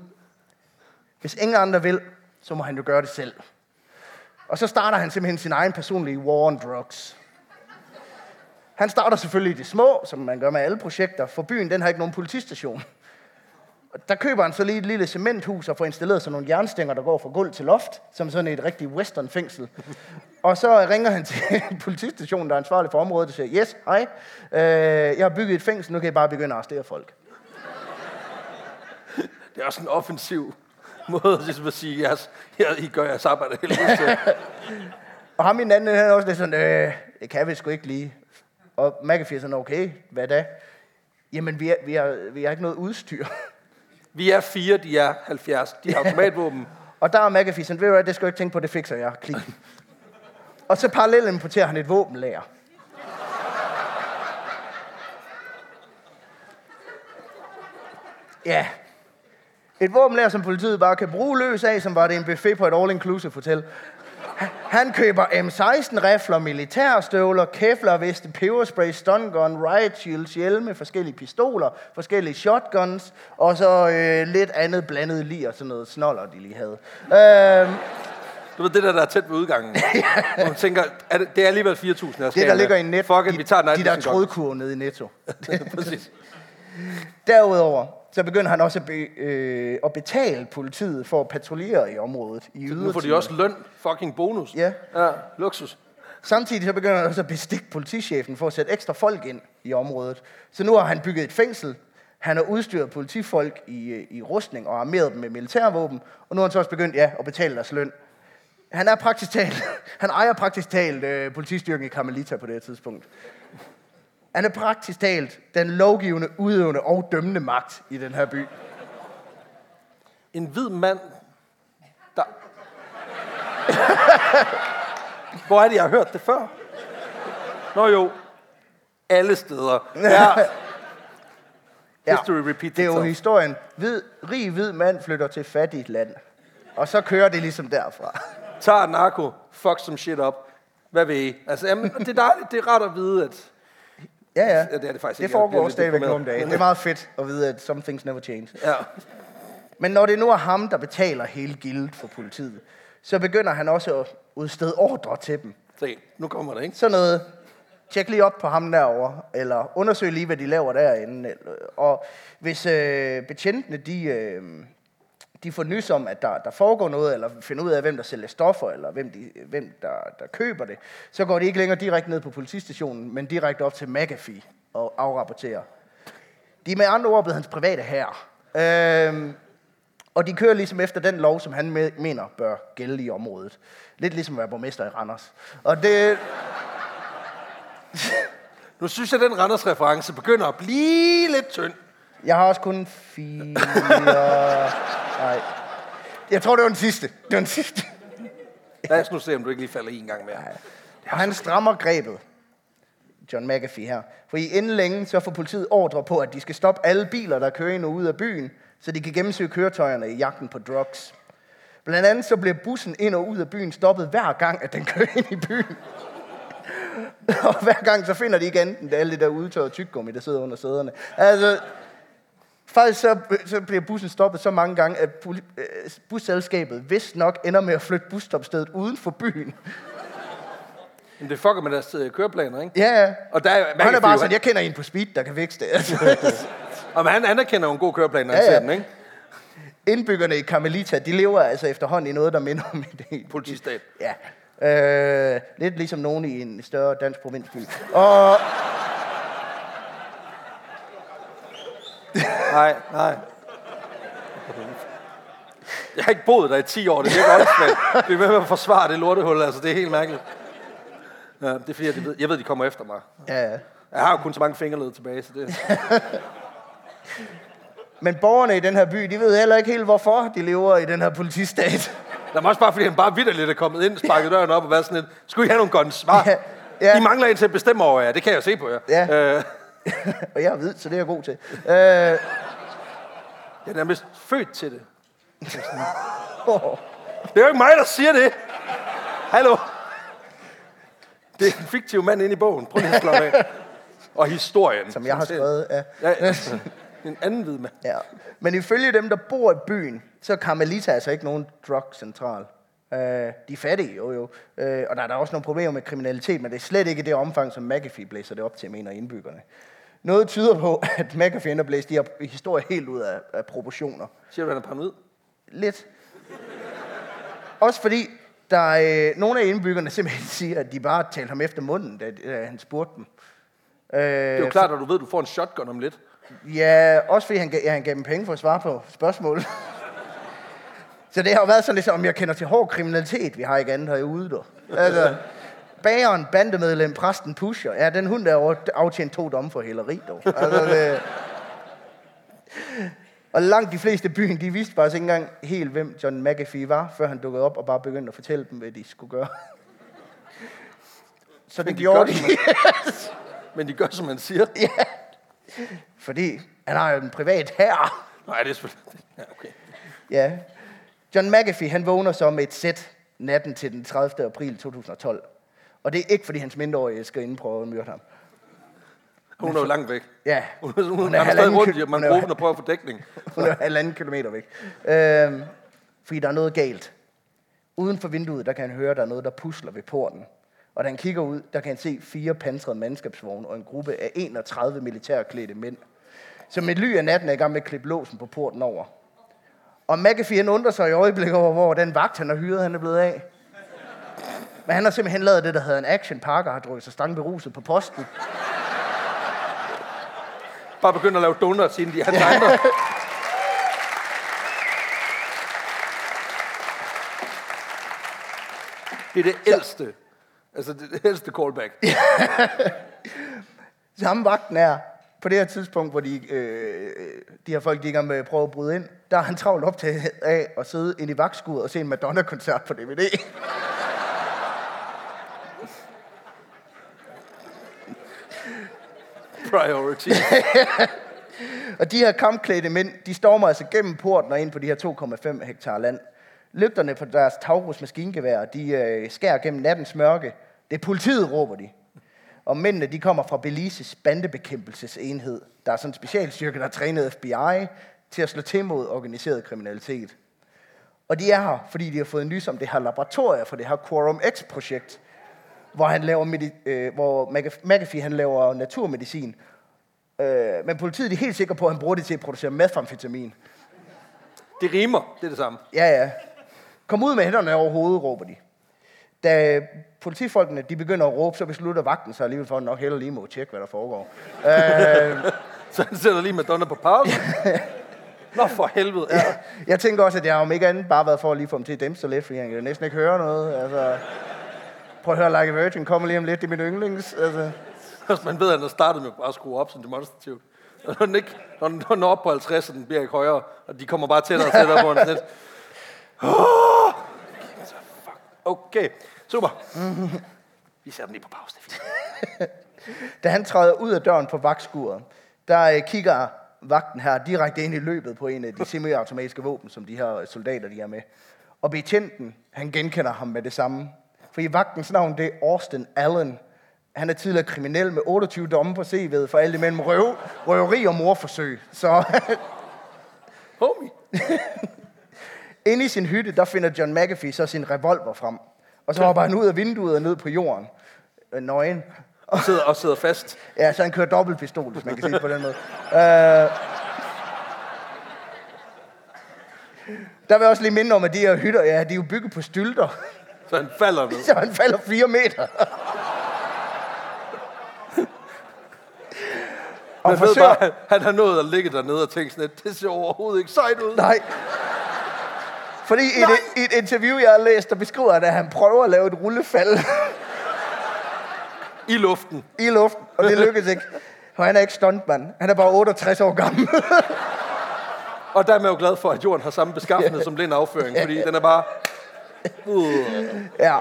Hvis ingen andre vil, så må han jo gøre det selv. Og så starter han simpelthen sin egen personlige war on drugs. Han starter selvfølgelig i det små, som man gør med alle projekter, for byen den har ikke nogen politistation. Og Der køber han så lige et lille cementhus og får installeret sådan nogle jernstænger, der går fra gulv til loft, som sådan et rigtigt western fængsel. Og så ringer han til politistationen, der er ansvarlig for området, og siger, yes, hej, øh, jeg har bygget et fængsel, nu kan I bare begynde at arrestere folk. Det er også en offensiv måde ligesom at sige, jeres, jer, I gør jeres arbejde heldigvis. Og ham i den anden, han er også lidt sådan, øh, det kan vi sgu ikke lige. Og McAfee er sådan, okay, hvad da? Jamen, vi, er, vi, har, vi har ikke noget udstyr. Vi er fire, de er 70. De har automatvåben. Og der er McAfee sådan, ved du hvad, det skal du ikke tænke på, det fikser jeg. Klik. Og så parallelt importerer han et våbenlager. Ja. Et våbenlager, som politiet bare kan bruge løs af, som var det en buffet på et all-inclusive hotel. Han- køber M16-rifler, militærstøvler, kevlar-veste, peberspray, stun gun, riot shields, hjelme, forskellige pistoler, forskellige shotguns, og så øh, lidt andet blandet lige og sådan noget snoller, de lige havde. Øh, Du ved, det der, der er tæt ved udgangen. Hvor man tænker, er det, det er alligevel 4.000, jeg skal det, der ligger i net, Fuck it, vi tager de, de der trådkurve nede i Netto. Præcis. Derudover, så begynder han også at, be, øh, at betale politiet for at patruljere i området i Nu får de også løn. Fucking bonus. Ja. Ja, luksus. Samtidig så begynder han også at bestikke politichefen for at sætte ekstra folk ind i området. Så nu har han bygget et fængsel. Han har udstyret politifolk i, øh, i rustning og armeret dem med militærvåben. Og nu har han så også begyndt ja, at betale deres løn. Han er praktisk talt, han ejer praktisk talt øh, politistyrken i Carmelita på det her tidspunkt. Han er praktisk talt den lovgivende, udøvende og dømmende magt i den her by. En hvid mand, der... Hvor er det, jeg har hørt det før? Nå jo. alle steder. Ja. History repeats Det er jo itself. historien. Hvid, rig hvid mand flytter til fattigt land. Og så kører det ligesom derfra. Tager narko, fuck some shit up. Hvad vil I? Altså, jamen, det er dejligt, det er rart at vide, at... Ja, ja. Det er det faktisk Det ikke. Foregår lidt stadigvæk nu om dagen. Det er meget fedt at vide, at some things never change. Ja. Men når det nu er ham, der betaler hele gildet for politiet, så begynder han også at udstede ordre til dem. Se, nu kommer det, ikke? Sådan noget, tjek lige op på ham derovre, eller undersøg lige, hvad de laver derinde. Og hvis øh, betjentene, de, øh, de får nys om, at der, der foregår noget, eller finder ud af, hvem der sælger stoffer, eller hvem, de, hvem der, der køber det, så går de ikke længere direkte ned på politistationen, men direkte op til McAfee og afrapporterer. De er med andre ord blevet hans private herre. Øhm, og de kører ligesom efter den lov, som han me- mener bør gælde i området. Lidt ligesom at være borgmester i Randers. Og det, Nu synes jeg, at den Randers-reference begynder at blive lidt tynd. jeg har også kun fire... Nej. Jeg tror, det var den sidste. Det var den sidste. Lad os nu se, om du ikke lige falder i en gang mere. Og han strammer grebet. John McAfee her. For inden længe, så får politiet ordre på, at de skal stoppe alle biler, der kører ind og ud af byen, så de kan gennemsøge køretøjerne i jagten på drugs. Blandt andet så bliver bussen ind og ud af byen stoppet hver gang, at den kører ind i byen. og hver gang så finder de ikke enten alle det der udtørrede tyggegummi, der sidder under sæderne. Altså, faktisk så, så bliver bussen stoppet så mange gange, at øh, busselskabet vist nok ender med at flytte busstopstedet uden for byen. Men det fucker med deres øh, køreplaner, ikke? Ja, ja. Og der er, han er bare sådan, jeg kender en på speed, der kan vækste det. Altså. Og han anerkender en god køreplan, når han Ja, ser ja. den, ikke? Indbyggerne i Carmelita, de lever altså efterhånden i noget, der minder om et Politistat. Ja. Øh, lidt ligesom nogen i en større dansk provinsby. Og Nej, nej. Jeg har ikke boet der i 10 år, det virker åndssvagt. Det er ved med at forsvare det lortehul, altså det er helt mærkeligt. Ja, det er fordi, jeg ved, jeg ved, de kommer efter mig. ja, ja. Jeg har jo kun så mange fingerled tilbage, så det... Men borgerne i den her by, de ved heller ikke helt, hvorfor de lever i den her politistat. Der er også bare, fordi han bare vidderligt er kommet ind, sparket døren op og været sådan lidt, skulle I have nogle guns? Ja, ja. I mangler en til at bestemme over jer, det kan jeg jo se på jer. Ja. Øh, og jeg er hvid, så det er jeg god til. Øh, jeg er nærmest født til det. Det er jo ikke mig, der siger det. Hallo? Det er en fiktiv mand inde i bogen. Prøv lige at slå af. Og historien. som jeg har skrevet. Ja. Ja. En anden hvid mand. Ja. Men ifølge dem, der bor i byen, så er Carmelita altså ikke nogen drugcentral. Uh, de er fattige, jo jo. Uh, og der er der også nogle problemer med kriminalitet, men det er slet ikke det omfang, som McAfee blæser det op til, mener indbyggerne. Noget tyder på, at McAfee ender blæst de her historier helt ud af, af proportioner. Siger du, han er paranoid? Lidt. Også fordi, der er øh, nogle af indbyggerne simpelthen siger, at de bare talte ham efter munden, da, da han spurgte dem. Øh, Det er jo klart, at du ved, at du får en shotgun om lidt. Ja, også fordi han, gav- ja, han gav dem penge for at svare på spørgsmål. Så det har jo været sådan lidt, om jeg kender til hård kriminalitet, vi har ikke andet herude. Altså, bageren, bandemedlem, præsten, pusher. Ja, den hund, der aftjent to domme for hæleri, dog. Altså, det... Og langt de fleste byen, de vidste faktisk ikke engang helt, hvem John McAfee var, før han dukkede op og bare begyndte at fortælle dem, hvad de skulle gøre. Så det de gjorde de. som Men de gør, som han siger. Fordi han har jo en privat herre. Nej, det er selvfølgelig... Ja, okay. Ja. John McAfee, han vågner så med et sæt natten til den 30. april 2012. Og det er ikke, fordi hans mindreårige skal inde prøve at myrde ham. Hun er jo langt væk. Ja, Hun, hun, hun, Hun er er stadig rundt, i, man den og prøver at få dækning. hun er halvanden kilometer væk. Øhm, fordi der er noget galt. Uden for vinduet, der kan han høre, der er noget, der pusler ved porten. Og da han kigger ud, der kan han se fire pansrede mandskabsvogne og en gruppe af 31 militærklædte mænd, som med ly af natten er i gang med at klippe låsen på porten over. Og McAfee han undrer sig i øjeblikket over, hvor den vagt, han har hyret, han er blevet af. Men han har simpelthen lavet det, der hedder en action park, og har drukket sig stangberuset på posten. Bare begynder at lave donuts inden de hans andre. Det er det ældste. Altså det, det ældste callback. Samme vagten er, på det her tidspunkt, hvor de, øh, de her folk, de i gang med at prøve at bryde ind, der er han travlt op til af at sidde inde i vagtskuddet og se en Madonna-koncert på DVD. Priority. Og de her kampklædte mænd, de stormer altså gennem porten og ind på de her 2,5 hektar land. Lygterne på deres Taurus maskingevær, de øh, skærer gennem nattens mørke. Det er politiet, råber de. Og mændene, de kommer fra Belize's bandebekæmpelsesenhed. Der er sådan en specialstyrke, der har trænet FBI til at slå til mod organiseret kriminalitet. Og de er her, fordi de har fået nys om det her laboratorium for det her Quorum X-projekt, hvor, han laver medi- øh, hvor McAf- McAfee han laver naturmedicin. Øh, men politiet er helt sikre på, at han bruger det til at producere methamfetamin. Det rimer, det er det samme. Ja, ja. Kom ud med hænderne over hovedet, råber de. Da politifolkene de begynder at råbe, så beslutter vagten sig alligevel for, at nok heller lige må tjekke, hvad der foregår. øh, Så han sætter lige Madonna på pause. Nå for helvede. Ja. jeg tænker også, at jeg om ikke andet bare været for at lige få dem til at dæmpe sig lidt, fordi han kan næsten ikke høre noget. Altså, prøv at høre Like a Virgin, kommer lige om lidt, det er min yndlings. Altså. Man ved, at har startet med bare at skrue op som demonstrativt. Når den, ikke, når den, når den er oppe på 50, og den bliver ikke højere, og de kommer bare tættere og tættere på en sådan lidt. Fuck. Okay, super. Vi sætter den lige på pause. Det er fint. Da han træder ud af døren på vagtskuret, der øh, kigger vagten her direkte ind i løbet på en af de semiautomatiske våben, som de her soldater de er med. Og betjenten, han genkender ham med det samme. For i vagtens navn, det er Austin Allen. Han er tidligere kriminel med 28 domme på CV'et for alt imellem røv, røveri og morforsøg. Så Homie. inde i sin hytte, der finder John McAfee så sin revolver frem. Og så hopper han ud af vinduet og ned på jorden. Øh, Nøgen. Og sidder, og sidder fast. Ja, så han kører dobbeltpistol, hvis man kan sige på den måde. Øh, der vil jeg også lige minde om, at de her hytter, ja, de er jo bygget på stylter, Så han falder ned. så han falder fire meter. og Man ved forsøger... bare, han har nået at ligge dernede og tænke sådan lidt, det ser overhovedet ikke sejt ud. Nej. Fordi i et, i et interview, jeg har læst, der beskriver han, at han prøver at lave et rullefald I luften. i luften, og det lykkes ikke. For han er ikke stuntmand. Han er bare 68 år gammel. Og der er man jo glad for, at jorden har samme beskaffenhed som blind afføring, fordi den er bare... Uh. Ja,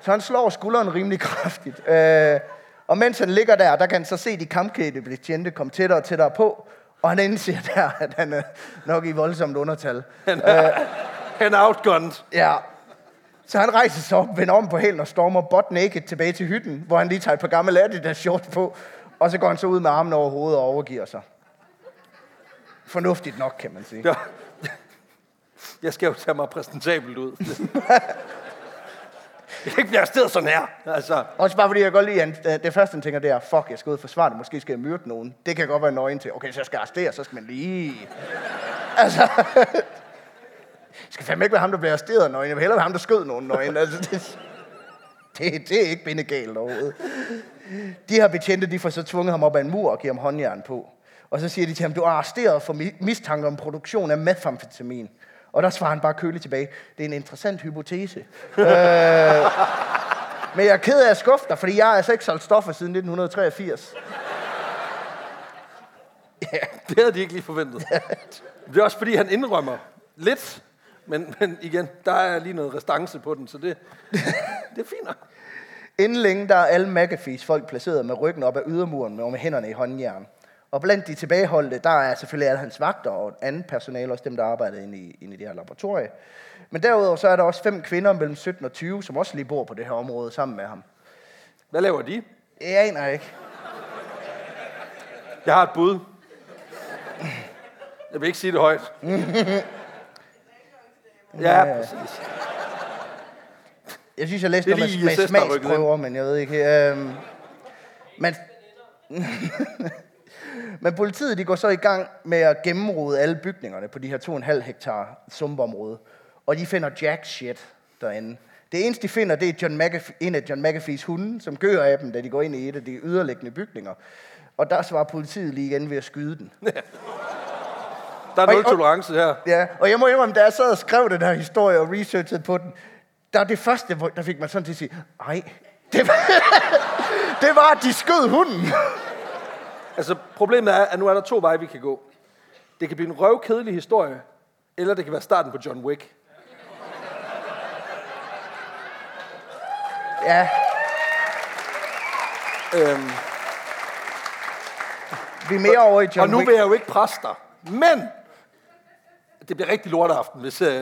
så han slår skulderen rimelig kraftigt. Øh, og mens han ligger der, der kan han så se de kampkæde betjente komme tættere og tættere på. Og han indser der, at han er nok i voldsomt undertal. Han er, han er outgunned. Ja. Så han rejser sig op, vender om på hælen og stormer butt naked tilbage til hytten, hvor han lige tager et par gamle Adidas shorts på. Og så går han så ud med armen over hovedet og overgiver sig. Fornuftigt nok, kan man sige. Ja. Jeg skal jo tage mig præsentabelt ud. Jeg kan ikke blive arresteret sådan her. Altså, Også bare fordi jeg godt lide, at det første han tænker, det er, fuck, jeg skal ud og forsvare det, måske skal jeg myrde nogen. Det kan godt være nøgen til. Okay, så jeg skal arrestere, så skal man lige... Altså... jeg skal fandme ikke være ham, der bliver arresteret nøgen. Jeg vil hellere være ham, der skød nogen nøgen. Altså, det, det, det er ikke bindegalt overhovedet. De her betjente, de får så tvunget ham op ad en mur og giver ham håndjern på. Og så siger de til ham, du er arresteret for mistanke om produktion af methamfetamin. Og der svarer han bare køligt tilbage, det er en interessant hypotese. øh, men jeg er ked af at skuffe dig, fordi jeg har altså ikke solgt stoffer siden 1983. det havde de ikke lige forventet. Det er også fordi, han indrømmer lidt, men, men igen, der er lige noget restance på den, så det, det er fint nok. Inden længe, der er alle McAfee's folk placeret med ryggen op ad ydermuren og med hænderne i håndjern. Og blandt de tilbageholdte, der er selvfølgelig alle hans vagter og andet personale, også dem, der arbejder inde i, inde i det her laboratorie. Men derudover så er der også fem kvinder mellem 17 og 20, som også lige bor på det her område sammen med ham. Hvad laver de? Jeg aner ikke. Jeg har et bud. Jeg vil ikke sige det højt. Ja, præcis. Jeg synes, jeg læste noget med, med er smagsprøver, men jeg ved ikke. Øhm, men, men politiet de går så i gang med at gennemrode alle bygningerne på de her 2,5 hektar sumpområde. Og de finder jack shit derinde. Det eneste, de finder, det er John McAfee, en af John McAfees hunde, som gør af dem, da de går ind i et af de yderliggende bygninger. Og der svarer politiet lige igen ved at skyde den. Der er nul tolerance her. Ja, og jeg må indrømme, da jeg sad og skrev den her historie og researchede på den, der er det første, der fik man sådan til at sige, ej, det var, det var at de skød hunden. Altså, problemet er, at nu er der to veje, vi kan gå. Det kan blive en røvkedelig historie, eller det kan være starten på John Wick. Ja, Øhm, Vi er mere over i John Og nu Wick. vil jeg jo ikke presse dig. Men det bliver rigtig lorteaften, hvis, øh,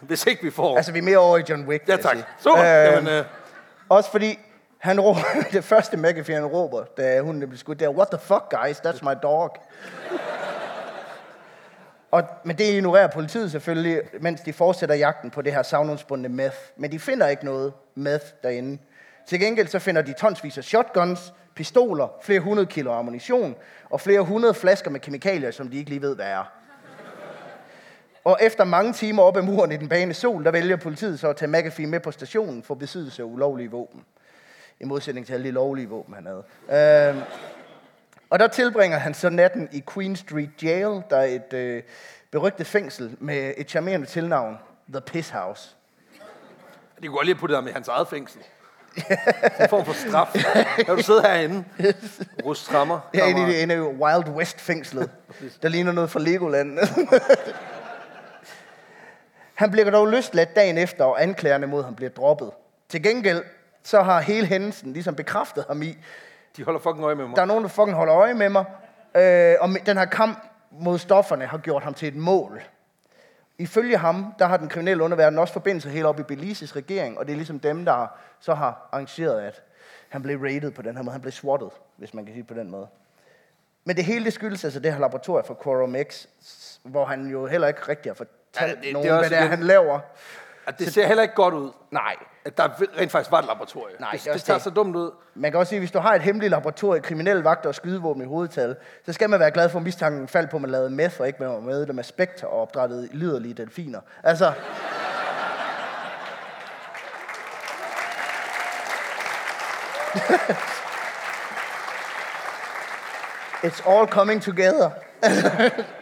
hvis ikke vi får... Altså, vi er mere over i John Wick. ja, tak. Super. Øh, Jamen, øh, Også fordi, han råber, det første McAfee, han råber, da hun blev skudt, det er, what the fuck, guys, that's my dog. Og, men det ignorerer politiet selvfølgelig, mens de fortsætter jagten på det her savnomsbundne meth. Men de finder ikke noget meth derinde. Til gengæld så finder de tonsvis af shotguns, pistoler, flere hundrede kilo ammunition og flere hundrede flasker med kemikalier, som de ikke lige ved, hvad er. Og efter mange timer op ad muren i den bane sol, der vælger politiet så at tage McAfee med på stationen for besiddelse af ulovlige våben. I modsætning til alle de lovlige våben, han havde. Øhm, og der tilbringer han så natten i Queen Street Jail, der er et øh, berygtet fængsel med et charmerende tilnavn, The Piss House. de kunne godt lige putte dig med hans eget fængsel. en form for straf. Kan du sidde herinde? Rust trammer. Jeg er inde i det i Wild West fængslet, der ligner noget fra Legoland. han bliver dog løsladt dagen efter, og anklagerne mod ham bliver droppet. Til gengæld så har hele hændelsen ligesom bekræftet ham i, De holder fucking øje med mig. der er nogen, der fucking holder øje med mig, øh, og den her kamp mod stofferne har gjort ham til et mål. Ifølge ham, der har den kriminelle underverden også forbindelse helt op i Belize's regering, og det er ligesom dem, der så har arrangeret, at han blev raided på den her måde. Han blev swattet, hvis man kan sige på den måde. Men det hele det skyldes altså det her laboratorium for Quorum X, hvor han jo heller ikke rigtig har fortalt Ja, det- det er nogen, hvad det er, han laver. At det ser heller ikke godt ud, Nej. at der rent faktisk var et laboratorium. Nej, det, det det, tager så dumt ud. Man kan også sige, at hvis du har et hemmeligt laboratorium, kriminelle vagter og skydevåben i hovedtal, så skal man være glad for, at mistanken faldt på, at man lavede meth og ikke var med det med spekter og opdrættede liderlige delfiner. Altså... It's all coming together.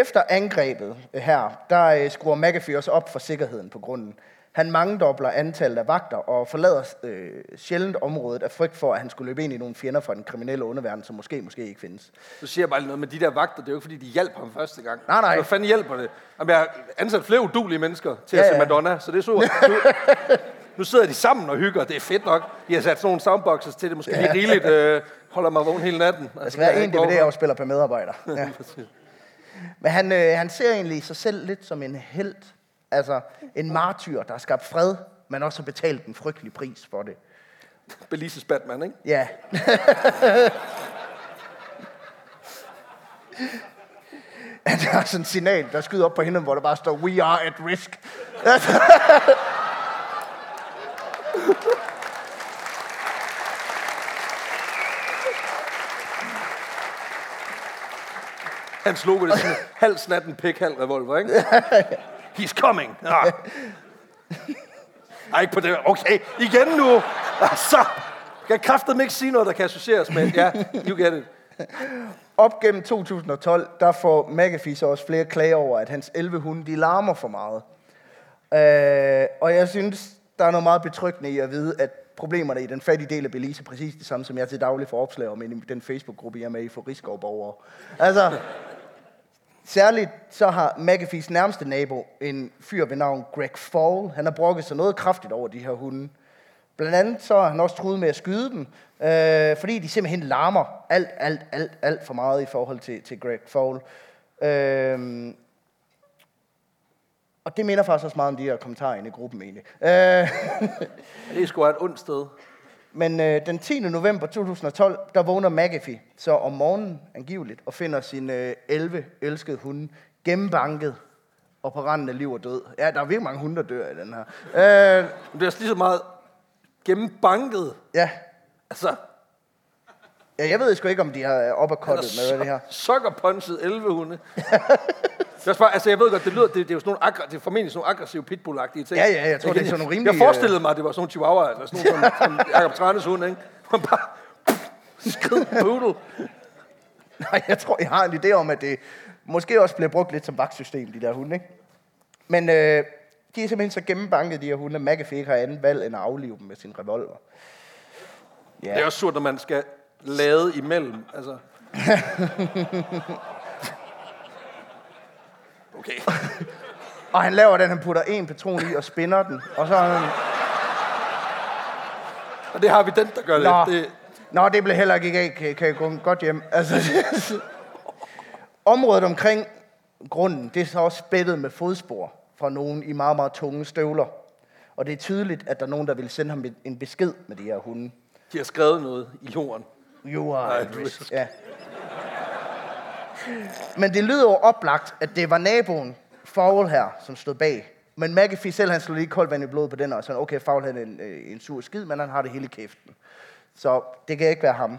Efter angrebet her, der øh, skruer McAfee også op for sikkerheden på grunden. Han mangedobler antallet af vagter og forlader øh, sjældent området af frygt for, at han skulle løbe ind i nogle fjender fra den kriminelle underverden, som måske, måske ikke findes. Så siger jeg bare noget med de der vagter. Det er jo ikke, fordi de hjalp ham første gang. Nej, nej. Hvad fanden hjælper det? Jamen, jeg har ansat flere udulige mennesker til Ja, at se ja. Madonna, så det er super. Nu, nu sidder de sammen og hygger. Det er fedt nok. De har sat sådan nogle soundboxes til det. Måske lige rigeligt øh, holder mig vågen hele natten. Altså, Der skal være en DVD-afspiller per medarbejder. Ja. Men han, øh, han ser egentlig sig selv lidt som en held. Altså en martyr, der har skabt fred, men også har betalt en frygtelig pris for det. Belises Batman, ikke? Ja. Han har sådan en signal, der skyder op på hende, hvor der bare står, we are at risk. Hans logo, det sådan halv snatten pik, halv revolver, ikke? He's coming. Ja. Ej, ikke på det. Okay, igen nu. Altså, kan kraftet ikke sige noget, der kan associeres med. Ja, you get it. Op gennem 2012, der får McAfee så også flere klager over, at hans 11 hunde, de larmer for meget. Øh, og jeg synes, der er noget meget betryggende i at vide, at problemerne i den fattige del af Belize er præcis det samme, som jeg til daglig får opslag om i den Facebook-gruppe, jeg er med i for Rigskovborgere. Altså, særligt så har McAfees nærmeste nabo, en fyr ved navn Greg Fall, han har brokket sig noget kraftigt over de her hunde. Blandt andet så har han også truet med at skyde dem, øh, fordi de simpelthen larmer alt, alt, alt, alt for meget i forhold til, til Greg Fall. Øh, og det minder faktisk også meget om de her kommentarer inde i gruppen egentlig. Øh, Det er sgu et ondt sted men øh, den 10. november 2012, der vågner McAfee så om morgenen angiveligt og finder sin øh, 11 elskede hunde gennembanket og på randen af liv og død. Ja, der er virkelig mange hunde, der dør i den her. Øh, det er også lige så meget gennembanket. ja. Altså, ja, jeg ved sgu ikke, om de har uppercuttet med det her. Sucker punchet 11 hunde. det er også bare, altså jeg ved godt, det lyder, det, det er jo sådan nogle, det er formentlig sådan nogle aggressive pitbull-agtige ting. Ja, ja, jeg tror, det er sådan nogle rimelige, Jeg forestillede mig, at det var sådan nogle chihuahua, eller sådan nogle som, som Jacob Tranes hunde, ikke? Man bare skrid poodle. Nej, jeg tror, jeg har en idé om, at det måske også bliver brugt lidt som vagtsystem, de der hunde, ikke? Men øh, de er simpelthen så gennembanket, de her hunde, at McAfee ikke har andet valg end at aflive dem med sin revolver. Ja. Det er også surt, når man skal lade imellem. Altså. Okay. Og han laver den, han putter en patron i og spinder den. Og så han... Og det har vi den, der gør det. Nå. det Nå, det blev heller ikke af. Kan, kan jeg gå godt hjem? Altså, området omkring grunden, det er så også spættet med fodspor fra nogen i meget, meget tunge støvler. Og det er tydeligt, at der er nogen, der vil sende ham en besked med de her hunde. De har skrevet noget i jorden. You are Nej. Ja. Men det lyder jo oplagt, at det var naboen, Fowl her, som stod bag. Men McAfee selv, han slog lige koldt vand i blodet på den, og sådan, okay, Fowl han er en, øh, en sur skid, men han har det hele i kæften. Så det kan ikke være ham.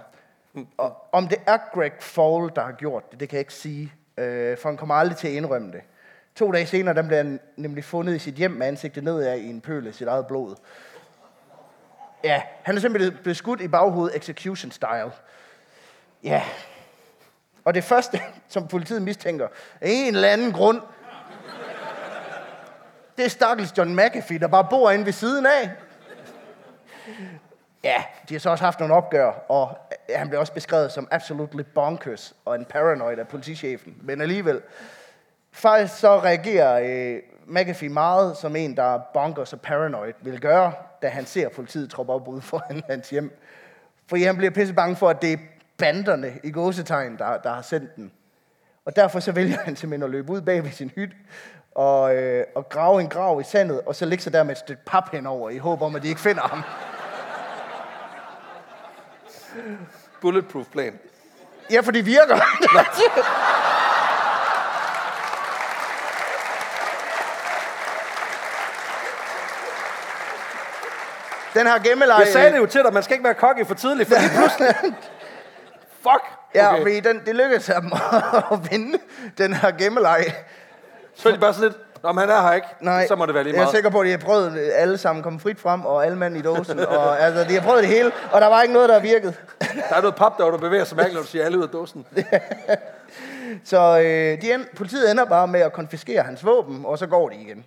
Og om det er Greg Fowl, der har gjort det, det kan jeg ikke sige, øh, for han kommer aldrig til at indrømme det. To dage senere, der blev han nemlig fundet i sit hjem med ansigtet nedad i en pøl af sit eget blod. Ja, han er simpelthen blevet skudt i baghovedet execution style. Ja. Og det første, som politiet mistænker, af en eller anden grund, det er stakkels John McAfee, der bare bor inde ved siden af. Ja, de har så også haft nogle opgør, og han blev også beskrevet som absolutely bonkers og en paranoid af politichefen. Men alligevel, faktisk så reagerer øh, McAfee meget som en, der er bonkers og paranoid vil gøre, da han ser politiet troppe op ude foran hans hjem. Fordi han bliver pisse bange for, at det er banderne i gåsetegn, der, der har sendt den. Og derfor så vælger han simpelthen at løbe ud bag ved sin hytte og, øh, og grave en grav i sandet, og så ligge sig der med et stykke pap henover, i håb om, at de ikke finder ham. Bulletproof plan. Ja, for det virker. Den her gemmeleje... Jeg sagde det jo til dig, man skal ikke være cocky for tidligt, for lige pludselig... Fuck! Ja, Okay. fordi den, det lykkedes ham at vinde den her gemmeleje. Så er de bare sådan lidt, Nå, men han er her ikke. Nej, Så må det være lige jeg er meget. sikker på, at de har prøvet alle sammen komme frit frem, og alle mand i dåsen. og, altså, de har prøvet det hele, og der var ikke noget, der virkede. Der er noget pap, der, du bevæger sig mærkeligt, når du siger alle ud af dåsen. Så øh, de end, politiet ender bare med at konfiskere hans våben, og så går de igen.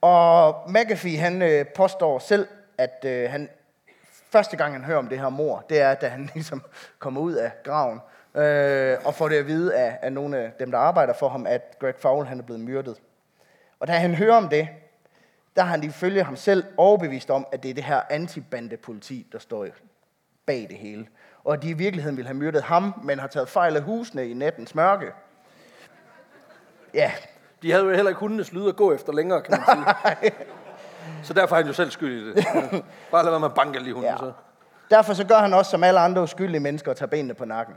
Og McAfee, han øh, påstår selv, at øh, han første gang, han hører om det her mor, det er, da han ligesom kommer ud af graven, øh, og får det at vide af, af nogle af dem, der arbejder for ham, at Greg Fowl, han er blevet myrdet. Og da han hører om det, der har han ifølge ham selv overbevist om, at det er det her antibandepoliti, der står bag det hele. Og at de i virkeligheden ville have myrdet ham, men har taget fejl af husene i nattens mørke. Ja, De havde jo heller ikke hundenes lyd at gå efter længere, kan man sige. Så derfor er han jo selv skyld i det. Bare lad være med at banke alle de hunde, ja. så. Derfor så gør han også som alle andre uskyldige mennesker og tager benene på nakken.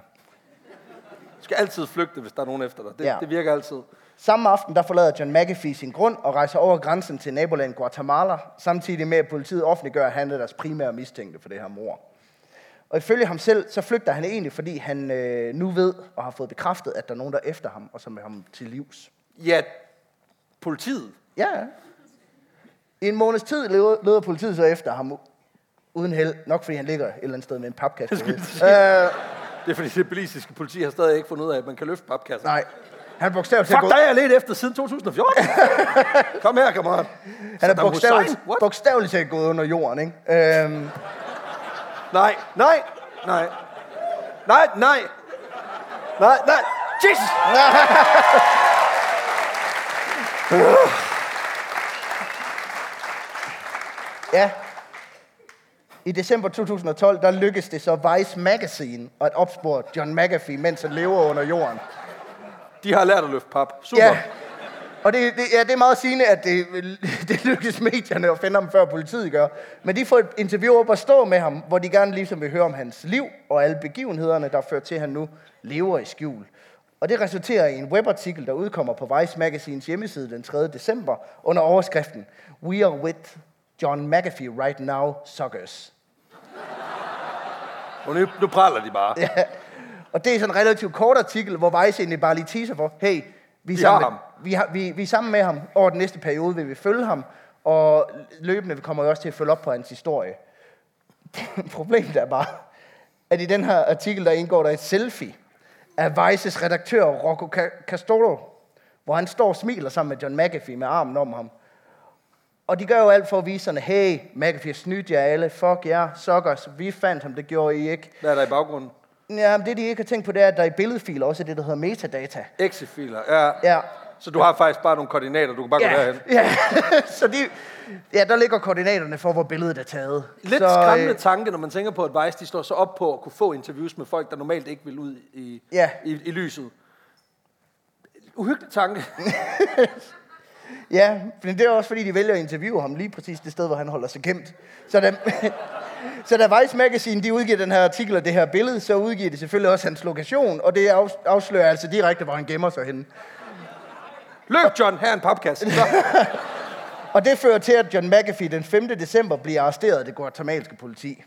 Du skal altid flygte, hvis der er nogen efter dig. Det, Ja. det virker altid. Samme aften der forlader John McAfee sin grund og rejser over grænsen til nabolandet Guatemala, samtidig med at politiet offentliggør, at han er deres primære mistænkte for det her mor. Og ifølge ham selv, så flygter han egentlig, fordi han øh, nu ved og har fået bekræftet, at der er nogen, der er efter ham, og som er ham til livs. Ja, politiet. Ja. I en måneds tid leder, politiet så efter ham, uden held, nok fordi han ligger et eller andet sted med en papkasse. hovedet. øh, Det er fordi, det belisiske politi har stadig ikke fundet ud af, at man kan løfte papkasser. nej, han er bogstaveligt talt Fuck, er jeg lidt efter siden 2014. Kom her, kammerat. Han er bogstaveligt, bogstaveligt talt gået under jorden, ikke? Øhm, Nej, nej, nej. Nej, nej. Nej, nej. Jesus! ja. I december 2012, der lykkedes det så Vice Magazine at opspore John McAfee, mens han lever under jorden. De har lært at løfte pap. Super. Ja. Og det, det, ja, det er meget sigende, at det, det lykkes medierne at finde ham, før politiet gør. Men de får et interview op og stå med ham, hvor de gerne ligesom vil høre om hans liv og alle begivenhederne, der fører til, at han nu lever i skjul. Og det resulterer i en webartikel, der udkommer på Vice Magazines hjemmeside den 3. december under overskriften We are with John McAfee right now, suckers. Og nu, nu praler de bare. Ja. Og det er sådan en relativt kort artikel, hvor Vice egentlig bare lige teaser for, hey, vi er, Vi sammen, med, ham. vi, har, vi, vi er sammen med ham. Over den næste periode vil vi følge ham, og løbende vi kommer jo også til at følge op på hans historie. Problemet er bare, at i den her artikel, der indgår der et selfie af Vices redaktør, Rocco Ca- Castoro, hvor han står og smiler sammen med John McAfee med armen om ham. Og de gør jo alt for at vise sådan, hey, McAfee snydt jer alle, fuck jer, yeah, suckers, vi fandt ham, det gjorde I ikke. Hvad er der i baggrunden? Ja, men det de ikke har tænkt på, det er, at der i billedfiler også er det, der hedder metadata. Exifiler. Ja. Ja, Så du har faktisk bare nogle koordinater, du kan bare gå Ja, derhen. ja. så de, ja, der ligger koordinaterne for, hvor billedet er taget. Lidt så, skræmmende øh, tanke, når man tænker på, at Vice de står så op på at kunne få interviews med folk, der normalt ikke vil ud i, Ja. i, i lyset. Uhyggelig tanke. Ja, men det er også fordi, de vælger at interviewe ham lige præcis det sted, hvor han holder sig gemt. Så da, så da Vice Magazine de udgiver den her artikel og det her billede, så udgiver de selvfølgelig også hans lokation, og det af- afslører altså direkte, hvor han gemmer sig henne. Løb, John, her er en. Så. Og det fører til, at John McAfee den 5. december bliver arresteret af det guatemalanske politi.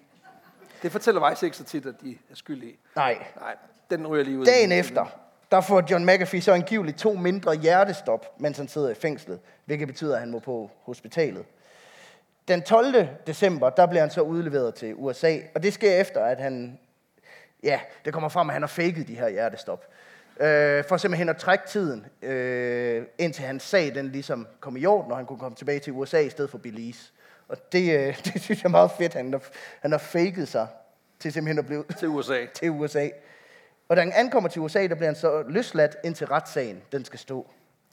Det fortæller Vice ikke så tit, at de er skyldige. Nej. Nej, den ryger lige ud. Dagen efter, der får John McAfee så angiveligt to mindre hjertestop, mens han sidder i fængslet, hvilket betyder, at han må på hospitalet. Den 12. december, der bliver han så udleveret til USA, og det sker efter, at han, ja, det kommer frem, at han har faked de her hjertestop. Øh, for simpelthen at trække tiden, øh, indtil hans sag den ligesom kom i orden, og han kunne komme tilbage til USA i stedet for Belize. Og det, øh, det synes jeg er meget fedt, han har, han har faket sig til simpelthen at blive Til USA. til USA. Og da han ankommer til USA, der bliver han så løsladt indtil retssagen, den skal stå.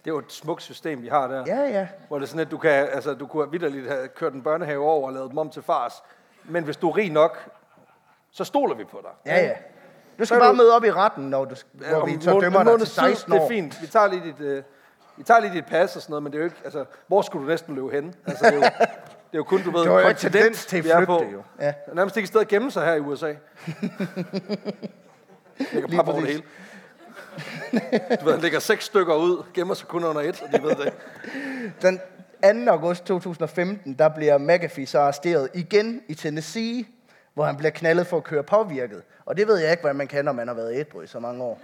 Det er jo et smukt system, vi har der. Ja, ja. Hvor det er sådan, at du, kan, altså, du kunne vidderligt have kørt en børnehave over og lavet dem om til fars. Men hvis du er rig nok, så stoler vi på dig. Ja, ja. Du skal bare du- møde op i retten, når, du, Ja, om vi en så måned- dømmer en dig til tid, 16 Det år. er fint. Vi tager lige dit, øh, vi tager lige dit pas og sådan noget, men det er jo ikke, altså, hvor skulle du næsten løbe hen? Altså, det, er jo, det er jo kun, du ved, jo ikke kontinent, tendens til at på. jo. Ja. Nærmest ikke et sted at gemme sig her i USA. Ligger pap over det hele. Du ved, han lægger seks stykker ud, gemmer sig kun under et, og de ved det. Den 2. august 2015, der bliver McAfee så arresteret igen i Tennessee, hvor han bliver knaldet for at køre påvirket. Og det ved jeg ikke, hvad man kan, når man har været ædru i så mange år.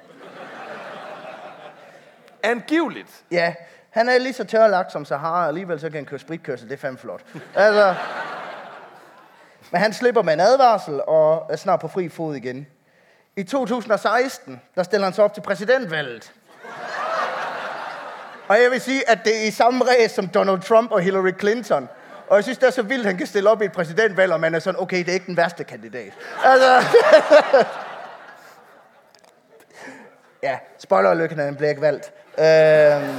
Angiveligt. Ja, han er lige så tørlagt som Sahara, og alligevel så kan han køre spritkørsel. Det er fandme flot. Altså, men han slipper med en advarsel og er snart på fri fod igen. I 2016, der stiller han sig op til præsidentvalget. Og jeg vil sige, at det er i samme race som Donald Trump og Hillary Clinton. Og jeg synes, det er så vildt, at han kan stille op i et præsidentvalg, og man er sådan, okay, det er ikke den værste kandidat. Altså... ja, spoiler alert, han bliver ikke valgt. Øhm,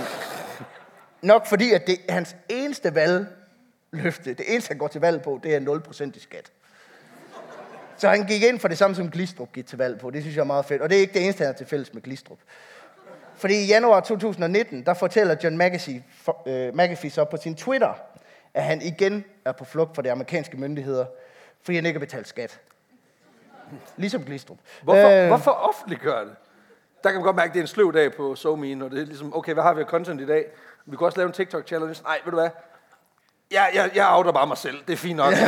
nok fordi, at det er hans eneste valgløfte, det eneste, han går til valg på, det er 0% i skat. Så han gik ind for det samme, som Glistrup gik til valg på. Det synes jeg er meget fedt. Og det er ikke det eneste, han har til fælles med Glistrup. Fordi i januar 2019, der fortæller John McAfee, for, øh, McAfee så på sin Twitter, at han igen er på flugt fra de amerikanske myndigheder, fordi han ikke har betalt skat. Ligesom Glistrup. Hvorfor, Øh, hvorfor offentliggøre det? Der kan man godt mærke, at det er en sløv dag på SoMe, når det er ligesom, okay, hvad har vi af content i dag? Vi kan også lave en TikTok-challenge. Nej, ved du hvad? Jeg, jeg, jeg outer bare mig selv. Det er fint nok.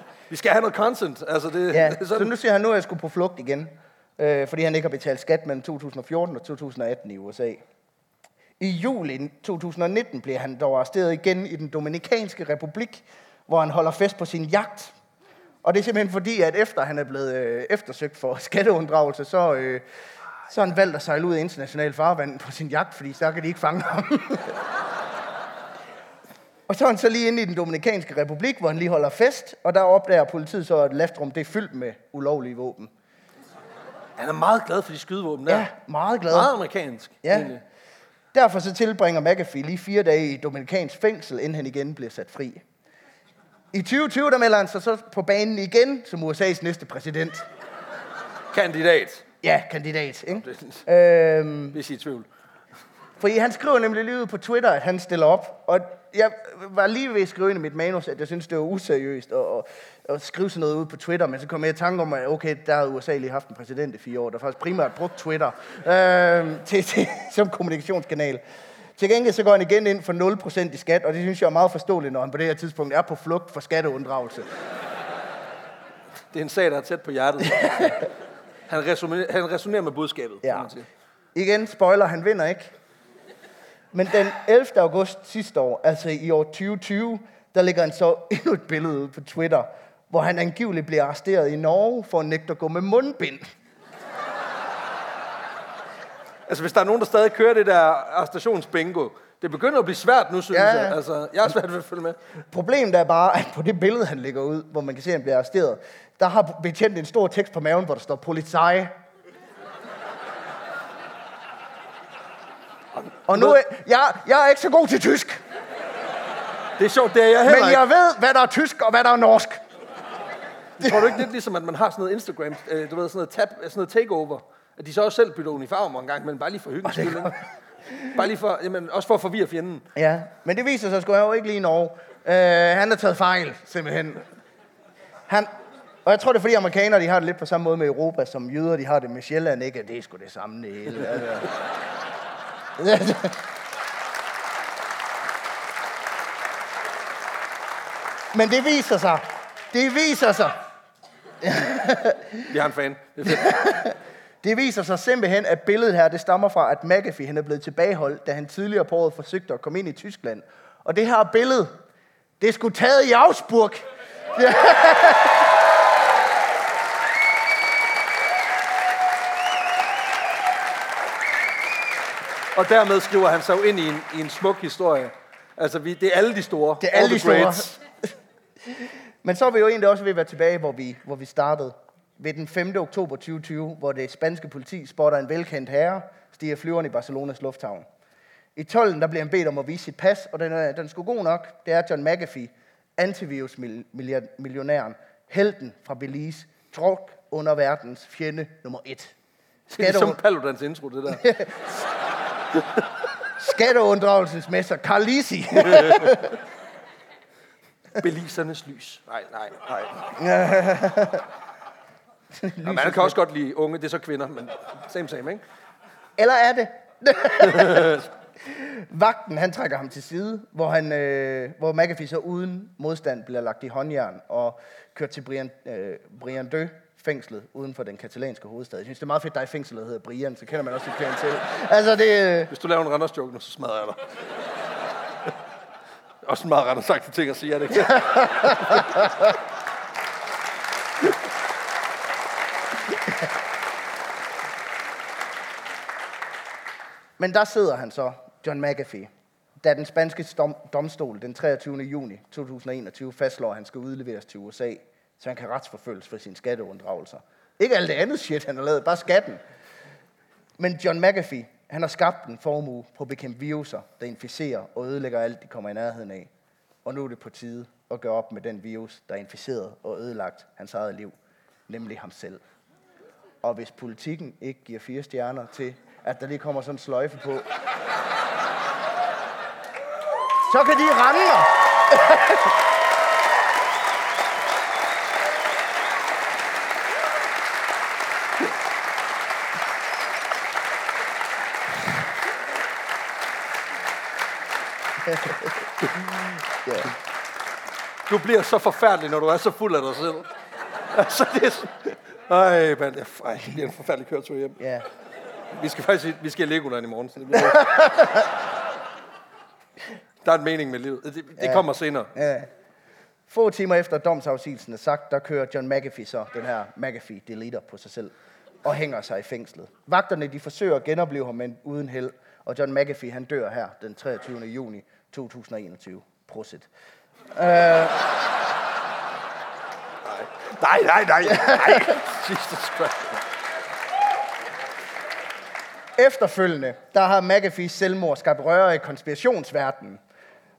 vi skal have noget content. Altså, det, Ja, det er så sådan. nu siger han, nu er jeg sgu på flugt igen, øh, fordi han ikke har betalt skat mellem 2014 og 2018 i USA. I juli 2019 bliver han dog arresteret igen i den Dominikanske Republik, hvor han holder fest på sin jagt. Og det er simpelthen fordi, at efter han er blevet øh, eftersøgt for skatteunddragelse, så, øh, så har han valgt at sejle ud i international farvand på sin jagt, fordi så kan de ikke fange ham. Og så er han så lige inde i den Dominikanske Republik, hvor han lige holder fest, og der opdager politiet så, at laftrum det er fyldt med ulovlige våben. Han er meget glad for de skydevåben der. Ja, meget glad. Meget amerikansk. Ja. egentlig. Derfor så tilbringer McAfee lige fire dage i Dominikansk fængsel, inden han igen bliver sat fri. I 2020, der melder han sig så på banen igen som USA's næste præsident. Kandidat, Ja, kandidat, ikke? Øhm, hvis I er i tvivl. fordi han skriver nemlig lige ud på Twitter, at han stiller op. Og jeg var lige ved at skrive ind i mit manus, at jeg synes, det var useriøst at, at, at skrive sådan noget ud på Twitter. Men så kom jeg i tanke om, at okay, der har USA lige haft en præsident i fire år, der faktisk primært brugt Twitter øhm, til, til, som kommunikationskanal. Til gengæld så går han igen ind for 0% i skat, og det synes jeg er meget forståeligt, når han på det her tidspunkt er på flugt for skatteunddragelse. Det er en sag, der er tæt på hjertet. han, resonerer, han resonerer med budskabet. kan Ja. man sige. Igen, spoiler, han vinder ikke. Men den 11. august sidste år, altså i år 2020, der ligger han så endnu et billede på Twitter, hvor han angiveligt bliver arresteret i Norge for at nægte at gå med mundbind. Altså, hvis der er nogen, der stadig kører det der stationsbingo, det begynder at blive svært nu, synes Ja, jeg. Altså, jeg er svært ved at følge med. Problemet er bare, at på det billede, han lægger ud, hvor man kan se, at han bliver arresteret, der har betjent en stor tekst på maven, hvor der står polizei. Og nu er, jeg, jeg er ikke så god til tysk, Det er sjovt, det er jeg heller men jeg ved, hvad der er tysk og hvad der er norsk. Tror du ikke lidt ligesom, at man har sådan noget Instagram, øh, du ved, sådan noget, tab, sådan noget takeover, at de så også selv bytter uniformer en gang, men bare lige for hyggens skyld, ikke? Bare lige for, jamen, også for at forvirre fjenden. Ja, men det viser sig sgu jo ikke lige i Norge. Uh, han har taget fejl, simpelthen. Han, og jeg tror, det er fordi amerikanere, de har det lidt på samme måde med Europa, som jøder, de har det med Sjælland, ikke? Det er sgu det samme, det hele. Altså. Men det viser sig. Det viser sig. Vi har en fan. Det. Det viser sig simpelthen, at billedet her, det stammer fra, at McAfee han er blevet tilbageholdt, da han tidligere på året forsøgte at komme ind i Tyskland. Og det her billede, det er sgu taget i Augsburg. Og dermed skriver han sig jo ind i en, i en smuk historie. Altså, vi, det er alle de store. Det er alle All de store. Men så er vi jo egentlig også ved at være tilbage, hvor vi, hvor vi startede. Ved den 5. oktober 2020, hvor det spanske politi spotter en velkendt herre, stiger flyveren i Barcelonas lufthavn. I tolden der bliver han bedt om at vise sit pas, og den den sgu god nok. Det er John McAfee, antivirus-millionæren, helten fra Belize, druk under verdens fjende nummer et. Det er som Skatte- Paludans intro, det der. Skatteunddragelsesmester Carl Lisi. Belisernes lys. Nej, nej, nej. Og man kan også godt lide unge, det er så kvinder, men same same, ikke? Eller er det? Vagten, han trækker ham til side, hvor, han, øh, hvor McAfee så uden modstand bliver lagt i håndjern og kørt til Brian, øh, Brian Dø fængslet uden for den katalanske hovedstad. Jeg synes, det er meget fedt, der er fængsel, der hedder Brian, så kender man også sit til. Altså, det... øh, Hvis du laver en Randers joke så smadrer jeg dig. Også en meget Randers sagt ting at sige, er det ikke? Men der sidder han så, John McAfee, da den spanske dom, domstol den 23. juni 2021 fastslår, at han skal udleveres til USA, så han kan retsforfølges for sine skatteunddragelser. Ikke alt det andet shit, han har lavet, bare skatten. Men John McAfee, han har skabt en formue på at bekæmpe viruser, der inficerer og ødelægger alt, de kommer i nærheden af. Og nu er det på tide at gøre op med den virus, der inficeret og ødelagt hans eget liv, nemlig ham selv. Og hvis politikken ikke giver fire stjerner til, at der lige kommer sådan en sløjfe på, så kan de rende mig. ja. Du bliver så forfærdelig, når du er så fuld af dig selv. Altså, det er så... Ej, man, jeg, ej, det bliver en forfærdelig køretur hjem. ja. Vi skal faktisk vi skal i Legoland i morgen, så det bliver... Der er en mening med livet. Det, det Ja. kommer senere. Ja. Få timer efter domsafsigelsen er sagt, der kører John McAfee så den her McAfee deleter på sig selv og hænger sig i fængslet. Vagterne de forsøger at genopleve ham, men uden held. Og John McAfee han dør her den 23. juni 2021. Prosit. Nej, nej, nej, nej. Jesus Christ. Efterfølgende, der har McAfee's selvmord skabt røre i konspirationsverdenen.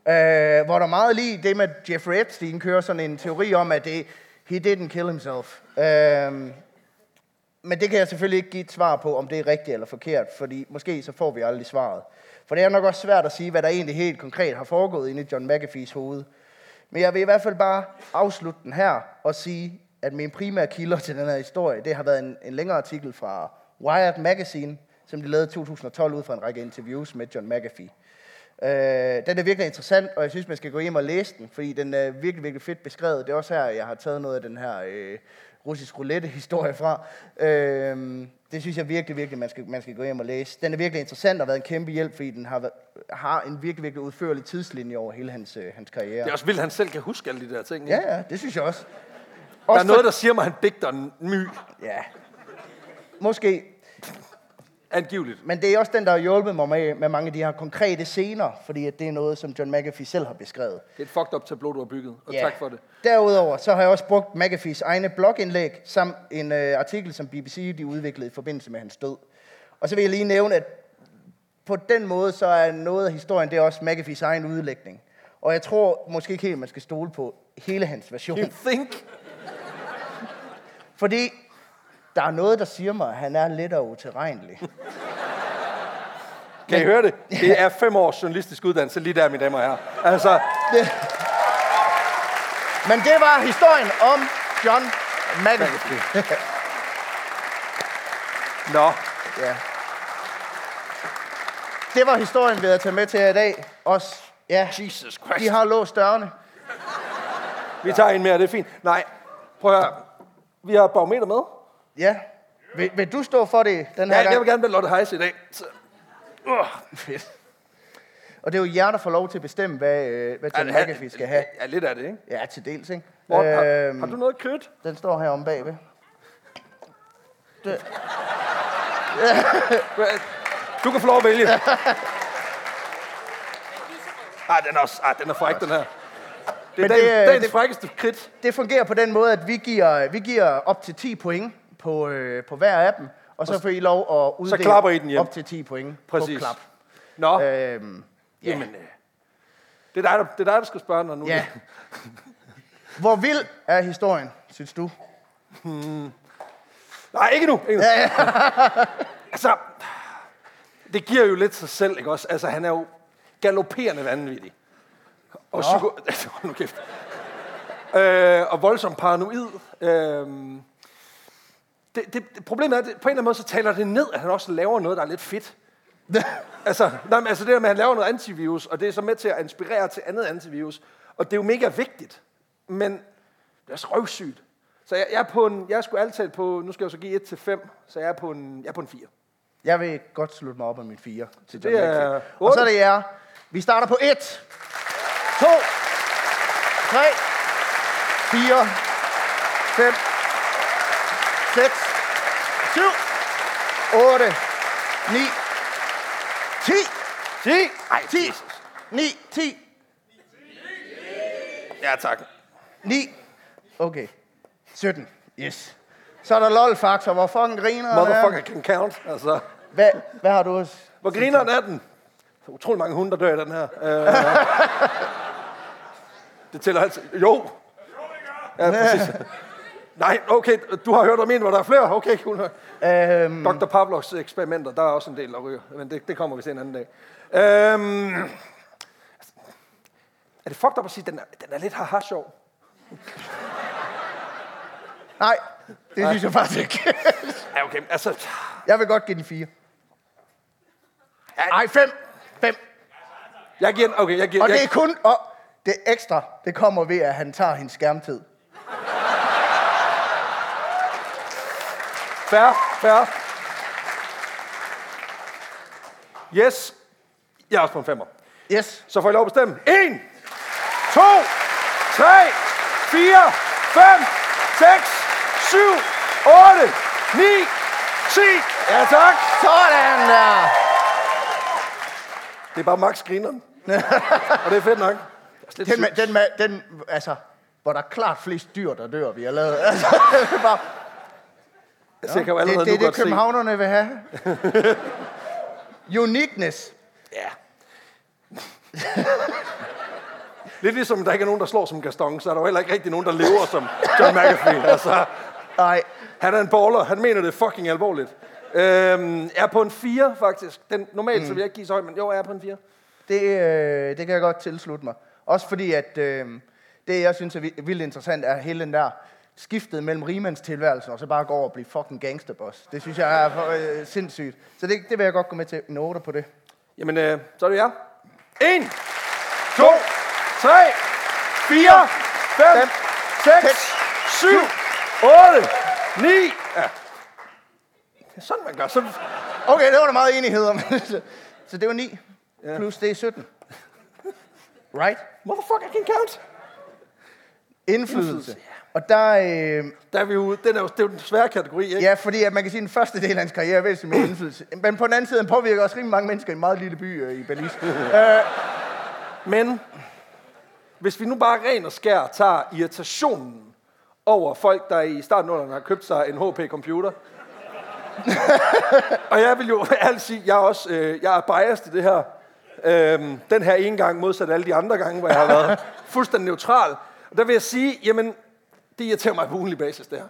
Øh, hvor der meget lige det med Jeffrey Epstein kører sådan en teori om, at det, he didn't kill himself. Øh, men det kan jeg selvfølgelig ikke give et svar på, om det er rigtigt eller forkert, fordi måske så får vi aldrig svaret. For det er nok også svært at sige, hvad der egentlig helt konkret har foregået inde i John McAfees hoved. Men jeg vil i hvert fald bare afslutte den her og sige, at min primære kilder til den her historie, det har været en, en længere artikel fra Wired Magazine, som de lavede i 2012 ud fra en række interviews med John McAfee. Øh, den er virkelig interessant, og jeg synes, man skal gå hjem og læse den, fordi den er virkelig, virkelig fedt beskrevet. Det er også her, jeg har taget noget af den her øh, russisk roulette-historie fra. Øh, det synes jeg virkelig, virkelig, man skal, man skal gå hjem og læse. Den er virkelig interessant og har været en kæmpe hjælp, fordi den har, har en virkelig, virkelig udførlig tidslinje over hele hans, øh, hans karriere. Det er også vildt, at han selv kan huske alle de der ting. ikke? Ja, ja, det synes jeg også. Der er også noget, der siger mig, at han digter en my. Ja. Måske. Angiveligt. Men det er også den, der har hjulpet mig med, med mange af de her konkrete scener, fordi at det er noget, som John McAfee selv har beskrevet. Det er et fucked up tableau, du har bygget, og Ja. tak for det. Derudover så har jeg også brugt McAfees egne blogindlæg, samt en øh, artikel, som BBC de udviklede i forbindelse med hans død. Og så vil jeg lige nævne, at på den måde, så er noget af historien, det er også McAfee's egen udlægning. Og jeg tror måske ikke helt, man skal stole på hele hans version. You think? Fordi der er noget, der siger mig, at han er lidt utilregnelig. Kan I høre det? Det er fem års journalistisk uddannelse, lige der, mine damer og herrer. Altså, Det. Men det var historien om John McAfee. nå. Ja. Det var historien, vi havde taget med til jer i dag. Også, ja, Jesus Christ. de har låst dørene. Vi tager en mere, det er fint. Nej, prøv at høre. Vi har et barometer med. Ja. Vil, vil du stå for det den her Ja, gang? jeg vil gerne være Lotte Heise i dag. Så. Uh. Fedt. Og det er jo jer, der får lov til at bestemme, hvad, øh, hvad John McAfee skal have. Ja, lidt af det, ikke? Ja, til dels, ikke? Hvor, har, Øhm, har, du noget kridt? Den står her om bagved. Det, Du kan få lov at vælge. Ah, den er, også, ah, den er fræk, den her. Det er Men dagens, det, øh, dagens det- frækkeste kridt. det fungerer på den måde, at vi giver, vi giver op til 10 point på, øh, på hver af dem. Og så får I lov at uddele klapper I den hjem. op til 10 point Præcis. på klap. Nå, Øhm, ja. jamen, øh, det, er dig, der, det er dig, der skal spørge, når nu... ja. Hvor vild er historien, synes du? Nej, ikke nu. Ikke nu. altså, det giver jo lidt sig selv, ikke også? Altså, han er jo galopperende vanvittig. Og psyko... Altså, hold nu kæft. Øh, og voldsomt paranoid. Øh, det, det, problemet er, at på en eller anden måde, så taler det ned, at han også laver noget, der er lidt fedt. altså, nej, men altså det der med, at han laver noget antivirus, og det er så med til at inspirere til andet antivirus. Og det er jo mega vigtigt. Men det er også røvsygt. Så jeg, jeg er på en, jeg er sgu altid på, nu skal jeg så give 1 til 5, så jeg er på en, jeg er på en 4. Jeg vil godt slutte mig op af mit 4 til John Det er. Og så er det jer. Vi starter på 1, 2, 3, 4, 5, 6, 7, 8, 9, 10, 10! Ej, 10, 9, 10, Ja, tak. 9, okay, 17, yes. Så er der lol-faktor, hvor fucking griner Motherfucker can count. Altså, Hvad, hvad har du også? hvor grineren er den? Er utrolig mange hunde, der dør i den her. Øh, det tæller altid. Jo. Ja, præcis. Nej, okay, du har hørt om en, hvor der er flere. Okay, cool. Øhm, Dr. Pavlovs eksperimenter, der er også en del, der ryger. Men det, det kommer vi til en anden dag. Øhm, er det fucked up at sige, at den er, den er lidt haha sjov? nej, det synes jeg faktisk ikke. Ja, okay, altså... Jeg vil godt give den 4. Nej, 5. 5. Jeg giver den, okay, jeg giver, Og jeg, det er kun, og det ekstra, det kommer ved, at han tager hendes skærmtid. Fair, fair. Yes. Jeg er også på en femmer. Yes. Så får I lov at bestemme. 1, 2, 3, 4, 5, 6, 7, 8, 9, 10. Ja, tak. Sådan der. Det er bare max grineren. Og det er fedt nok. Det er Den, med, den, med, den, altså, hvor der er klart flest dyr, der dør, vi har lavet. Altså, det, er bare, sygt. Så jeg kan jo allerede det, det nu det, godt se. københavnerne vil have. Uniqueness. Ja. Lidt ligesom, der ikke er nogen, der slår som Gaston, så er der jo heller ikke rigtig nogen, der lever som John McAfee. Altså, Nej, han er en baller. Han mener det fucking alvorligt. Øhm, er på en 4, faktisk. Den, normalt mm. så vil jeg ikke give så højt, men jo, jeg er på en 4. det, øh, det kan jeg godt tilslutte mig. Også fordi, at øh, det, jeg synes er vi- vildt interessant, er hele den der skiftet mellem rimandstilværelsen, og så bare gå over og blive fucking gangsterboss. Det synes jeg er for, øh, sindssygt. Så det, det vil jeg godt gå med til en 8 på det. Jamen, øh, så er det jer. 1, 2, 3, 4, 5, 6, 7, 8, 9. Ja. Det er sådan, man gør. Så, Okay, det var der meget enighed om. så det var 9, ja. plus det er 17. Right? motherfucker can count. Indflydelse. Indflydelse, Og der, øh, Der er vi jo, den er jo, det er jo den svære kategori, ikke? ja, fordi at man kan sige, at den første del af hans karriere er væsentligt med indflydelse. Men på den anden side, han påvirker også rimelig mange mennesker i en meget lille by øh, i Belize. Men hvis vi nu bare ren og skær tager irritationen over folk, der i starten af har købt sig en HP-computer, og jeg vil jo ærligt sige, jeg er også øh, jeg er biased i det her. Øhm, den her ene gang modsat alle de andre gange, hvor jeg har været fuldstændig neutral. Og der vil jeg sige, jamen, det irriterer mig på ugenlig basis, det her.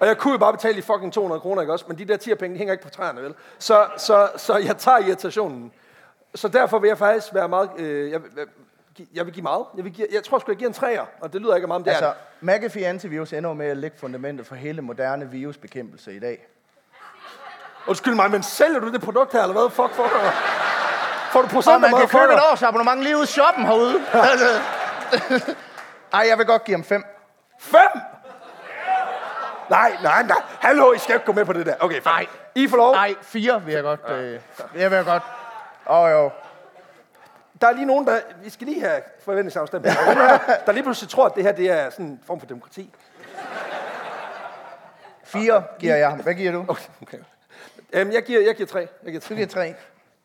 Og jeg kunne jo bare betale de fucking 200 kroner, ikke også? Men de der 10 penge, de hænger ikke på træerne, vel? Så, så, så jeg tager irritationen. Så derfor vil jeg faktisk være meget... Øh, jeg, jeg, vil give meget. Jeg, vil give, jeg tror sgu, jeg giver en træer, og det lyder ikke meget, men det Altså, er. McAfee Antivirus ender med at lægge fundamentet for hele moderne virusbekæmpelse i dag. Undskyld mig, men sælger du det produkt her, eller hvad? Fuck, fuck. Får du Og procent man kan købe et års abonnement lige ude i shoppen herude. Altså. Ej, jeg vil godt give ham fem. Fem! Nej, nej, nej. Hallo, I skal ikke gå med på det der. Okay, fem. Nej. I får lov. Nej, fire vil jeg godt. Øh, jeg vil godt. Åh oh, jo. Der er lige nogen, der... Vi skal lige have forventningsafstemning. Der er der lige pludselig tror, at det her det er sådan en form for demokrati. Fire giver jeg ham. Hvad giver du? Okay, okay. Um, jeg, giver, jeg giver tre. Jeg giver Du tre. giver tre. Jeg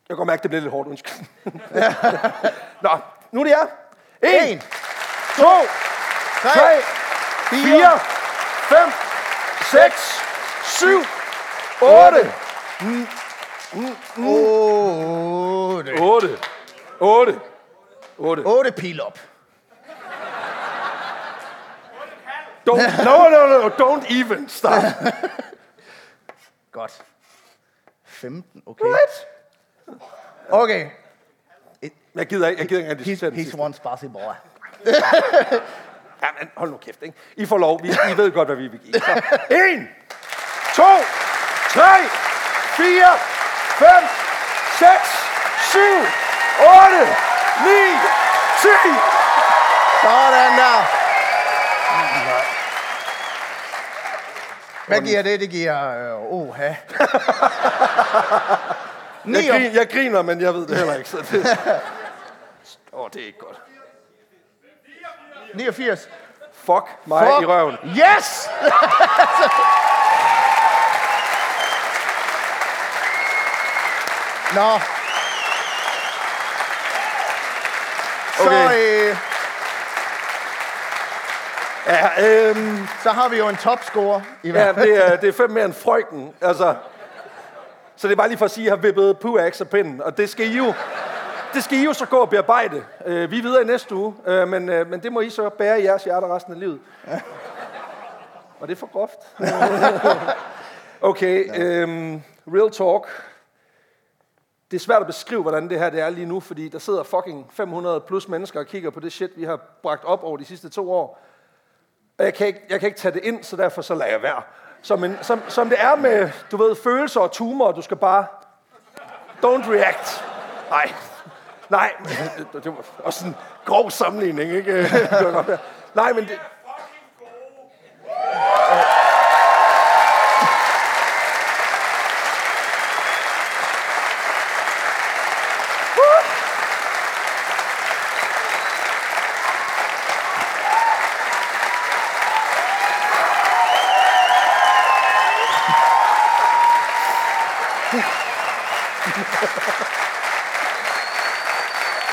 kan godt mærke, at det bliver lidt hårdt, undskyld. Nå, nu er det jer. En, En, to, tre, fire, fem, seks, syv, otte, otte. otte, otte, otte. Otte pil op. Don't, no, no, no, don't even start. Godt. 15, okay. What? Okay. Jeg gider ikke, jeg gider ikke He's, diskutere den he's sidste. one spicy boy. Ja, men hold nu kæft, ikke? I får lov. Vi, I ved godt, hvad vi vil give. Så, en, to, tre, fire, fem, seks, syv, otte, ni, ti. Sådan der. Hvad giver det? Det giver... Øh, oha. Jeg, Ni op. grin, jeg griner, men jeg ved det heller ikke. Så det... Åh, oh, det er ikke godt. 89. Fuck mig Fuck. i røven. Yes! Nå. Så, Okay. øh, Ja, øhm, så har vi jo en topscorer i ja det, er, det er fem mere end frøken. Altså, så det er bare lige for at sige, at jeg har vippet puax af pinden. Og det skal I jo, det skal I jo så gå og bearbejde. Øh, vi er videre i næste uge, øh, men, øh, men det må I så bære i jeres hjerter resten af livet. Og det er for groft. okay, øhm, real talk. Det er svært at beskrive, hvordan det her det er lige nu, fordi der sidder fucking 500 plus mennesker og kigger på det shit, vi har bragt op over de sidste to år. Og jeg kan, ikke, jeg kan ikke tage det ind, så derfor så lader jeg være. Som, en, som, som det er med, du ved, følelser og tumor, du skal bare... Don't react. Nej. Nej, det, øh, det var også en grov sammenligning, ikke? Nej, men det...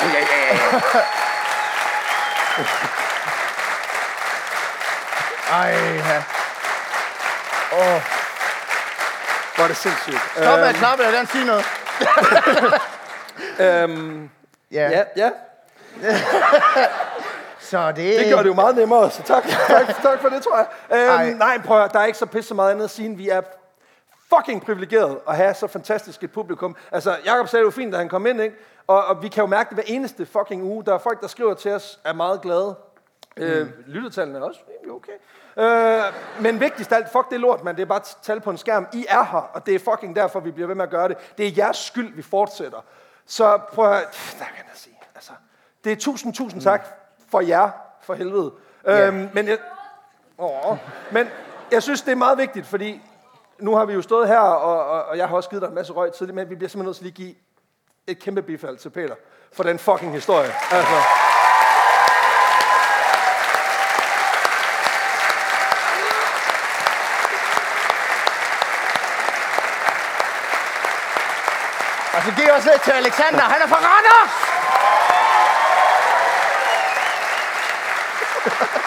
Ja, ja, ja, ja. Ej, ja. Åh, Hvor er det sindssygt. stop med at klappe, jeg vil sige noget. Øhm, Ja, ja, ja, så det... det gør det jo meget nemmere, så tak, tak, tak for det, tror jeg. Ej. Øhm, nej, prøv at, der er ikke så pisse meget andet at sige, end vi er fucking privilegeret at have så fantastisk et publikum. Altså, Jacob sagde det jo fint, da han kom ind, ikke? Og, og vi kan jo mærke det hver eneste fucking uge. Der er folk, der skriver til os, er meget glade. Mm. Øh, lyttetallene er også rimelig okay. Øh, men vigtigst af alt, fuck det lort, man. Det er bare tal på en skærm. I er her, og det er fucking derfor, vi bliver ved med at gøre det. Det er jeres skyld, vi fortsætter. Så prøv at hvad kan jeg sige? Altså, det er tusind, tusind tak for jer, for helvede. Ja. Øhm, men, jeg, åh, men jeg synes, det er meget vigtigt, fordi nu har vi jo stået her, og, og, og jeg har også givet dig en masse røg tidligt, men vi bliver simpelthen nødt til lige at give et kæmpe bifald til Peter for den fucking historie. Altså. Også lidt til Alexander. Han er fra Randers!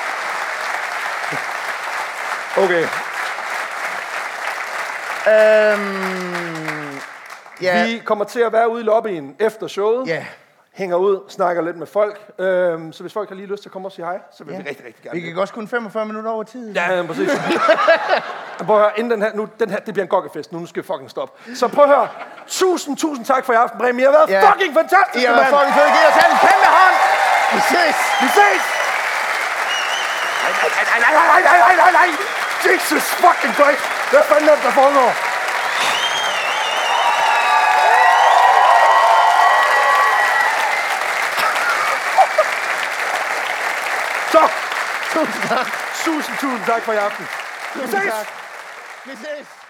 Okay. Øhm, ja, Vi kommer til at være ude i lobbyen efter showet. ja. Hænger ud, snakker lidt med folk. Øhm, så hvis folk har lige lyst til at komme og sige hej, så vil Ja. vi rigtig, rigtig gerne. Vi kan også kun 45 minutter over tid. Ja, ja, præcis. prøv at høre, inden den her, nu, den her, det bliver en gokkefest, nu, nu skal vi fucking stoppe. Så prøv at høre, tusind, tusind tak for i aften, Bremen. I har været Ja. fucking fantastiske, I har været fucking fede. Giv os alle en kæmpe hånd. Vi ses. Vi ses! Nej, nej, nej, nej, nej, nej, nej, nej! Jesus fucking Christ! Hvad fanden er det, der foregår? Så, Tusind tak. tusind, tusind tak for i aften. Tusind tak. Vi ses.